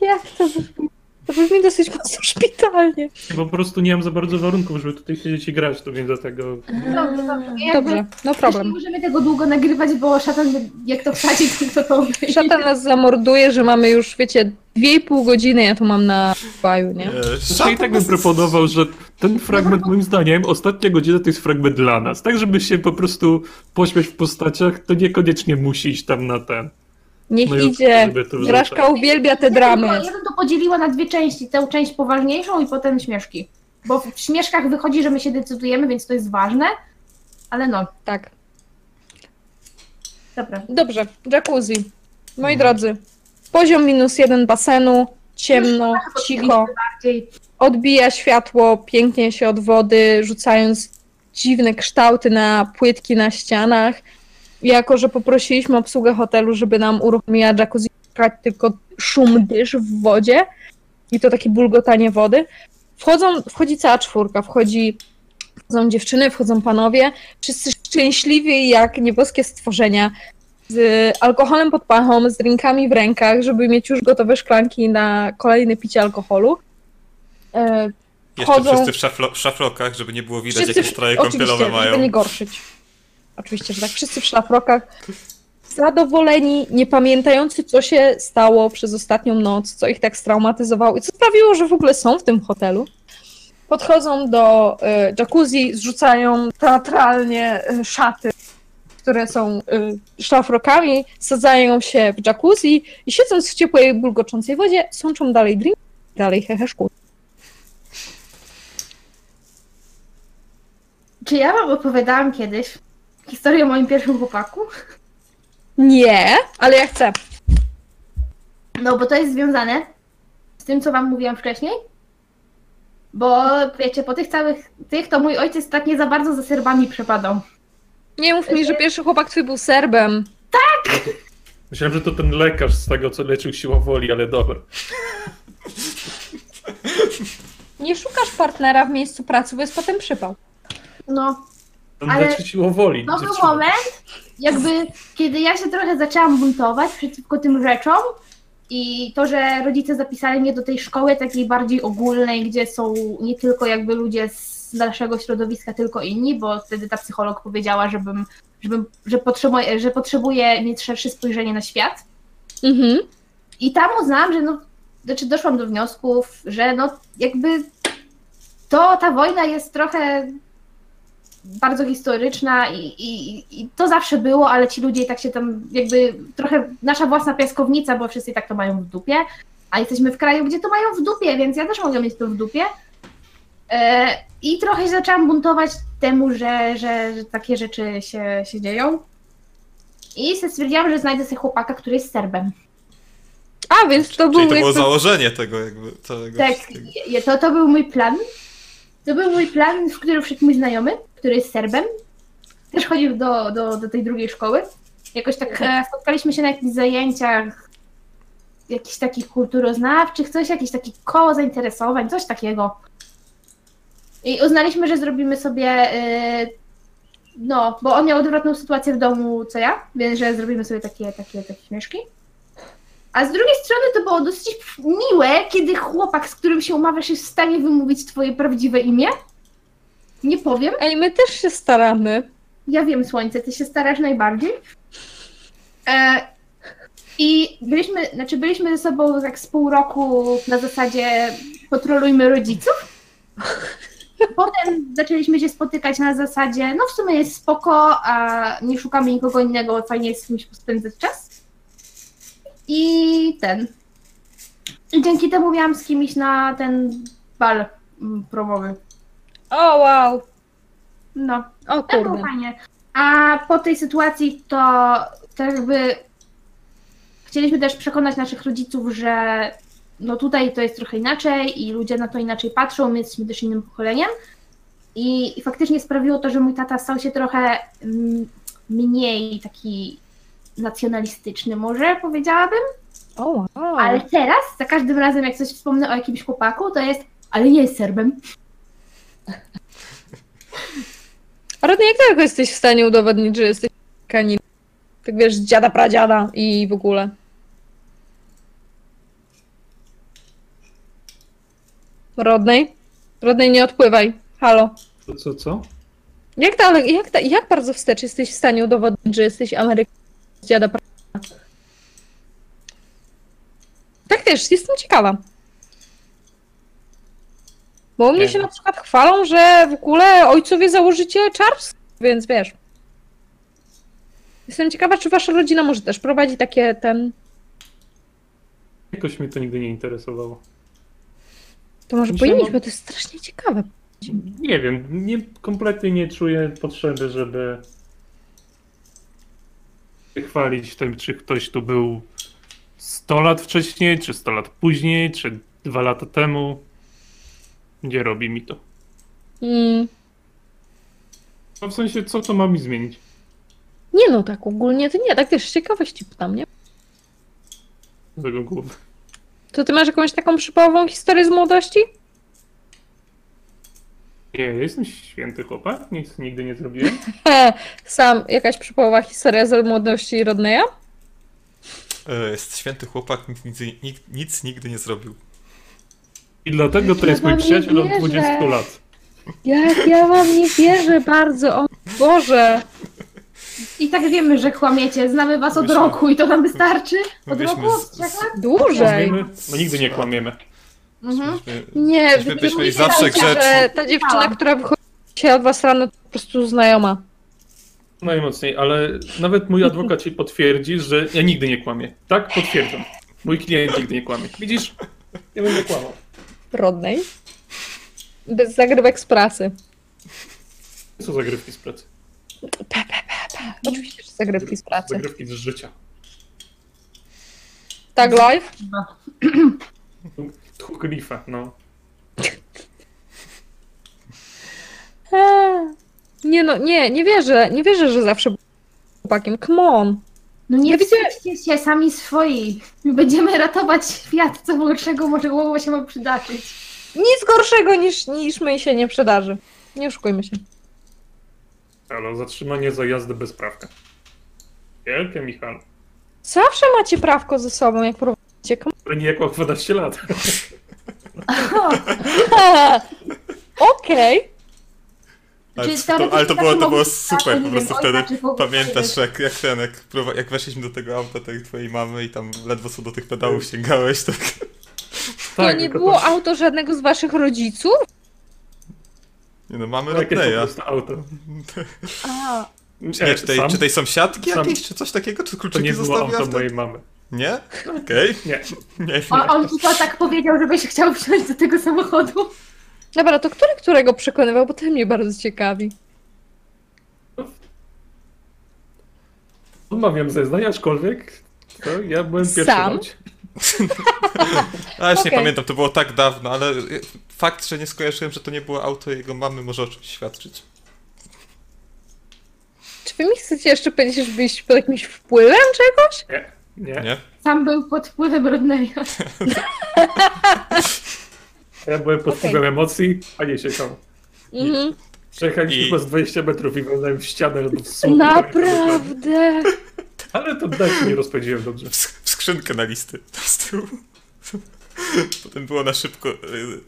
Jak to brzmi? To brzmi dosyć mocno szpitalnie. Po prostu nie mam za bardzo warunków, żeby tutaj siedzieć i grać, to więc dlatego... Dobrze, dobrze. Jakby- Dobrze, no problem. Nie możemy tego długo nagrywać, bo szatan, jak to wsadzi, to to obejdzie. Szatan nas zamorduje, że mamy już, wiecie, dwie i pół godziny, ja tu mam na baju, nie? E, Znaczy, szatan i tak bym proponował, że ten fragment moim zdaniem, ostatnia godzina to jest fragment dla nas. Tak, żeby się po prostu pośmiać w postaciach, to niekoniecznie musi iść tam na ten. Niech No i idzie. żeby Graszka uwielbia te dramy. ja bym to podzieliła na dwie części. Tę część poważniejszą i potem śmieszki. Bo w śmieszkach wychodzi, że my się decydujemy, więc to jest ważne. Ale no, Tak. dobra. Dobrze, jacuzzi. Moi drodzy, poziom minus jeden basenu, ciemno, cicho, Bardziej odbija światło pięknie się od wody, rzucając dziwne kształty na płytki na ścianach. Jako, że poprosiliśmy obsługę hotelu, żeby nam uruchomiła jacuzzi, tylko szum dysz w wodzie i to takie bulgotanie wody. Wchodzą, wchodzi cała czwórka, wchodzi, wchodzą dziewczyny, wchodzą panowie, wszyscy szczęśliwi jak nieboskie stworzenia, z alkoholem pod pachą, z drinkami w rękach, żeby mieć już gotowe szklanki na kolejne picie alkoholu. E, Jeszcze Wchodzą- wszyscy w, szaflo, szaflokach, żeby nie było widać, Wszyscy jakie stroje kąpielowe żeby mają. nie gorszyć. Oczywiście, że tak. Wszyscy w szlafrokach. Zadowoleni, nie pamiętający, co się stało przez ostatnią noc, co ich tak straumatyzowało i co sprawiło, że w ogóle są w tym hotelu. Podchodzą do y, jacuzzi, zrzucają teatralnie y, szaty, które są y, szlafrokami, sadzają się w jacuzzi i siedząc w ciepłej, bulgoczącej wodzie, sączą dalej drink, dalej heheszku. Czy ja wam opowiadałam kiedyś historię o moim pierwszym chłopaku? Nie, ale ja chcę. No, bo to jest związane z tym, co wam mówiłam wcześniej. Bo wiecie, po tych całych tych, to mój ojciec tak nie za bardzo za Serbami przepadał. Nie mów mi, że pierwszy chłopak twój był Serbem. Myślałem, że to ten lekarz z tego, co leczył siła woli, ale dobra. Nie szukasz partnera w miejscu pracy, bo jest potem przypał. No, Ale siłą woli. to był dziewczyny. moment, jakby, kiedy ja się trochę zaczęłam buntować przeciwko tym rzeczom i to, że rodzice zapisali mnie do tej szkoły takiej bardziej ogólnej, gdzie są nie tylko jakby ludzie z naszego środowiska, tylko inni, bo wtedy ta psycholog powiedziała, żebym, żebym że, potrzebuję, że potrzebuję mieć szersze spojrzenie na świat. Mhm. I tam uznałam, że no, znaczy doszłam do wniosków, że no jakby to ta wojna jest trochę bardzo historyczna i, i, i to zawsze było, ale ci ludzie i tak się tam jakby trochę nasza własna piaskownica, bo wszyscy i tak to mają w dupie, a jesteśmy w kraju, gdzie to mają w dupie, więc ja też mogę mieć to w dupie. E, I trochę się zaczęłam buntować temu, że, że, że takie rzeczy się, się dzieją. I stwierdziłam, że znajdę sobie chłopaka, który jest Serbem. A, więc to Czyli był to było jakby... założenie tego jakby całego Tak, wszystkiego. to, to był mój plan. To był mój plan, w który wszedł mój znajomy, który jest Serbem. Też chodził do, do, do tej drugiej szkoły. Jakoś tak e, spotkaliśmy się na jakichś zajęciach jakichś takich kulturoznawczych, coś, jakieś takie koło zainteresowań, coś takiego. I uznaliśmy, że zrobimy sobie, e, no, bo on miał odwrotną sytuację w domu, co ja, więc że zrobimy sobie takie, takie, takie śmieszki. A z drugiej strony to było dosyć miłe, kiedy chłopak, z którym się umawiasz, jest w stanie wymówić twoje prawdziwe imię. Nie powiem. Ej, my też się staramy. Ja wiem, Słońce, ty się starasz najbardziej. E, I byliśmy, znaczy byliśmy ze sobą tak z pół roku na zasadzie potrolujmy rodziców. Potem zaczęliśmy się spotykać na zasadzie, no w sumie jest spoko, a nie szukamy nikogo innego, fajnie jest z kimś spędzać czas. I ten. I dzięki temu miałam z kimś na ten bal promowy. O, wow. No. O Tak było kurde. fajnie. A po tej sytuacji to, to jakby chcieliśmy też przekonać naszych rodziców, że no tutaj to jest trochę inaczej i ludzie na to inaczej patrzą, my jesteśmy też innym pokoleniem. I, i faktycznie sprawiło to, że mój tata stał się trochę mm, mniej taki nacjonalistyczny może, powiedziałabym. O, wow. Ale teraz, za każdym razem jak coś wspomnę o jakimś chłopaku, to jest, ale nie jest Serbem. Rodney, jak daleko jesteś w stanie udowodnić, że jesteś kanin? Tak wiesz, dziada pradziada i w ogóle. Rodnej? Rodnej, nie odpływaj. Halo. Co, co, co? Jak, dalej, jak, da- jak bardzo wstecz jesteś w stanie udowodnić, że jesteś Amerykaninem z dziada prawa? Tak wiesz, jestem ciekawa. Bo mnie Nie. się na przykład chwalą, że w ogóle ojcowie założyciele Charles, więc wiesz. Jestem ciekawa, czy wasza rodzina może też prowadzi takie ten... Jakoś mnie to nigdy nie interesowało. To może Myślę, powinniśmy, to jest strasznie ciekawe. Nie wiem, nie, kompletnie nie czuję potrzeby, żeby chwalić tym, czy ktoś tu był 100 lat wcześniej, czy 100 lat później, czy 2 lata temu. Nie robi mi to. Mm. No w sensie, co to ma mi zmienić? Nie no, tak ogólnie to nie, tak wiesz, z ciekawości pytam, nie? Z tego głowy. To ty masz jakąś taką przypałową historię z młodości? Nie, ja jestem święty chłopak, nic nigdy nie zrobiłem. He, sam jakaś przypałowa historia z młodości Rodneya? E, Jest święty chłopak, nic, nic, nic, nic nigdy nie zrobił. I dlatego to Ja jest mój przyjaciel od wierzę. 20 lat. Jak ja wam nie wierzę bardzo, o Boże. I tak wiemy, że kłamiecie. Znamy was od Myśmy- roku i to nam wystarczy? Od Myśmy roku? z- lat? Dłużej. Kłamiemy? No nigdy nie kłamiemy. Mhm. Myśmy- Nie, byli wy zawsze mówicie, grzeczni. że ta dziewczyna, która wychodzi się od was rano, to po prostu znajoma. Najmocniej, ale nawet mój adwokat ci potwierdzi, że ja nigdy nie kłamię. Tak? Potwierdzam. Mój klient nigdy nie kłamie. Widzisz? Nie będę kłamał. Rodnej. Bez zagrywek z pracy. Co zagrywki z pracy? Pe, pe, pe, pe. Oczywiście, że zagrywki z pracy. Zagrywki z życia. Tak live? Tchuklifa, no. Eee. Nie no, nie, nie wierzę, nie wierzę, że zawsze był chłopakiem. Come on. No nie Ja widzę- wstydźcie się sami swoi. Będziemy ratować świat, co gorszego może głowa się ma przydarzyć. Nic gorszego niż, niż my się nie przydarzy. Nie oszukujmy się. Ale zatrzymanie za jazdę bez prawka. Wielkie, Michał. Zawsze macie prawko ze sobą, jak prowadzicie. Ale nie jak ma 12 lat. Okej. Ale, Czy to, ale to było, to było super, po prostu wiem, wtedy ojca, pamiętasz jak, jak ten, jak, jak weszliśmy do tego auta tej twojej mamy i tam ledwo co do tych pedałów sięgałeś, tak? To nie było auto żadnego z waszych rodziców? Nie no, mamy to Rodneya. auto. A, Nie, czy tej, sam, czy tej sąsiadki sam- jakiejś, czy coś takiego? Czy To kluczyki nie było auto wtedy? mojej mamy. Nie? Okej. Nie. Nie, nie. On, to tak powiedział, żebyś chciał wsiąść do tego samochodu. Dobra, to który którego przekonywał, bo to mnie bardzo ciekawi. Odmawiam zeznań, aczkolwiek to ja byłem pierwszy Sam? w aucie. A już nie pamiętam, to było tak dawno, ale fakt, że nie skojarzyłem, że to nie było auto jego mamy może o czymś świadczyć. Czy wy mi chcecie jeszcze powiedzieć, że byliście pod jakimś wpływem czegoś? Nie, nie. Nie? Sam był pod wpływem Rodneya. Ja byłem pod wpływem emocji, a nie siedział. Mhm. Przejechaliśmy I- chyba z 20 metrów i walnąłem w ścianę albo w słup. Naprawdę. Ale to dać nie rozpowiedziałem dobrze. W, sk- w skrzynkę na listy z tyłu. Potem było na szybko, y,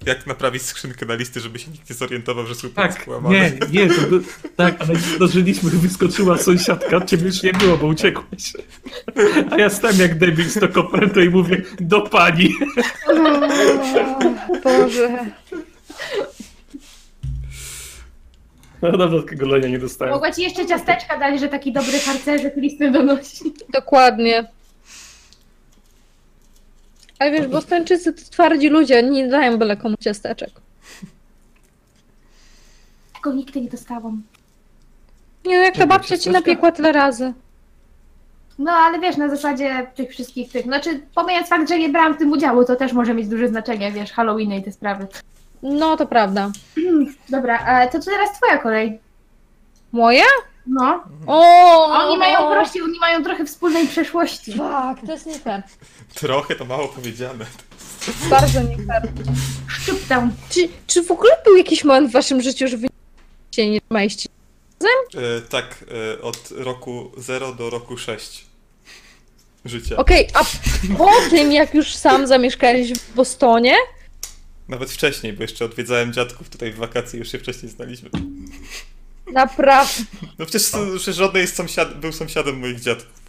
jak naprawić skrzynkę na listy, żeby się nikt nie zorientował, że słup jest Tak, nie, nie, to, by- tak, ale zdążyliśmy, wyskoczyła sąsiadka, ciebie już nie było, bo uciekłeś. A ja stałem jak debil z to kopertą i mówię, do pani. O, Boże. No dawno takiego lenia nie dostałem. Mogła ci jeszcze ciasteczka dać, że taki dobry harcerzyk listy donosi. Dokładnie. Ale wiesz, Bostończycy to twardzi ludzie, nie dają byle komu ciasteczek. Tego nigdy nie dostałam. Nie no, jak ta babcia ci ciasteczka? napiekła tyle razy. No ale wiesz, na zasadzie tych wszystkich tych, znaczy pomijając fakt, że nie brałam w tym udziału, to też może mieć duże znaczenie, wiesz, Halloween i te sprawy. No, to prawda. Dobra, a to co teraz twoja kolej? Moje? No. O! Oni mają prościej, oni mają trochę wspólnej przeszłości. Tak, to jest nie fair. Trochę to mało powiedziane. Bardzo nie fair. Szczuptę. Czy, czy w ogóle był jakiś moment w waszym życiu, że wy się nie trzymaliście? E, tak, e, od roku 0 do roku 6 życia. Okej, a po tym jak już sam zamieszkałeś w Bostonie, Nawet wcześniej, bo jeszcze odwiedzałem dziadków tutaj w wakacje, już się wcześniej znaliśmy. Naprawdę. No przecież, przecież żadnej jest sąsiad, był sąsiadem moich dziadków.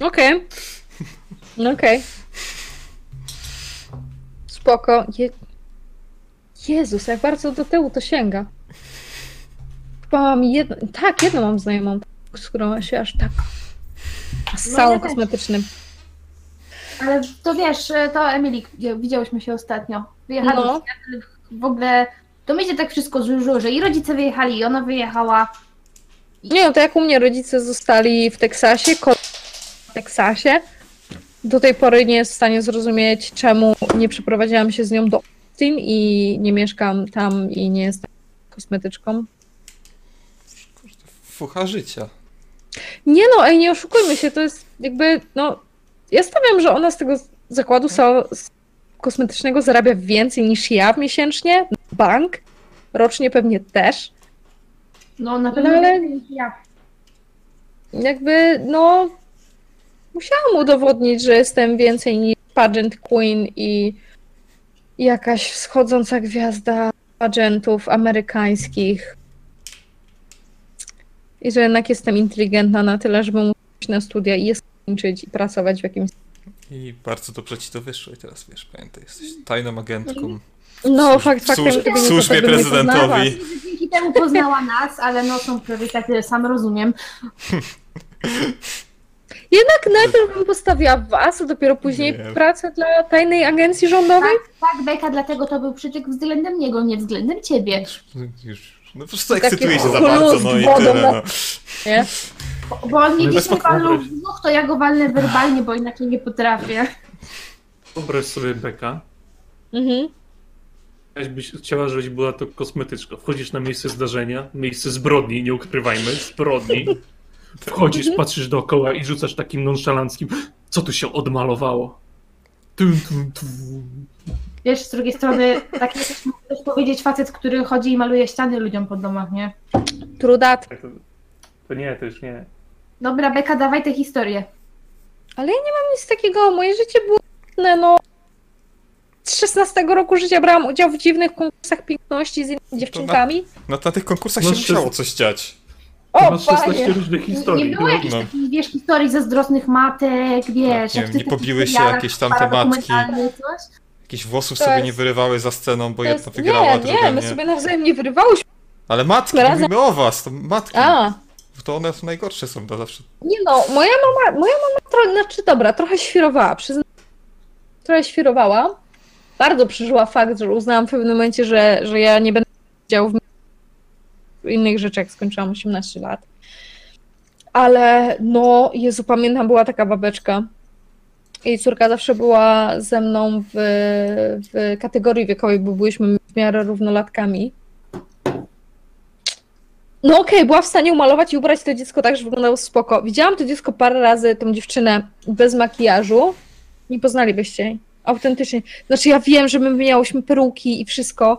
Okej. No Okej. Spoko. Je... Jezus, jak bardzo do tyłu to sięga. Chyba mam jedno... Tak, jedną mam znajomą, z którą się aż tak... Z No, salą ja kosmetycznym. Ale to wiesz, to Emily, widziałyśmy się ostatnio. Wyjechali No. w ogóle. To mi się tak wszystko złożyło, że i rodzice wyjechali, i ona wyjechała. Nie no, to jak u mnie rodzice zostali w Teksasie, ko- w Teksasie, do tej pory nie jest w stanie zrozumieć, czemu nie przeprowadziłam się z nią do Austin i nie mieszkam tam i nie jestem kosmetyczką. Fucha życia. Nie no, ej, nie oszukujmy się, to jest jakby, no, ja stawiam, że ona z tego zakładu kosmetycznego zarabia więcej niż ja miesięcznie, bank, rocznie pewnie też. No na pewno No, ale- ja. jakby, no, musiałam udowodnić, że jestem więcej niż pageant queen i jakaś wschodząca gwiazda pageantów amerykańskich. I że jednak jestem inteligentna na tyle, żeby móc iść na studia i je skończyć i pracować w jakimś... I bardzo dobrze ci to wyszło i teraz wiesz, pamiętaj, jesteś tajną agentką. No, Służ- fakt faktem, służ- nie służbie poznała. prezydentowi. Dzięki temu poznała nas, ale no są priorytety, sam rozumiem. Jednak najpierw bym postawiła was, a dopiero później Nie. pracę dla tajnej agencji rządowej? Tak, Beka, dlatego to był przytyk względem niego, nie względem ciebie. Już, no po prostu ekscytuje się za bardzo, no i tyle, no. Nie? Bo on nie dzisiaj walnął w brzuch, to ja go walnę werbalnie, bo inaczej nie potrafię. Wyobraź sobie Beka. Mhm. Byś chciała, żebyś była to kosmetyczka. Wchodzisz na miejsce zdarzenia, miejsce zbrodni, nie ukrywajmy, zbrodni. Wchodzisz, patrzysz dookoła i rzucasz takim nonszalanckim, co tu się odmalowało? Tum, tum, tum. Wiesz, z drugiej strony, taki też mógł też powiedzieć facet, który chodzi i maluje ściany ludziom pod domach, nie? True that. Tak, To, to nie, to już nie. Dobra, Beka, dawaj tę historię. Ale ja nie mam nic takiego. Moje życie było inne, no. Z 16 roku życia brałam udział w dziwnych konkursach piękności z innymi dziewczynkami. No na tych konkursach No, się musiało coś dziać. To O, masz 16 panie! różnych Nie, historii. nie było Było- jakichś takich, wiesz, historii zazdrosnych matek, wiesz, Tak, nie wiem, nie pobiły się jakieś tam te matki. coś? Jakieś włosów To sobie jest- nie wyrywały za sceną, bo To jedna jest, wygrała, nie, druga nie, nie. my sobie nawzajem nie wyrywałyśmy. Ale matki, Razem- mówimy o was, to matki. A, To one najgorsze są to zawsze. nie no, moja mama, moja mama trochę, znaczy dobra, trochę świrowała, przyznam. Trochę świrowała. Bardzo przeżyła fakt, że uznałam w pewnym momencie, że, że ja nie będę działał w w innych rzeczach, jak skończyłam 18 lat. Ale no, Jezu, pamiętam, była taka babeczka. Jej córka zawsze była ze mną w, w kategorii wiekowej, bo byliśmy w miarę równolatkami. No okej, była w stanie umalować i ubrać to dziecko tak, że wyglądało spoko. Widziałam to dziecko parę razy, tą dziewczynę bez makijażu. Nie poznalibyście jej. Autentycznie. Znaczy ja wiem, że my miałyśmy peruki i wszystko,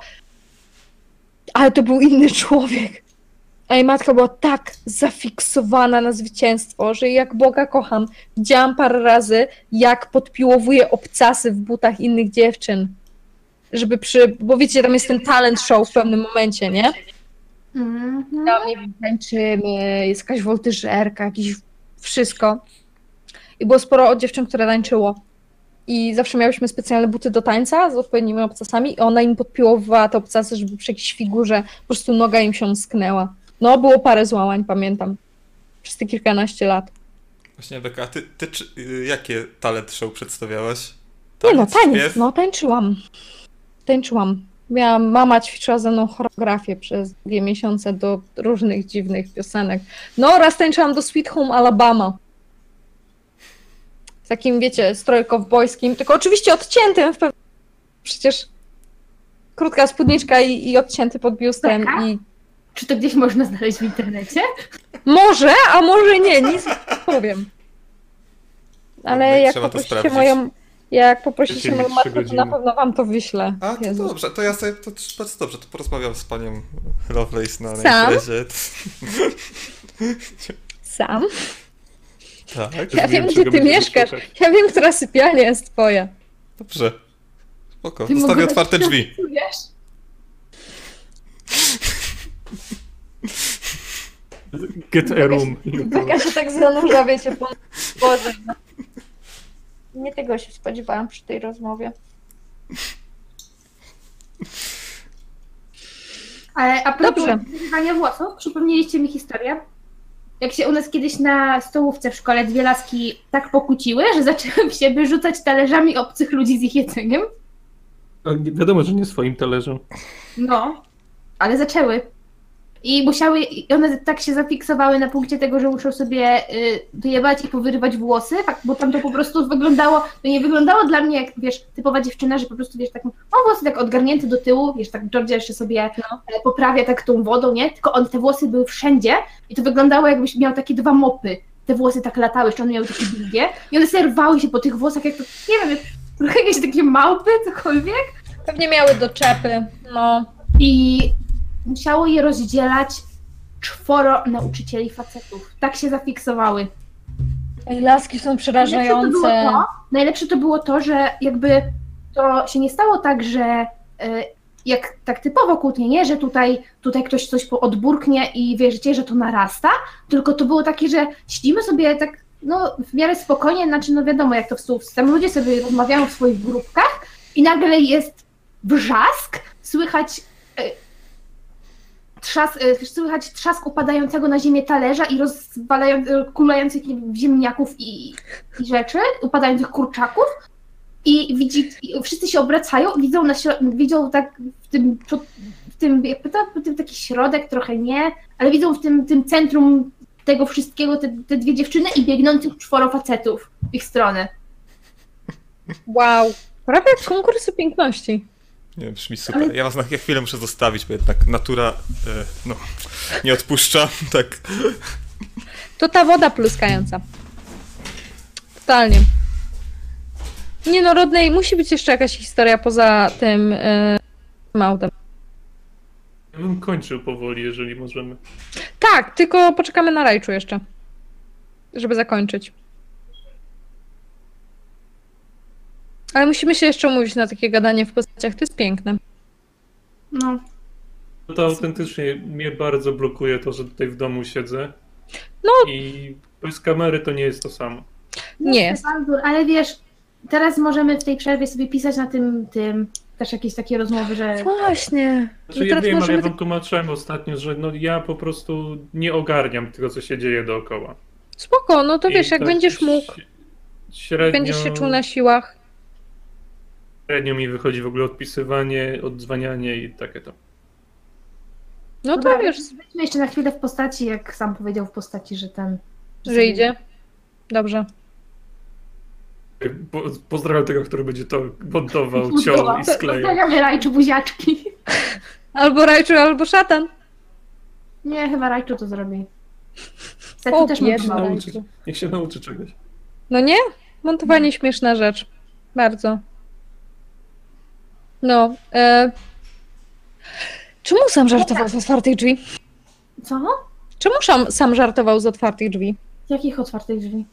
ale to był inny człowiek. A jej matka była tak zafiksowana na zwycięstwo, że jak Boga kocham, widziałam parę razy, jak podpiłowuje obcasy w butach innych dziewczyn. Żeby przy... Bo wiecie, tam jest ten talent show w pewnym momencie, nie? Mhm. Tam, nie wiem, tańczymy, jest jakaś woltyżerka, jakieś wszystko. I było sporo dziewczyn, które tańczyło. I zawsze miałyśmy specjalne buty do tańca z odpowiednimi obcasami i ona im podpiłowała te obcasy, żeby przy jakiejś figurze po prostu noga im się sknęła. No, było parę złamań, pamiętam. Przez te kilkanaście lat. Właśnie, Beka, ty, ty czy, y, jakie talent show przedstawiałaś? Nie no, taniec, śpiew? no, tańczyłam. Tańczyłam. Miałam, mama ćwiczyła ze mną choreografię przez dwie miesiące do różnych dziwnych piosenek. No, raz tańczyłam do Sweet Home Alabama. W takim, wiecie, stroju kowbojskim, tylko oczywiście odciętym w pewnym... Przecież krótka spódniczka i, i odcięty pod biustem Taka? i Czy to gdzieś można znaleźć w internecie? może, a może nie, nic nie powiem. Ale Okej, jak poprosicie moją... Jak poprosicie moją matkę, to na pewno wam to wyślę. A, to Jezus. dobrze, to ja sobie, to bardzo dobrze, to porozmawiam z panią Lovelace na, na Sam? imprezie. Sam? Tak, Ja wiem, gdzie ty mieszkasz. szukać. Ja wiem, która sypialnia jest twoja. dobrze. Spoko, Ty zostawię otwarte drzwi. Wiesz? Get a room. Taka się tak zanurza, wiecie, po Boże. no. Nie tego się spodziewałam przy tej rozmowie. Ale a propos Dobrze. włosów, przypomnieliście mi historię. Jak się u nas kiedyś na stołówce w szkole dwie laski tak pokłóciły, że zaczęły w siebie rzucać talerzami obcych ludzi z ich jedzeniem. Nie- Wiadomo, że nie swoim talerzem. No, ale zaczęły. I musiały, i one tak się zafiksowały na punkcie tego, że muszą sobie y, dojebać i powyrywać włosy, tak, bo tam to po prostu wyglądało, to nie wyglądało dla mnie jak, wiesz, typowa dziewczyna, że po prostu, wiesz, tak, mam włosy tak odgarnięte do tyłu, wiesz, tak Georgia jeszcze sobie e, poprawia tak tą wodą, nie? Tylko on, te włosy były wszędzie i to wyglądało jakbyś miał takie dwa mopy. Te włosy tak latały, jeszcze one miały takie długie i one sobie rwały się po tych włosach, jak to, nie wiem, jak trochę jakieś takie małpy, cokolwiek. Pewnie miały doczepy, no. I musiało je rozdzielać czworo nauczycieli facetów. Tak się zafiksowały. Ej, laski są Najlepsze to, było przerażające. to, najlepsze to było to, że jakby to się nie stało tak, że e, jak tak typowo kłótnie, nie, że tutaj, tutaj ktoś coś odburknie i wierzycie, że to narasta, tylko to było takie, że siedzimy sobie tak no, w miarę spokojnie, znaczy no wiadomo jak to w stołówce, tam ludzie sobie rozmawiają w swoich grupkach i nagle jest wrzask, słychać e, trzask, e, słychać trzask upadającego na ziemię talerza i rozwalających, kulających ziemniaków i, i rzeczy, upadających kurczaków i, widzi, i wszyscy się obracają, widzą, na, widzą tak w tym, w tym, jakby to, w tym taki środek, trochę nie, ale widzą w tym, tym centrum tego wszystkiego te, te dwie dziewczyny i biegnących czworo facetów w ich stronę. Wow. Prawie jak konkursy piękności. Nie, brzmi super. Ja was na chwilę muszę zostawić, bo jednak natura, e, no, nie odpuszcza, tak. To ta woda pluskająca. Totalnie. Nie no, Rodney, musi być jeszcze jakaś historia poza tym yy, autem. Ja bym kończył powoli, jeżeli możemy. Tak, tylko poczekamy na Rajczu jeszcze. Żeby zakończyć. Ale musimy się jeszcze umówić na takie gadanie w postaciach. To jest piękne. No, To autentycznie mnie bardzo blokuje to, że tutaj w domu siedzę. No. I bez kamery to nie jest to samo. Nie jest. Bandur, ale wiesz, teraz możemy w tej przerwie sobie pisać na tym, tym też jakieś takie rozmowy, że Właśnie. Znaczy, Że ja teraz wiem, ale ja wam tłumaczyłem ostatnio, że no, ja po prostu nie ogarniam tego, co się dzieje dookoła. Spoko, no to I wiesz, jak tak będziesz mógł, Średnio, będziesz się czuł na siłach. Średnio mi wychodzi w ogóle odpisywanie, odzwanianie i takie to. No to Dobra, wiesz, Wejdźmy jeszcze na chwilę w postaci, jak sam powiedział w postaci, że ten. że idzie. Dobrze. Po, pozdrawiam tego, który będzie to montował, ciął i sklejał. Pozdrawiamy Rajczu buziaczki. Albo Rajczu, albo szatan. Nie, chyba Rajczu to zrobi. Setu O, też biedna montował. Nauczy, niech się nauczy czegoś. No nie? Montowanie śmieszna rzecz. Bardzo. No. E... Czemu sam żartował z otwartych drzwi? Co? Czemu sam, sam żartował z otwartych drzwi? Jakich otwartych drzwi?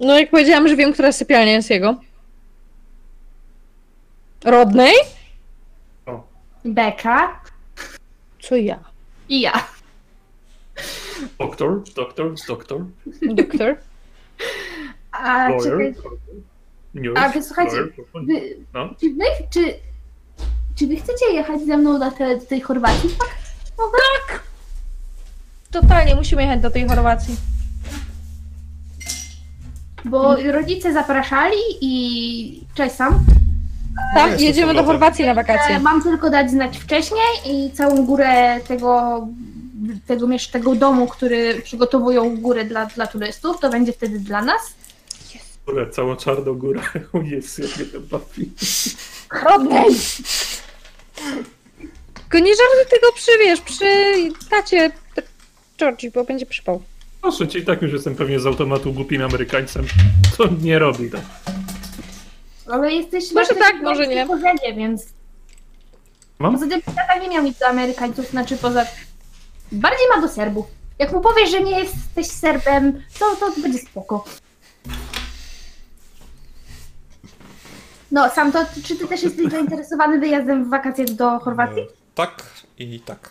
No jak powiedziałam, że wiem, która sypialnia jest jego. Rodney? Beka Co ja? i ja. Doktor, doktor, doktor, Doktor? A lawyer, czekaj, A, wy słuchajcie, lawyer. wy, No. czy, wy, czy, czy wy chcecie jechać ze mną na te, do tej Chorwacji? Totalnie, musimy jechać do tej Chorwacji. Bo rodzice zapraszali i cześć sam. Tak, jest jedziemy do. Chorwacji na E, wakacje. Mam tylko dać znać wcześniej i całą górę tego, tego, miesz- tego domu, który przygotowują górę dla, dla turystów, to będzie wtedy dla nas. Górę, całą czarną górę. O Jezu, jak mnie to bawi. Tylko nie żartuj tego przy, wiesz, przy tacie Georgie, bo będzie przypał. Proszę cię, i tak już jestem pewnie z automatu głupim Amerykańcem. To nie robi tak. Ale jesteś Może tak, może nie. pochodzenie, więc Mam? poza tym tata nie miał nic do Amerykańców, znaczy poza... Bardziej ma do Serbów. Jak mu powiesz, że nie jesteś Serbem, to, to będzie spoko. No, sam to, czy ty też jesteś zainteresowany wyjazdem w wakacje do Chorwacji? E, Tak i tak.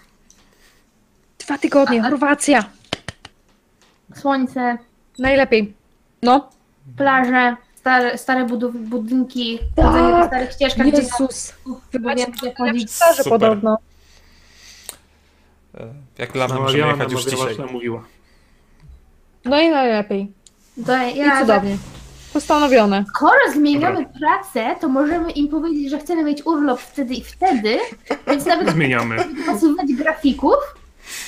Dwa tygodnie, Chorwacja. Słońce, Najlepiej. No. plaże, stare, stare budów, budynki, Tak. chodzenie po starych ścieżkach, gdzie Jezus. Wy Macie gdzie na chodzić. Super. podobno. E, Jak dla mnie No, możemy jechać już namawiała, dzisiaj. namówiła. No i najlepiej. To I ja, cudownie. Postanowione. skoro zmieniamy pracę, to możemy im powiedzieć, że chcemy mieć urlop wtedy i wtedy, więc nawet Zmieniamy. dopasowywać grafików,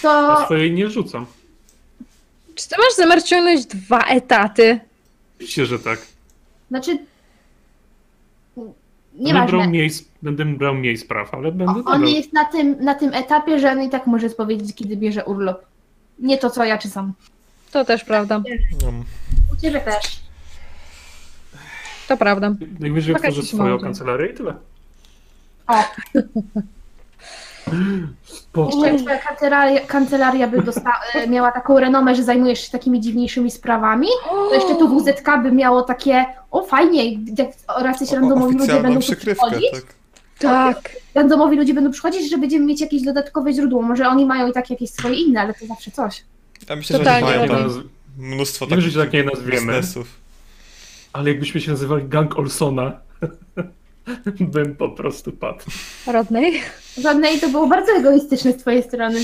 Ja to swojej nie rzucam. Czy ty masz zamiar ciągnąć dwa etaty? Oczywiście, że tak. znaczy Będę nieważne. brał, mniej, będę brał mniej spraw, ale będę On dawał. jest na tym, na tym etapie, że on i tak może powiedzieć, kiedy bierze urlop. Nie to, co ja czy sam. To też prawda. No, U ciebie też. To prawda. Najwyżej otworzę się swoją może. kancelarię i tyle. O, jeszcze jak twoja kancelaria, kancelaria by dosta- e, miała taką renomę, że zajmujesz się takimi dziwniejszymi sprawami, to jeszcze to WZK by miało takie, o fajnie, jak o- randomowi ludzie będą tu przychodzić, tak. Tak. randomowi ludzie będą przychodzić, że będziemy mieć jakieś dodatkowe źródło. Może oni mają i tak jakieś swoje inne, ale to zawsze coś. Ja myślę, że Totalnie oni mają tam mnóstwo takich że tak nie nazwiemy. biznesów. Ale jakbyśmy się nazywali Gang Olsona, bym po prostu padł. Rodnej? Żadnej to było bardzo egoistyczne z twojej strony.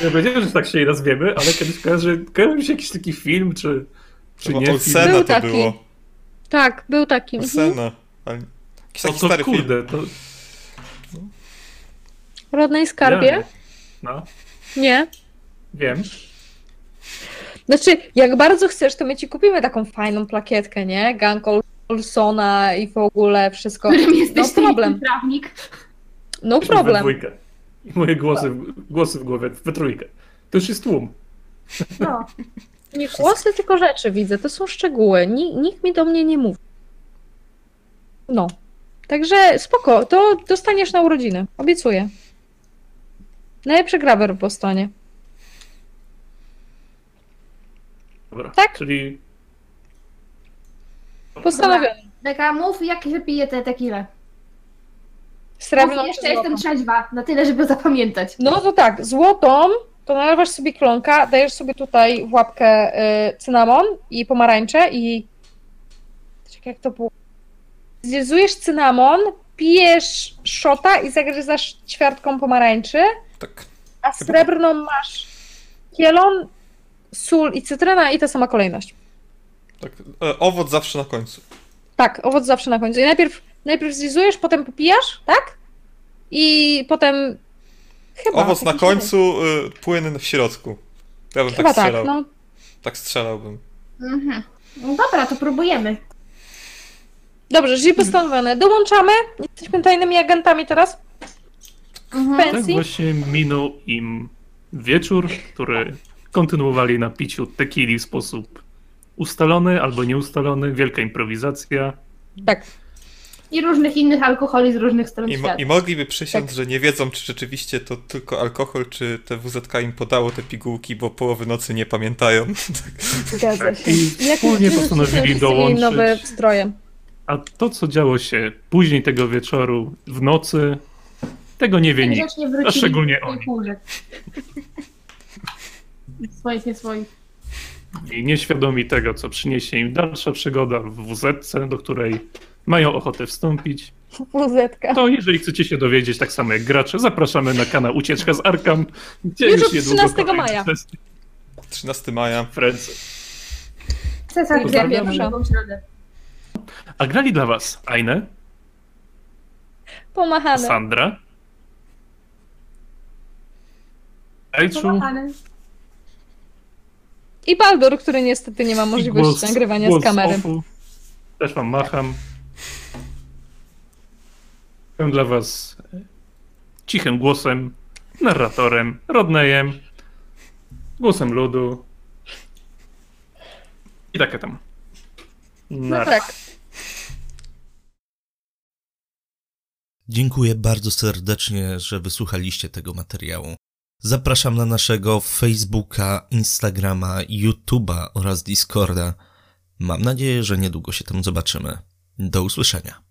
Ja wiedziałem, że tak się nie nazwiemy, ale kiedyś kojarzy, kojarzy mi się jakiś taki film, czy, czy Chyba nie film. Olsena Był to taki. było. Tak, był taki. Mhm. Olsena. Ale... Jakiś No taki to stary film. kurde, to... Rodnej skarbie? Nie. No, Nie. wiem. Znaczy, jak bardzo chcesz, to my ci kupimy taką fajną plakietkę, nie? Gang Ol- Olsona i w ogóle wszystko. Którym jesteś No problem. prawnik. No problem. dwójkę. I moje głosy, głosy w głowie, we trójkę. To już jest tłum. No. Nie głosy, tylko rzeczy widzę. To są szczegóły. Ni- nikt mi do mnie nie mówi. No. Także spoko, to dostaniesz na urodziny. Obiecuję. Najlepszy grawer w Bostonie. Dobra. Tak? Czyli Postanowione. Beka, mów, jak się pije te tequila. Srebrną Mów, czy jeszcze złotą? jestem trzeźwa, na tyle, żeby zapamiętać. No to tak, złotą to nalewasz sobie klonka, dajesz sobie tutaj w łapkę y, cynamon i pomarańcze i... Czekaj, jak to było? Zjezujesz cynamon, pijesz szota i zagryzasz ćwiartką pomarańczy, Tak. a srebrną masz kielon, sól i cytryna i ta sama kolejność. tak. E, owoc zawsze na końcu. Tak, owoc zawsze na końcu. I najpierw, najpierw zjezujesz, potem popijasz, tak? I potem... Chyba. Owoc na końcu, y, płyn w środku. Ja bym Chyba tak tak, strzelał. no. Tak strzelałbym. Mhm. No dobra, to próbujemy. Dobrze, czyli postanowione. Dołączamy. Jesteśmy tajnymi agentami teraz. Mhm. tak Pensji. właśnie minął im wieczór, który kontynuowali na piciu tequili w sposób ustalony albo nieustalony. Wielka improwizacja. Tak. I różnych innych alkoholi z różnych stron I, mo- świata. I mogliby przysiąc, Tak. że nie wiedzą, czy rzeczywiście to tylko alkohol, czy te WZK im podało te pigułki, bo połowy nocy nie pamiętają. Zgadza Tak, się. i Jak wspólnie postanowili dołączyć. nowe stroje. A to, co działo się później tego wieczoru, w nocy, tego nie wie nikt. A szczególnie oni. Swoich, nie swoich. I nieświadomi tego, co przyniesie im dalsza przygoda w WZ, do której mają ochotę wstąpić, Wuzetka. to jeżeli chcecie się dowiedzieć, tak samo jak gracze, zapraszamy na kanał Ucieczka z Arkam, gdzie Już już, od niedługo 13 kolejne maja. sesje 13 maja. ręce. Cesar drugą środę. A grali dla was Aine, Pomachane. Sandra, Ejczu Pokochany. I Baldur, który niestety nie ma możliwości głos, nagrywania głos z kamery. Ofu. Też wam macham. Byłem dla was cichym głosem, narratorem, rodnejem, głosem ludu. I takie tam. No Na tak. Dziękuję bardzo serdecznie, że wysłuchaliście tego materiału. Zapraszam na naszego Facebooka, Instagrama, YouTube'a oraz Discorda. Mam nadzieję, że niedługo się tam zobaczymy. Do usłyszenia.